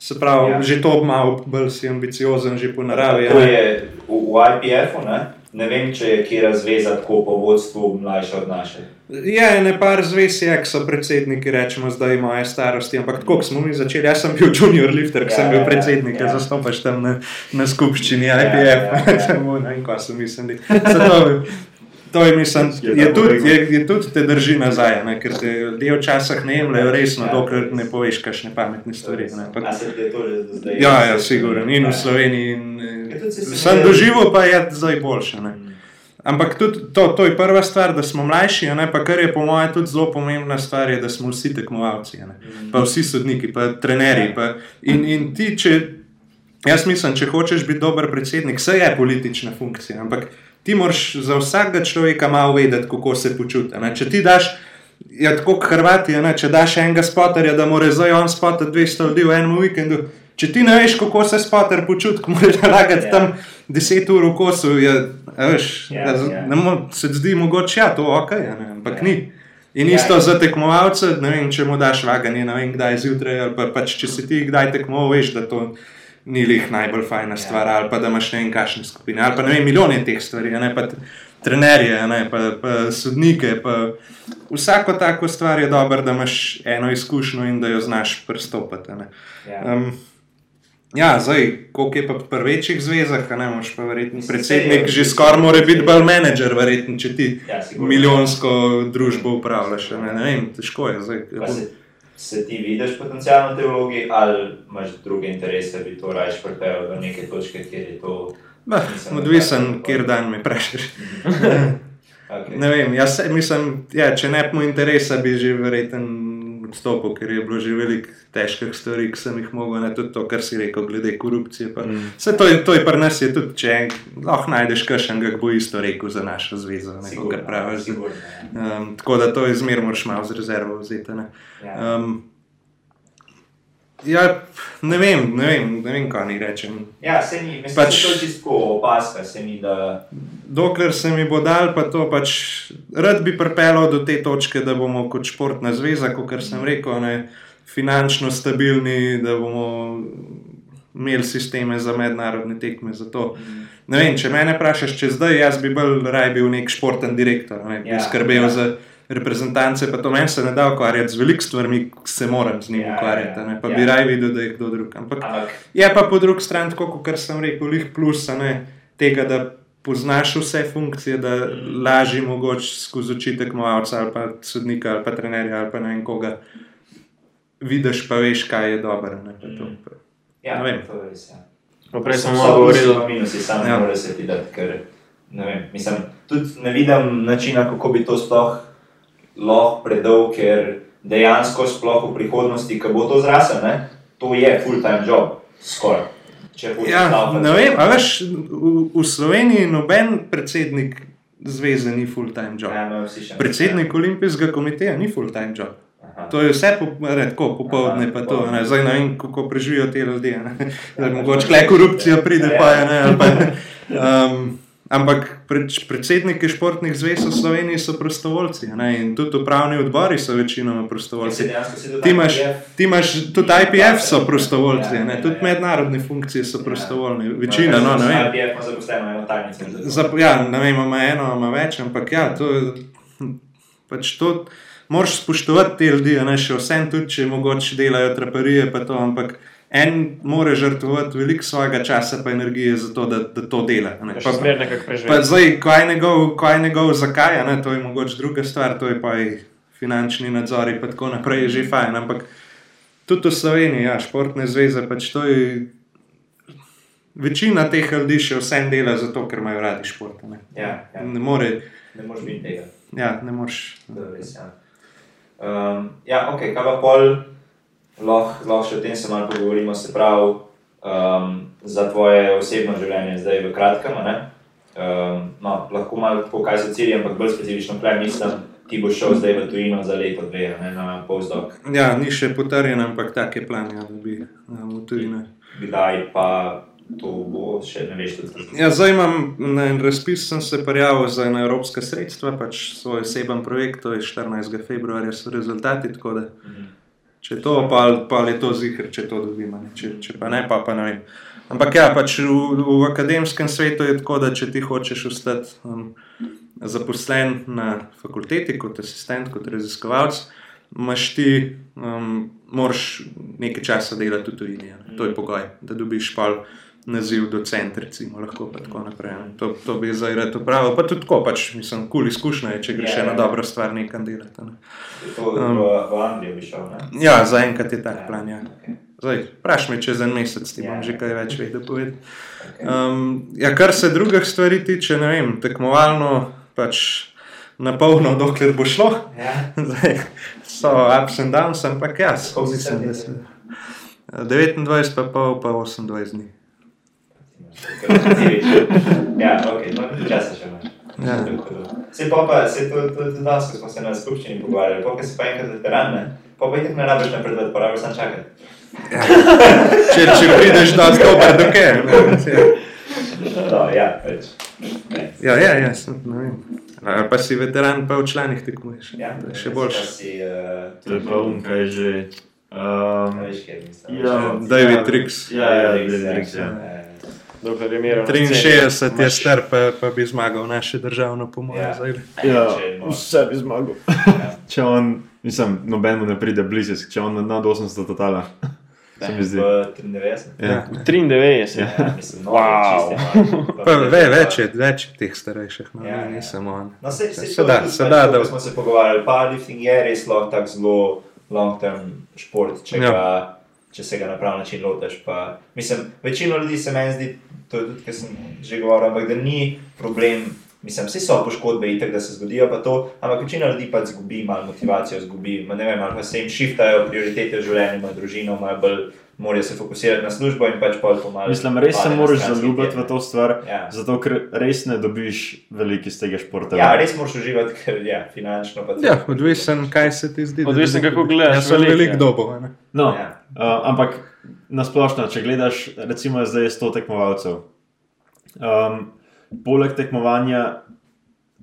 Se pravi, ja. že to malo bolj si ambiciozen, že po naravi. To je v, v IPF-u, ne? ne vem, če je kje razveza tako po vodstvu mlajša od naše. Je, ne par zvez je, ki so predsedniki, rečemo, zdaj imajo starosti, ampak tako smo mi začeli. Jaz sem bil junior lifter, ki ja, sem bil predsednik, ja, ja. zastopaš tam na, na skupščini IPF, ja, ja, ja. samo na en kos sem mislil. To je, mislim, je, tudi, je, je tudi te drži nazaj, ne? ker te ljudje včasih ne jemljajo resno, ja. dokler ne poveš, kakšne pametne stvari. Pa, ja, ja, sigurno. In v Sloveniji. In, ja, sem doživel, pa je zdaj boljše. Ne? Ampak tudi to, to je prva stvar, da smo mlajši, ne? pa kar je po mojem tudi zelo pomembna stvar, je, da smo vsi tekmovalci, ne? Pa vsi sodniki, pa trenerji. Pa, in, in ti, če, jaz mislim, če hočeš biti dober predsednik, vse je politična funkcija. Ampak, ti moraš za vsakega človeka malo vedeti, kako se počuti. Ne? Če ti daš, ja, tako kot Hrvati, ne? če daš enega spotarja, da mora zdaj on spotati 200 ljudi v enem vikendu. Če ti ne veš, kako se spotar počuti, moraš lagati yeah. tam 10 ur v kosu, je, veš, ja, yeah. Ne, se zdi mogoče, ja, to ok, ja, ne, ampak yeah. ni. In ja, isto yeah. za tekmovalce, ne vem, če mu daš vaganje, ne vem, kdaj zjutraj, ali pa, pač, če si ti kdaj tekmoval, veš, da to ni lih najbolj fajna ja. stvar, ali pa da imaš ne vem, kakšne skupine, ali pa ne vem, milijone teh stvari, ne pa trenerje, ne pa, pa sodnike. Pa vsako tako stvar je dobro, da imaš eno izkušnjo in da jo znaš pristopiti. Ja. Um, Ja, zdaj, koliko je pa pri večjih zvezah, ne moreš pa verjetno. Predsednik že skoraj mora biti bolj menedžer, verjetno, če ti ja, milijonsko družbo upravljaš. Ne, ne vem, težko je. Zdaj, se ti vidiš potencialno te vlogi, ali imaš druge interese, da bi to raje pripeljal do neke točke, kjer je to. Odvisen, kjer dan mi prešiš. okay. Ne vem, jaz mislim, ja, če ne bi imel interesa, bi že verjeten odstopil, ker je bilo že veliko težkih stvari, ki sem jih mogel, ne tudi to, kar si rekel, glede korupcije. Mm. Vse to, to je pri nas, je tudi, če lahko najdeš kakšen, ki bo isto rekel za našo zvezo. Sigurno, pravi, sigurno, ja. um, tako da to je zmer, moraš malo z rezervo vzeti. Ne? Ja. Um, Ja, ne vem, ne vem, ne vem kaj ni rečem. Ja, se mi pač, da je to čisto opaska. Mi, da... Dokler se mi bo dal, pa to pač rad bi pripeljal do te točke, da bomo kot športna zveza, kot sem rekel, ne, finančno stabilni, da bomo imeli sisteme za mednarodne tekme. Zato, ne vem, če me vprašaš, če zdaj jaz bi bil raje bil nek športen direktor, ne, bi ja, skrbel ja. za reprezentance, pa to meni se ne da ukvarjati z velikimi stvarmi, se moram z njimi ja, ukvarjati, ne, pa ja. bi raje videl, da je kdo drug. Ampak Ampak. je pa po drugi strani, kot sem rekel, lih plus ne, tega, da poznaš vse funkcije, da lažje mogoče skozi oči tekmovalca ali pa sodnika ali pa trenerja ali pa ne vem koga. Vidiš pa veš, kaj je dobro. Ne, pa to, pa. Ja, ne vem. To je res. Ja. Prej sem malo govoril o minusih, samo ja. ne moreš se videti, ker ne vem. Mislim, tudi ne vidim načina, kako bi to sploh lahko predolg, ker dejansko sploh v prihodnosti, ko bo to zrasel, ne, to je full-time job, skoraj. Ja, ne vem, veš, v, v Sloveniji noben predsednik zveze ni full-time job. Ja, no, predsednik ja. olimpijskega komiteja ni full-time job. Aha. to je vse po, ne, tako popoldne, pa to, ne, zdaj ne vem, kako preživijo te ljudje. Mogoče kle korupcija pride, pa je ne. Pa, um, Ampak predsedniki športnih zvez v Sloveniji so prostovoljci ne? in tudi upravni odbori so večinoma prostovoljci. Ti imaš, ti imaš tudi IPF so prostovoljci, ja, ja, tudi ja. mednarodne funkcije so prostovoljni. Večina, no, ne vem. IPF ima zaposleno eno tajnico. Ja, ne vem, ima eno, ima več, ampak ja, to, pač to moraš spoštovati te ljudi, ne še vsem, tudi če mogoče delajo traparije, pa to, ampak en more žrtvovati veliko svojega časa in energije za to, da, da to dela. Ne? Pa, pa zdaj, kaj je njegov, kaj je njegov zakaj, ne? to je mogoče druga stvar, to je pa finančni nadzor in tako naprej, je že fajn. Ampak tudi v Sloveniji, ja, športne zveze, pač to je. Večina teh ljudi še vsem dela zato, ker imajo radi šport. Ne, ja, ja. ne more. Ne moreš biti tega. Ja, ne moreš. Res, ja, um, ja ok, kaj pa pol lahko lah še o tem se malo pogovorimo, se pravi, um, za tvoje osebno življenje, zdaj v kratkem. Um, no, lahko malo pokaj so cilji, ampak bolj specifično, kaj mislim, ti boš šel zdaj v tujino za leto, dve, ne, na postdoc. Ja, ni še potrjen, ampak tak je plan, ja, da bi um, v tujino. Kdaj pa? To bo še ne veš, kako je. Ja, zdaj imam na en razpis, sem se prijavil za ena evropska sredstva, pač svoj oseben projekt, to je 14. februarja, so rezultati. Da, uh -huh. Če to, pa, pa je to zihar, če to dobimo, če, če pa ne, pa, pa ne vem. Ampak ja, pač v, v akademskem svetu je tako, da če ti hočeš ostati um, zaposlen na fakulteti kot asistent, kot raziskovalec, imaš ti, um, moraš nekaj časa delati v tujini. To je pogoj, da dobiš pal naziv docent, recimo, lahko pa tako naprej. To, to bi zdaj rad upravil, pa tudi tako, pač, mislim, kul cool izkušnja je, če greš yeah. Ja, na ja. dobro stvar nekam delati. Ne. To um, v Angliji bi šel, ne? Ja, zaenkrat je tak yeah. plan, ja. Okay. Zdaj, vpraš me čez en mesec, ti bom yeah. že kaj več vedel povedati. Okay. Um, ja, kar se drugih stvari tiče, ne vem, tekmovalno pač na polno, dokler bo šlo. Yeah. Zdaj, so ups and downs, ampak jaz. 29, pa pol, pa 28 dni ja, ok, no, časa še imaš. Ja. Se pa pa, se to tudi danes, ko smo se na skupščini pogovarjali, pa si pa enkrat veteran, ne? Pa pa itek ne rabiš napredovati, pa rabiš sam čakati. Ja. če, če prideš do dober, do kje? No, ja, več. Ja, ja, ja, sem, ne vem. A, pa si veteran, pa v članih tekmuješ. Ja, še boljš. Uh, to je pa um, kaj že. Um, ja, David Trix. Ja, ja, David Trix, ja. ja. 63 je star, pa, pa bi zmagal naše državno pomoč. Ja, ja vse bi zmagal. Ja. če on, mislim, nobeno ne pride blizu, če on nad 800 totala. Se mi zdi. 93. Ja. 93. Ja. Ja, mislim, no, wow. pa, ve, več, je, več je teh starejših, no, ja, ne samo on. No, se, se, se, da, se da, da. Smo se pogovarjali, powerlifting je res lahko tak zelo long-term šport, če, ja. Če se ga na prav način lotiš. Mislim, večino ljudi se meni zdi to je tudi, kar sem že govoril, ampak da ni problem. Mislim, vse so poškodbe, itek, da se zgodijo, to, ampak večina ljudi pa zgubi malo motivacijo, zgubi, ne vem, ali pa se jim šiftajo prioritete v življenju, ima družino, ima bolj, morajo se fokusirati na službo in pač pol pomaga. Mislim, res se moraš zaljubiti v to stvar, ja. zato ker res ne dobiš veliko iz tega športa. Ja, res moraš uživati, ker je ja, finančno. Ja, odvisen, kaj se ti zdi. Odvisen, kako gledaš. Jaz sem velik dobo. No, ja. uh, ampak nasplošno, če gledaš, recimo, zdaj je 100 tekmovalcev. Um, poleg tekmovanja,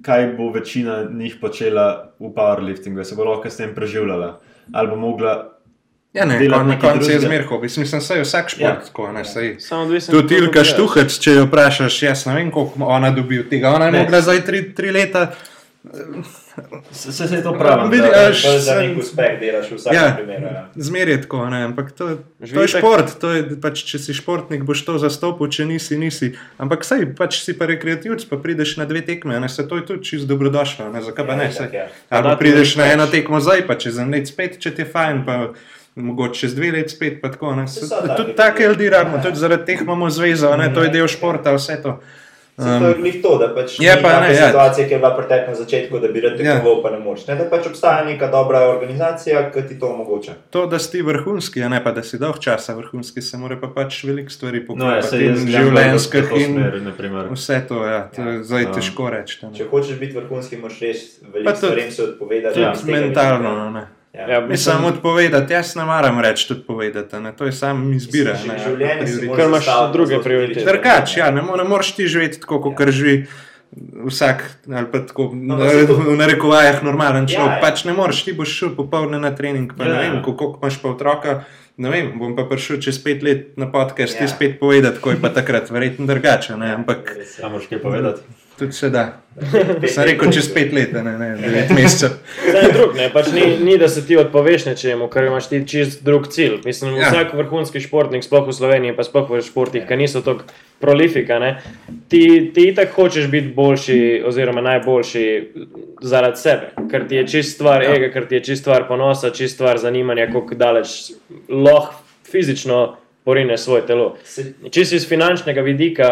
kaj bo večina njih počela v powerliftingu, se bo lahko s tem preživljala ali bo mogla. Ja, ne, kon, na koncu je zmerno hobi. Mislim, da je vsak šport ja. tako. Tudi Ilka Štuhec, če jo vprašaš, jaz ne vem, koliko ona dobi od tega. Ona je mogla zdaj tri, tri leta. Se, se, se to pravi. Vidi, da je za nek uspeh delaš v vsakem ja, primeru. Ja. Zmer je tako, ne? ampak to, to je šport. To je, pač, če si športnik, boš to zastopil, če nisi, nisi. Ampak saj, pač si pa rekreativc, pa prideš na dve tekme, ne? se to je tudi čisto dobrodošlo. Ne? Zakaj pa ja, ne? Saj, ja. Ali prideš na eno tekmo zdaj, pa čez en let spet, če ti je fajn. Pa, Mogoče čez dve leti spet, pa tako. Tudi take ljudi rabimo, tudi zaradi teh imamo zvezo, ne? to je del športa, vse to. Um, to je to, da pač je pa ne, ja. situacija, ki je bila pretekla na začetku, da bi rad tekmoval, ja. pa ne moš. Ne, da pač obstaja neka dobra organizacija, ki ti to omogoča. To, da si vrhunski, a ne pa da si dolg časa vrhunski, se mora pa pač veliko stvari pokazati. No, ja, življenjskih in vse to, ja, to ja. je zdaj ja. težko reči. Če hočeš biti vrhunski, moraš res veliko stvari se odpovedati. Ja. Mentalno, ne. Ja, ja, mislim, samo odpovedati, jaz ne maram reči tudi povedati, ne? to je samo izbira. Ker imaš druge prioritete. Drugač, ja, ne, ne moreš ti živeti tako, kot ja. živi vsak, ali pa tako no, na, v narekovajah normalen človek. Ja, ja. Pač ne moreš, ti boš šel popoldne na trening, pa ja, ne vem, koliko imaš pa otroka. Ne vem, bom pa prišel čez pet let na podcast, ti ja. spet povedati, ko je pa takrat verjetno drugače. Ampak. Samo še kaj povedati. Tudi se da. Sem rekel, čez pet let, ne, ne, devet mesecev. Drug, ne, pač ni, ni, da se ti odpoveš nečemu, ker imaš ti čist drug cilj. Mislim, ja. vsak vrhunski športnik, sploh v Sloveniji, pa sploh v športih, ki niso tako prolifika, ne, ti, ti itak hočeš biti boljši, oziroma najboljši zaradi sebe, ker ti je čist stvar ja. ega, ker ti je čist stvar ponosa, čist stvar zanimanja, kako daleč lahko fizično porine svoje telo. Čisto iz finančnega vidika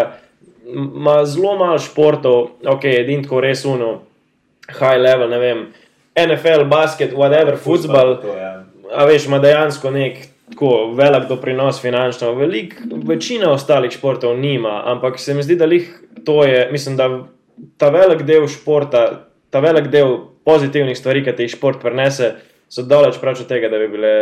ima zelo malo športov, ok, edin tako res uno, high level, ne vem, NFL, basket, whatever, football. Ja. A veš, ima dejansko nek tako velik doprinos finančno. Velik, večina ostalih športov nima, ampak se mi zdi, da jih to je, mislim, da ta velik del športa, ta velik del pozitivnih stvari, ki ti jih šport prenese so daleč prav od tega, da bi bile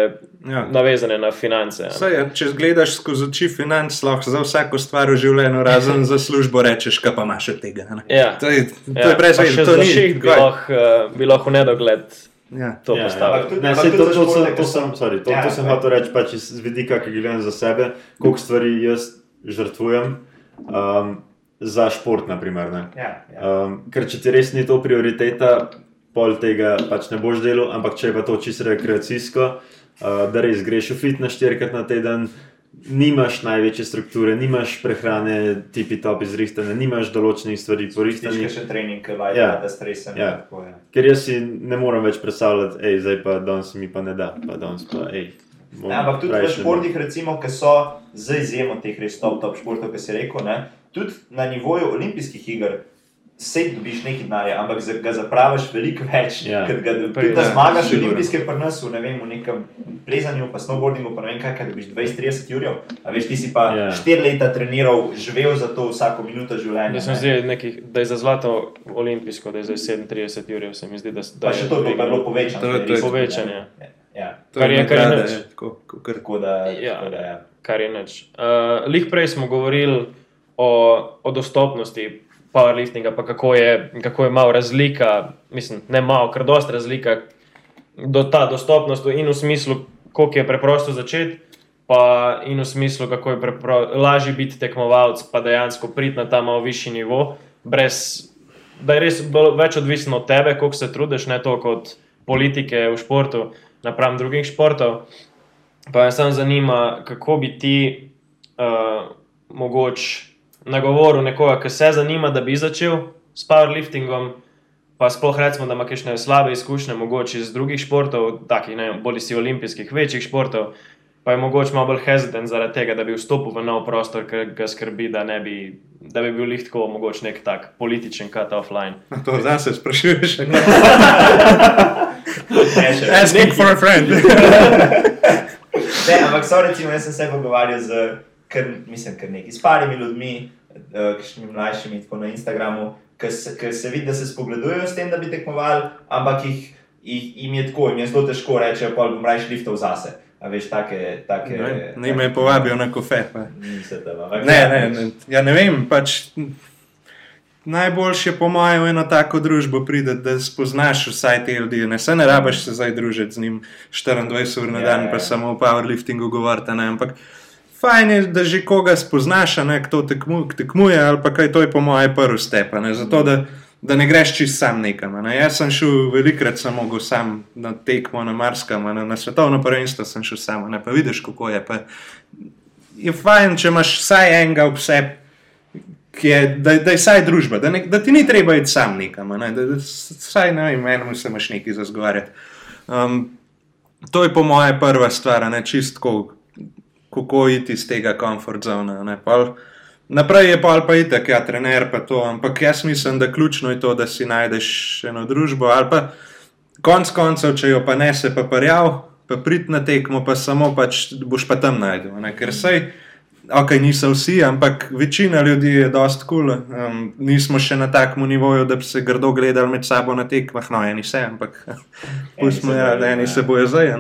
ja. navezane na finance. Saj, ja, če gledaš skozi oči financ, lahko za vsako stvar v življenju, razen za službo, rečeš, kaj pa imaš od tega. Ja. To je, to ja. je brez veze, to ni ših, bi lahko uh, v nedogled. Ja. To ja, postaviti. Ja, to, to, to, to, to sem, sorry, to, ja, to sem hotel reči, pač iz vidika, ki gledam za sebe, koliko stvari jaz žrtvujem um, za šport. Naprimer, ja, ja. Um, ker če ti res ni to prioriteta, pol tega pač ne boš delal, ampak če je pa to čisto rekreacijsko, uh, da res greš v fitness štirikrat na teden. Nimaš največje strukture, nimaš prehrane, tipi top izrihtane, nimaš določenih stvari porihtanih. Še trening, kaj ja. da stresem. Ja. Ja. Ker jaz si ne morem več predstavljati, hej, zdaj pa danes mi pa ne da, pa danes pa hej. Ja, ampak tudi v športih, recimo, ki so za izjemo teh res top, top športov, ki si rekel, ne, tudi na nivoju olimpijskih iger vse dobiš nekaj denarja, ampak ga zapraviš veliko več. Ja. Ker ga ja, zmagaš v olimpijskem prnosu, ne vem, v nekem plezanju, pa snowboardingu, pa ne vem kaj, kaj dobiš 20-30 ur. A veš, ti si pa 4 ja. leta treniral, živel za to vsako minuto življenja. Ne? Zdi, nekih, da je za zlato olimpijsko, da je za 37 ur, se mi zdi, da, da pa še to bi bilo povečano. To je povečanje. Ja. Ja. Kar je kar je neč. Ja. Ja. Kar je neč. Uh, Lih prej smo govorili o, o dostopnosti powerliftinga, pa kako je, kako je malo razlika, mislim, ne malo, kar dosta razlika do ta dostopnost in v smislu, koliko je preprosto začeti. Pa in v smislu, kako je lažje biti tekmovalec, pa dejansko priti na ta malo višji nivo, brez, da je res več odvisno od tebe, koliko se trudiš, ne toliko od politike v športu, napram drugih športov. Pa me samo zanima, kako bi ti uh, mogoče nagovoru nekoga, ki se zanima, da bi začel s powerliftingom, pa sploh recimo, da ima kakšne slabe izkušnje, mogoče iz drugih športov, takih ne, bolj si olimpijskih, večjih športov, pa je mogoče malo bolj hesitant zaradi tega, da bi vstopil v nov prostor, ker ga skrbi, da, bi, da bi bil lahko mogoče nek tak političen cut offline. To zdaj se sprašuješ. Asking for a friend. ne, ampak so recimo, jaz sem se pogovarjal z kar, mislim, kar nekaj s parimi ljudmi, uh, ki mlajšimi, tako na Instagramu, ki se, se vidi, da se spogledujejo s tem, da bi tekmovali, ampak jih, jih, jim je tako, jim je zelo težko reči, pa bom raje liftov zase. A veš, take. take ne, ne me povabijo na kofe. Ne, ne, ne, ja, ne vem. Pač, Najboljše, po mojem, eno tako družbo pride, da spoznaš vsaj te ljudi. Ne, se ne rabiš se zdaj družiti z njim 24 ur na dan, ja, pa ja. samo o powerliftingu govorite. Ampak fajn je, da že koga spoznaš, ne, kdo tekmu, tekmuje, ali pa kaj to je po mojem prvi step. Zato, da, da ne greš čist sam nekam. Ne. Jaz sem šel velikrat samo sam na tekmo, na Marskam, na, na svetovno prvenstvo sem šel sam, ne pa vidiš, kako je. Pa je fajn, če imaš vsaj enega ob sebi. Je, da, da je vsaj družba, da, ne, da ti ni treba iti sam nekam, ne, da, da vsaj ne vem, eno se imaš nekaj za zgovarjati. Um, to je po mojem prva stvar, ne čistko, kako iti iz tega komfort zona. Naprej je pa ali pa itek, ja, trener pa to, ampak jaz mislim, da ključno je to, da si najdeš eno družbo ali pa konc koncev, če jo pa ne se pa parjav, pa prid na tekmo, pa samo pač boš pa tam najdel. Ne? Ker sej ok, niso vsi, ampak večina ljudi je dost kul. Cool. Um, nismo še na takem nivoju, da bi se grdo gledali med sabo na tekmah, no, eni se, ampak pustimo, ja, da eni se bojo zdaj.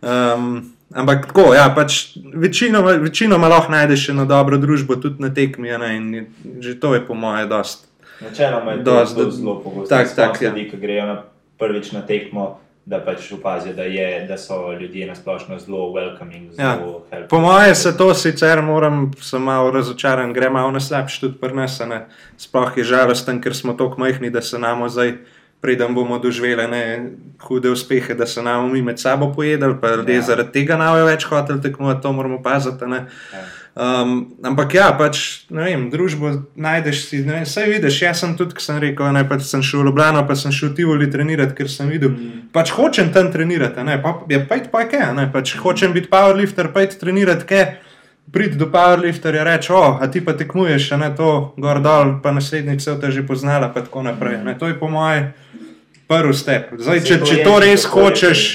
Um, ampak tako, ja, pač večinoma, večinoma lahko najdeš eno dobro družbo tudi na tekmi, ne, in že to je po moje dost. Načeloma je to zelo, pogosto. Tak, tak, ja. ljudi, ki grejo na prvič na tekmo da pač opazijo, da, da so ljudje na splošno zelo welcoming. Zelo ja. Po mojem se to sicer moram, sem malo razočaran, gre malo na slabše tudi pri nas. Sploh je žalosten, ker smo tako majhni, da se nam zdaj. Preden bomo doživeli ne, hude uspehe, da se nam mi med sabo pojedali, pa ljudje ja. zaradi tega ne bojo več hoteli tekmovati, to moramo paziti. Ja. Um, ampak ja, pač, ne vem, družbo najdeš si. Vem, saj vidiš, jaz sem tudi, ki sem rekel, ne, pač sem šel v Ljubljano, pa sem šel v Tivoli trenirati, ker sem videl, mm. pač hočem tam trenirati, ne, pa je pa pa je kaj, ne, pač hočem biti powerlifter, pa je trenirati kaj. Prid do powerlifterja in reče: O, a ti pa tekmuješ, ne to, gor dol, pa naslednjič se te že poznala, pa tako naprej. Ne, to je po mojem prvi step. Zdaj, če, če to res hočeš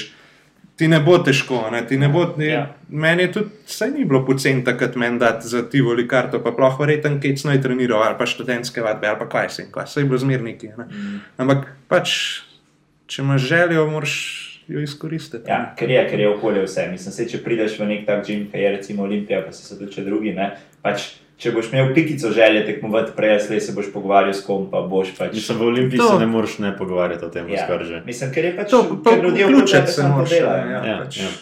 ti ne bo težko. Ne? Ne bo, ne, ja. Meni je tudi, saj ni bilo pocen takrat meni dati za ti voli karto, pa ploh verjeten, kaj smo trenirali, ali pa študentske vadbe, ali pa kaj se jim, kaj se jim bo zmerniki. Mm. Ampak pač, če imaš željo, moraš. Jo izkoristiti. Ja, ker je, ker je okolje vse. Mislim, se, če prideš v nek tak gim, ki je recimo Olimpija, pa se tudi drugi, ne, pač če boš imel pikico želje tekmovati, prej ali se boš pogovarjal s kom, pa boš pač. Mislim, v Olimpiji to... se ne moreš ne pogovarjati o tem, ja. kar že. Mislim, ker je pač to, ker ljudje vključujejo se samo delajo. Ja, ja, pač. ja.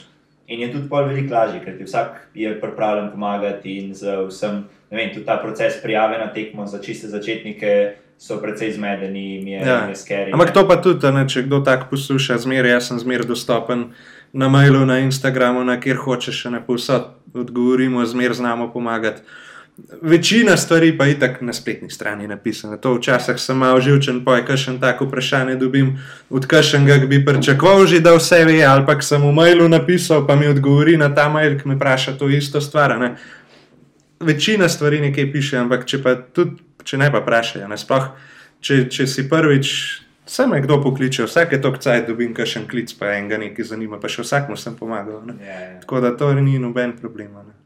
In je tudi pol veliko lažje, ker ti vsak je pripravljen pomagati in z vsem, ne vem, tudi ta proces prijave na tekmo za čiste začetnike. So precej zmedeni, mi je, ja. je skeri. Ampak to pa tudi, ne, če kdo tako posluša, zmeraj jaz sem zmeraj dostopen na mailu, na Instagramu, na kjer hočeš, ne povsod odgovorimo, zmeraj znamo pomagati. Večina stvari pa je tako na spletni strani napisana. To včasih sem malo živčen, pa je kakšen tak vprašanje dobim, od kakšnega bi pričakoval že, da vse ve, ali pa sem v mailu napisal, pa mi odgovori na ta mail, ki me vpraša to isto stvar. Ne. Večina stvari nekaj piše, ampak če pa tudi, če ne pa vprašajo, ne sploh, če, če si prvič, se me kdo pokliče, vsake to kcaj dobim kakšen klic, pa enega nekaj zanima, pa še vsakmu sem pomagal. Yeah, yeah. Tako da to ni noben problem. Ne.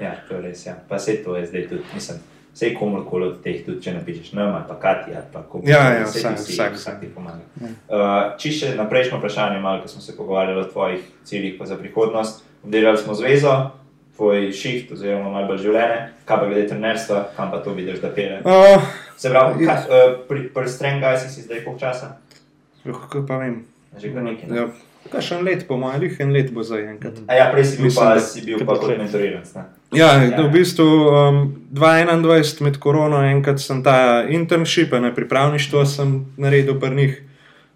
Ja, to je res. Ja. Pa se to je zdaj tudi, mislim, vse komorkoli od teh, tudi če napišeš, no, ali pa Kati, ali pa kako. Ja, ja, vsak, vsi, vsak, vsak ti pomaga. Ja. Uh, čišče na prejšnjo vprašanje, malo, ko smo se pogovarjali o tvojih ciljih za prihodnost, obdelali smo zvezo. Tvoj šift, oziroma malo bolj življenje, kaj pa glede trenerstva, kam pa to vidiš, da pere. Uh, Se pravi, yes. uh, pri, pri Strenga si zdaj koliko časa? Lahko pa vem. Že kar nekaj. Ne? Ja. Kaj še en let, po mojem, en let bo zdaj enkrat. A ja, prej si bil Mislim, pa, da, si bil pa kot mentoriran. Ja, ja, v bistvu um, 2021 med korono, enkrat sem ta internship, ne pripravništvo sem naredil pri njih.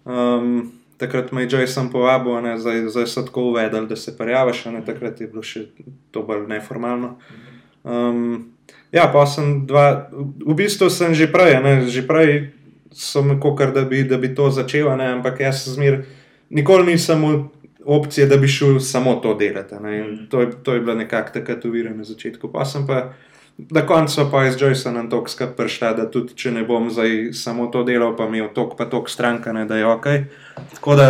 Um, takrat me je Jason povabil, ne, zdaj, zdaj so tako uvedli, da se prijaviš, ne takrat je bilo še to bolj neformalno. Um, ja, pa sem dva, v bistvu sem že prej, ne, že prej sem kokar, da bi, da bi to začel, ne, ampak jaz zmeraj nikoli nisem opcije, da bi šel samo to delati. Mm. To, je, to je bila nekakšna takrat uvira na začetku. Pa sem pa na koncu pa iz Joyceana tok skupaj prišla, da tudi če ne bom zdaj samo to delal, pa imel tok pa tok stranka, ne, da je ok. Tako da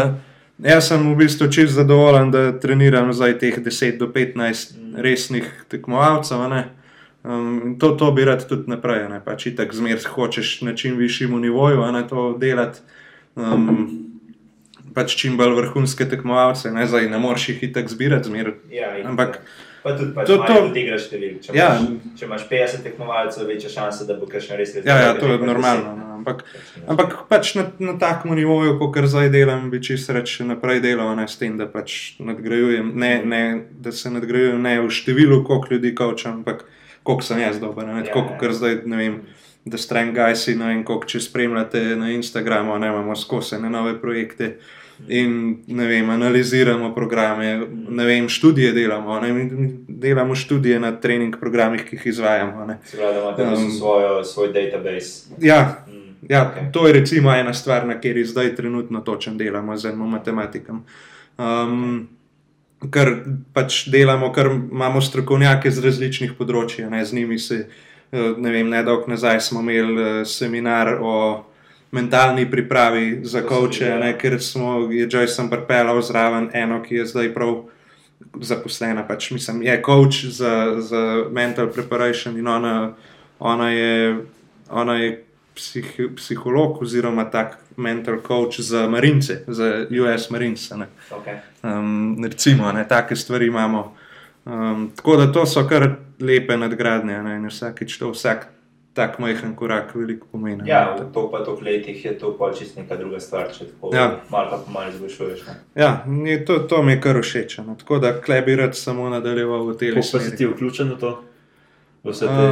jaz sem v bistvu čist zadovoljen, da treniram zdaj teh 10 do 15 mm. resnih tekmovalcev. Um, to, to bi rad tudi naprej, ne pa če tako zmeraj hočeš na čim višjemu nivoju, a ne to delati. Um, pač čim bolj vrhunske tekmovalce, ne, zdaj, ne moreš jih tako zbirati, zmeraj. Ja, Ampak. Pa tudi, pač to, to, tudi igraš števil. Če, ja. če imaš 50 tekmovalcev, večja šansa, da bo kakšen res rekel. Ja, ja, to je normalno. No. Ampak, ampak pač na, na takem nivoju, kot zdaj delam, bi čisto reč naprej delal, ne s tem, da pač nadgrajujem, ne, ne, da se nadgrajujem ne v številu, koliko ljudi kaučam, ampak koliko sem jaz dober. Ne, ja, tako, ja. zdaj ne vem. Da streng gajsi, no in koliko če spremljate na Instagramu, ne imamo skozi ne nove projekte. Uh, in vem, analiziramo programe, vem, študije delamo, ne, delamo študije na trening programih, ki jih izvajamo. Pravi, da imate um, svojo, svoj database. Ja, mm, ja okay. to je recimo ena stvar, na kateri zdaj trenutno točno delamo z enim matematikom. Um, Ker pač delamo, ker imamo strokovnjake z različnih področji, ne, z njimi se, eh, ne vem, nedolgo nazaj smo imeli eh, seminar o mentalni pripravi za koče, ker smo, je Joyce pripeljal zraven eno, ki je zdaj prav zaposlena, pač mislim, je coach za, za mental preparation in ona, ona je, ona je psih, psiholog oziroma tak mental coach za marince, za US Marines. Okay. Um, recimo, ne, take stvari imamo. Um, tako da to so kar lepe nadgradnje in vsakič to vsak tak majhen korak veliko pomeni. Ja, v to pa toliko letih je to pač čist neka druga stvar, če tako ja. malo pa malo izboljšuješ. Ja, to, to mi je kar všeč. No. Tako da klebi rad samo nadaljeval v tem. Kako pa si ti vključen v to? Vse te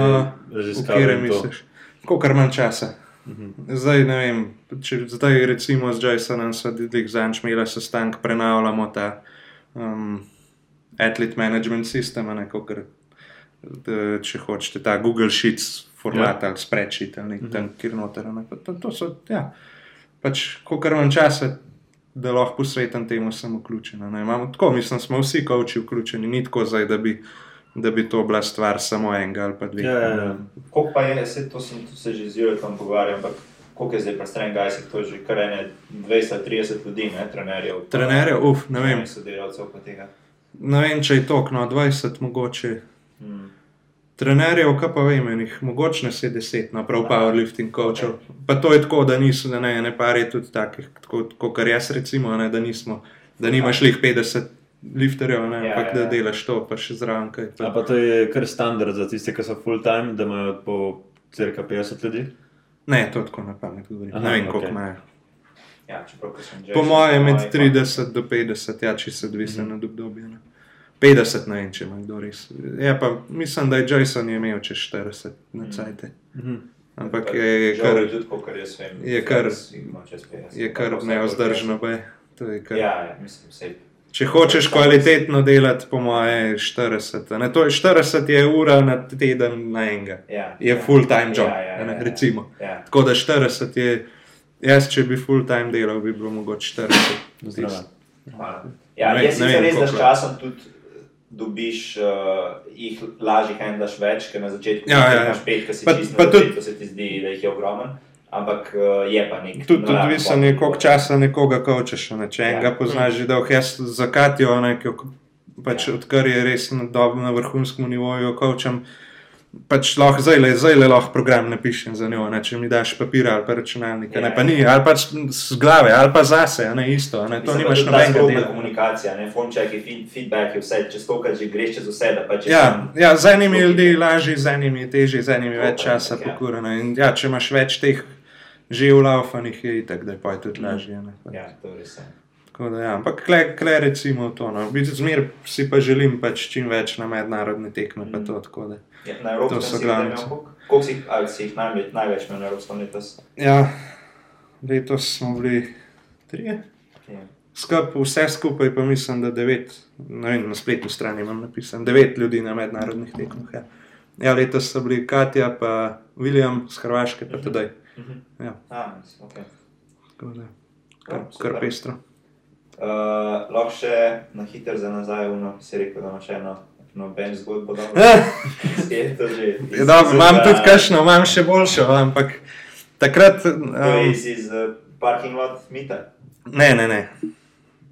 raziskave? Kjer misliš? Kolikor manj časa. Mhm. Zdaj, ne vem, če zdaj recimo z Jasonom sedaj zanč imela sestank, prenavljamo ta um, athlete management system, ne, kakor, da, če hočete, ta Google Sheets format ja. ali spreadsheet ali nek, tam, kjer noter. Ne, to, to so, ja, pač, kolikor imam časa, da lahko posvetim temu, sem vključen. Imamo tako, mislim, smo vsi koči vključeni, ni tako zdaj, da bi. Da bi to bila stvar samo enega ali pa dveh. Ja, ja, ja. Kako pa je, se, to sem se že z Jurekom pogovarjal, ampak koliko je zdaj pa stran Gajsik, to je že kar ene 20-30 ljudi, ne, trenerjev. Trenerjev, uf, ne vem. Sodelavcev pa tega. Ne vem, če je to, no, 20 mogoče. Hmm trenerjev, kaj pa vem, jih mogoče ne se deset, no prav powerlifting coachov. Pa to je tako, da niso, da ne, ne par je tudi takih, kot kar jaz recimo, ne, da nismo, da nimaš lih 50 lifterjev, ne, ja, ampak ja, ja. da delaš to, pa še zraven. Kaj, pa. pa to je kar standard za tiste, ki so full time, da imajo po crka 50 ljudi? Ne, to tako na pamet govorim. Ne vem, koliko imajo. Ja, po mojem, med 30 do 50, ja, če se odvisno mm -hmm. od obdobja. 50, ne vem, če ima kdo res. Ja, pa, mislim, da je Jason je imel čez 40 na mhm. cajt. Mm -hmm. Ampak je, je kar. Je kar, je kar neozdržno. Kar, ja, ja, mislim, če hočeš kvalitetno delati, po moje, 40. Ne, to je 40 je ura na teden na enega. Ja, je ja, full time job. Ja, ja, ja, ne, recimo. Ja. Tako da 40 je. Jaz, če bi full time delal, bi bilo mogoče 40. Ja, jaz sem res, da s časom tudi dobiš, uh, jih lažje handlaš več, ker na začetku ja, ja, ja. imaš pet, ki si pa, čisto, pa tudi, to se ti zdi, da jih je ogromen. Ampak uh, je pa nekaj. Tudi tudi odvisno je, koliko časa nekoga. Ne? Če ja. enega poznaš, že dolgo, jaz zakatijo, pač ja. odkar je res na, na vrhunskem nivoju, kočem. Uh, pač lahko zdaj le, zdaj le lahko program napišem za njo, ne, če mi daš papir ali pa računalnik, ja, ne pa ni, ali pa z glave, ali pa zase, ne isto, ne, to nimaš nobenega dela. Komunikacija, ne, fonček, feedback, vse, če to, kar že greš čez vse, pač. Ja, ja, z enimi ljudmi lažje, z enimi težje, z enimi več časa ja. pokurano. In ja, če imaš več teh že ulaufanih, je itak, da je pa tudi lažje. Ne, ja, to res je. Da, ja, ampak, kle, kle recimo to. No. Zmer si pa želim pač čim več na mednarodne tekme. Mm. To, ja, na Evropskem glavni. Koliko si, si jih največ, največ na Evropskem letos? Ja, letos smo bili tri. Ja. Skup, vse skupaj pa mislim, da devet, vem, na spletni strani imam napisan, devet ljudi na mednarodnih tekmah. Ja. ja, letos so bili Katja, pa William z Hrvaške, pa tudi. Mm -hmm. ja. ah, okay. Kar, kar pestro. Uh, lahko še na hitro za nazaj, no, si rekel, da imaš eno. No, ben zgodbo, da je to že. Dobro, imam tudi kakšno, imam še boljšo, ampak takrat. Um, to je iz, iz uh, parking lot mita. Ne, ne, ne.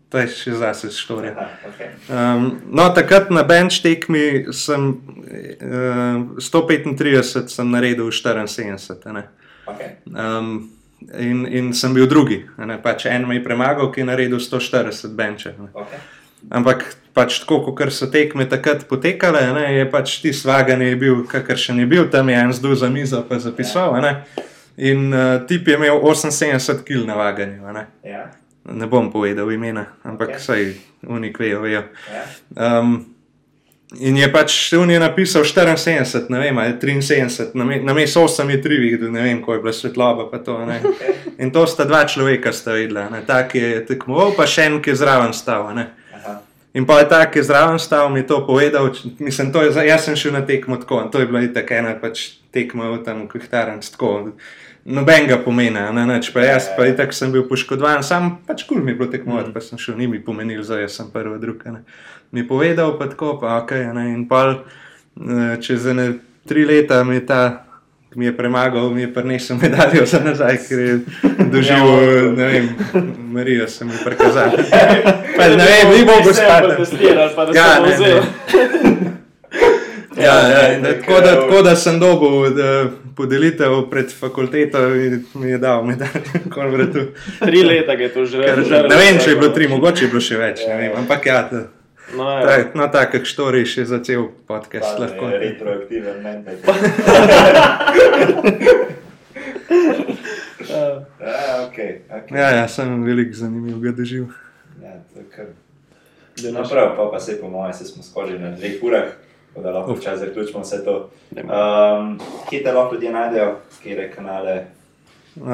To je še zase štorija. Okay. Um, no, takrat na bench tekmi sem uh, 135 sem naredil 74. Okay. Um, in, in sem bil drugi. Pač en me je premagal, ki je naredil 140 benče. Okay. Ampak pač tako, kot so tekme takrat potekale, ne, je pač ti svaganje bil, kakor še ni bil, tam je en zdaj za mizo pa zapisal. Ne. In uh, tip je imel 78 kg na vaganju. Ne. Ja. ne bom povedal imena, ampak okay. saj unik vejo. vejo. Ja. Um, In je pač on je napisal 74, ne vem, 73, na mestu 8 je 3 videl, ne vem, ko je bila svetloba. To, in to sta dva človeka sta videla, tak je tekmoval, pa še en, ki je zraven stal. In pa je ta, ki je zraven stal, mi to povedal, mislim, to je, jaz sem šel na tekmo tako, in to je bila tako ena pač tekma v tem kuhtarem, tako. Nobenega pomena, ne, neč, pa jaz pa itak sem bil poškodovan, sam pač kul mi je bilo tekmovati, mm. pa sem šel, ni mi pomenil, zdaj sem prva, druga. Ne mi povedal, pa tako, pa ok. Ne, in pa eh, čez ene tri leta mi je ta mi je premagal, mi je prinesel medaljo za nazaj, ker je doživel, ja, ne vem, Marijo se mi prikazal. ne vem, ni mogel spati. Ja, ne, ne. Ja, ja, da, tako, da, tako da sem dobil da, podelitev pred fakulteto in mi je dal medaljo. Tri leta je to že. Ne vem, če je bilo tri, mogoče je bilo še več, ja, vem, ampak ja. To, No, tak, no tako, što reši za cel podcast. Pa, lahko. Retroaktiven mental. ja, okay, okay. ja, ja, sem velik zanimiv, ga doživ. Ja, no, prav, pa, pa se po mojem, se smo skoraj na dveh urah, da lahko včasih zaključimo vse to. Um, kje te lahko ljudje najdejo, kje kanale? Uh,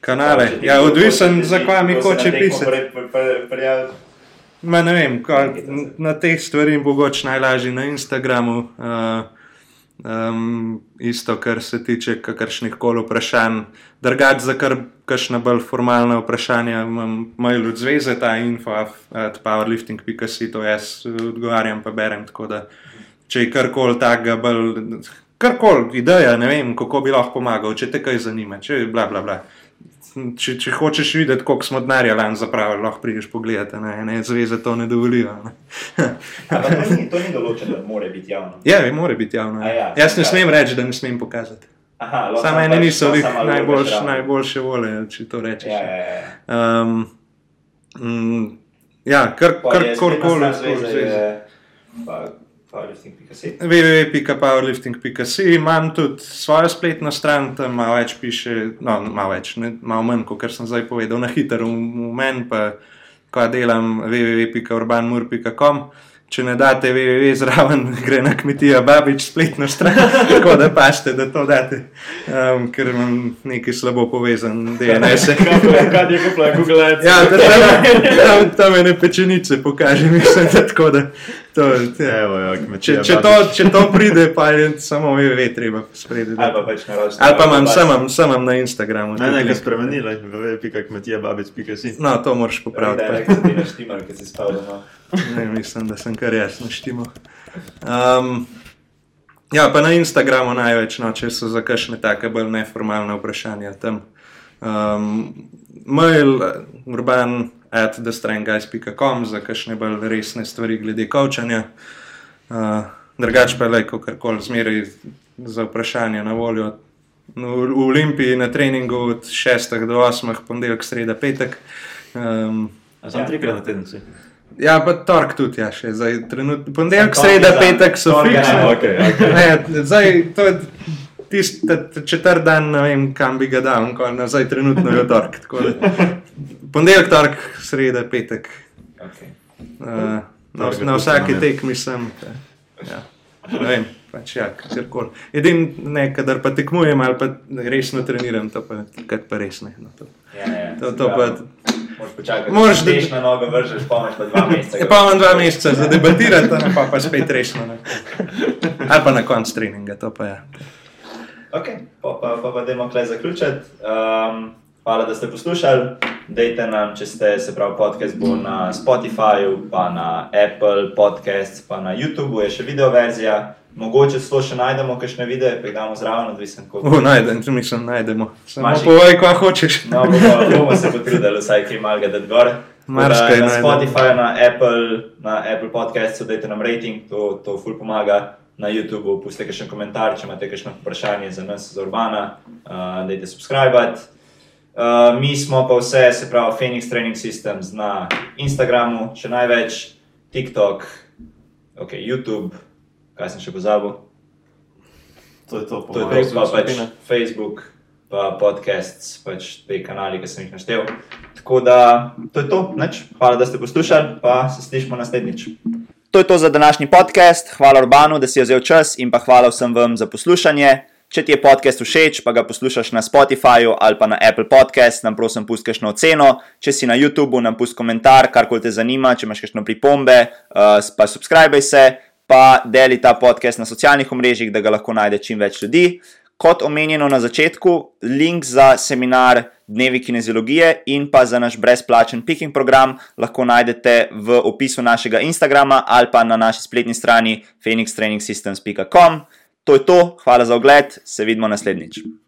kanale, ja, odvisen, zakaj mi hoče pisati. Ma ne vem, kaj, na teh stvarih mogoče najlažje na Instagramu. Uh, um, isto, kar se tiče kakršnih koli vprašanj. Drugač, za kar kakšne bolj formalne vprašanja, imam mail od zveze, ta info, at powerlifting.com, to jaz odgovarjam, pa berem. Da, če je karkoli takega, bolj, karkoli ideja, ne vem, kako bi lahko pomagal, če te kaj zanima, če je bla bla bla če, če hočeš videti, koliko smo denarja lani zapravili, lahko prideš pogledati. Ne, ne zveze to ne dovolijo. Ne. to, ni, to ni določeno, da mora biti javno. Ja, mora biti javno. Ja, Jaz ne smem reči, da ne smem pokazati. Samo ene niso bili najboljš, najboljše volje, če to rečeš. Ja, ja, ja. Um, mm, ja kar koli. www.powerlifting.com imam tudi svojo spletno stran, tam malo več piše, no, malo več, ne, malo manj, kot sem zdaj povedal, na hitro, v, meni pa, ko delam www.urbanmur.com. Če ne date, www zraven, gre na kmetijo, babič, spletno stran, tako da pašte, da to date, um, ker imam nekaj slabo povezan, DNS. Kaj je kupila, Google Ads? Ja, tam, tam, tam je ne pečenice, pokaže mi se, da tako da. To, Evo, ja, ja. če, če, to, če to pride, pa je samo VV treba spredi. Ali pa pač naročite. Ali pa imam, sam, sam imam na Instagramu. Ne, ne, ga spremenila, www.kmetijababic.si. No, to moraš popraviti. Ne, ne, ne, štimal, ki si spal doma. Ne, mislim, da sem kar jaz naštimal. Um, ja, pa na Instagramu največ, no, če so za kakšne take bolj neformalne vprašanja tam. Um, mail, urban at thestranguys.com za kakšne bolj resne stvari glede kavčanja. Uh, drugač pa je kar koli zmeraj za vprašanje na voljo. No, v Olimpiji na treningu od 6 do 8, ponedeljek, sreda, petek. Um, Sam ja. trikrat na teden si. Ja, pa torek tudi, ja, še zdaj. Ponedeljek, sreda, petek so fiksni. Okay, okay. Zdaj, to je tisti četrti dan, ne vem, kam bi ga dal, je zdaj trenutno je torek. Ponedeljek, torek, sreda, petek. Okay. Uh, na, na vsaki tekmi sem. Ja. Ne vem, pač ja, kjerkoli. Edino, kadar pa tekmujem ali pa resno treniram, to pa, pa res ne. No, to, ja, ja, to, to pa, Moraš počakati, da se na nogo, vržeš pa imaš dva meseca. Ja, pa imam dva meseca za debatirati, ne pa, pa spet resno. Ne. Ali pa na koncu treninga, to pa je. Ja. Ok, pa pa, pa, pa dajmo klej zaključiti. Um, hvala, da ste poslušali. Dajte nam, če ste se pravi podcast bo na Spotifyju, pa na Apple Podcasts, pa na YouTubu je še video verzija. Mogoče celo še najdemo, kakšne videe, pa jih damo zraven, odvisen kot. Uh, najdemo, tu mislim, najdemo. Samo povej, kaj hočeš. No, bomo, bomo se potrudili, vsaj kaj malga da gor. Marsikaj na Spotify, na Apple, na Apple Podcasts, dajte nam rating, to, to ful pomaga. Na YouTubu pustite še komentar, če imate kakšno vprašanje za nas, za Urbana, uh, dajte subscribe. Uh, mi smo pa vse, se pravi, Phoenix Training Systems na Instagramu, še največ, TikTok, okay, YouTube kaj sem še pozabil. To je to, to, je to pa pač Facebook, pa podcast, pač te kanali, ki sem jih naštel. Tako da to je to, Neč. hvala, da ste poslušali, pa se slišimo naslednjič. To je to za današnji podcast. Hvala Urbanu, da si je vzel čas in pa hvala vsem vam za poslušanje. Če ti je podcast všeč, pa ga poslušaš na Spotifyju ali pa na Apple Podcast, nam prosim, pusti kakšno oceno. Če si na YouTubu, nam pusti komentar, kar koli te zanima, če imaš kakšno pripombe, uh, pa subscribe se pa deli ta podcast na socialnih omrežjih, da ga lahko najde čim več ljudi. Kot omenjeno na začetku, link za seminar Dnevi kineziologije in pa za naš brezplačen picking program lahko najdete v opisu našega Instagrama ali pa na naši spletni strani phoenixtrainingsystems.com. to je to, hvala za ogled, se vidimo naslednjič.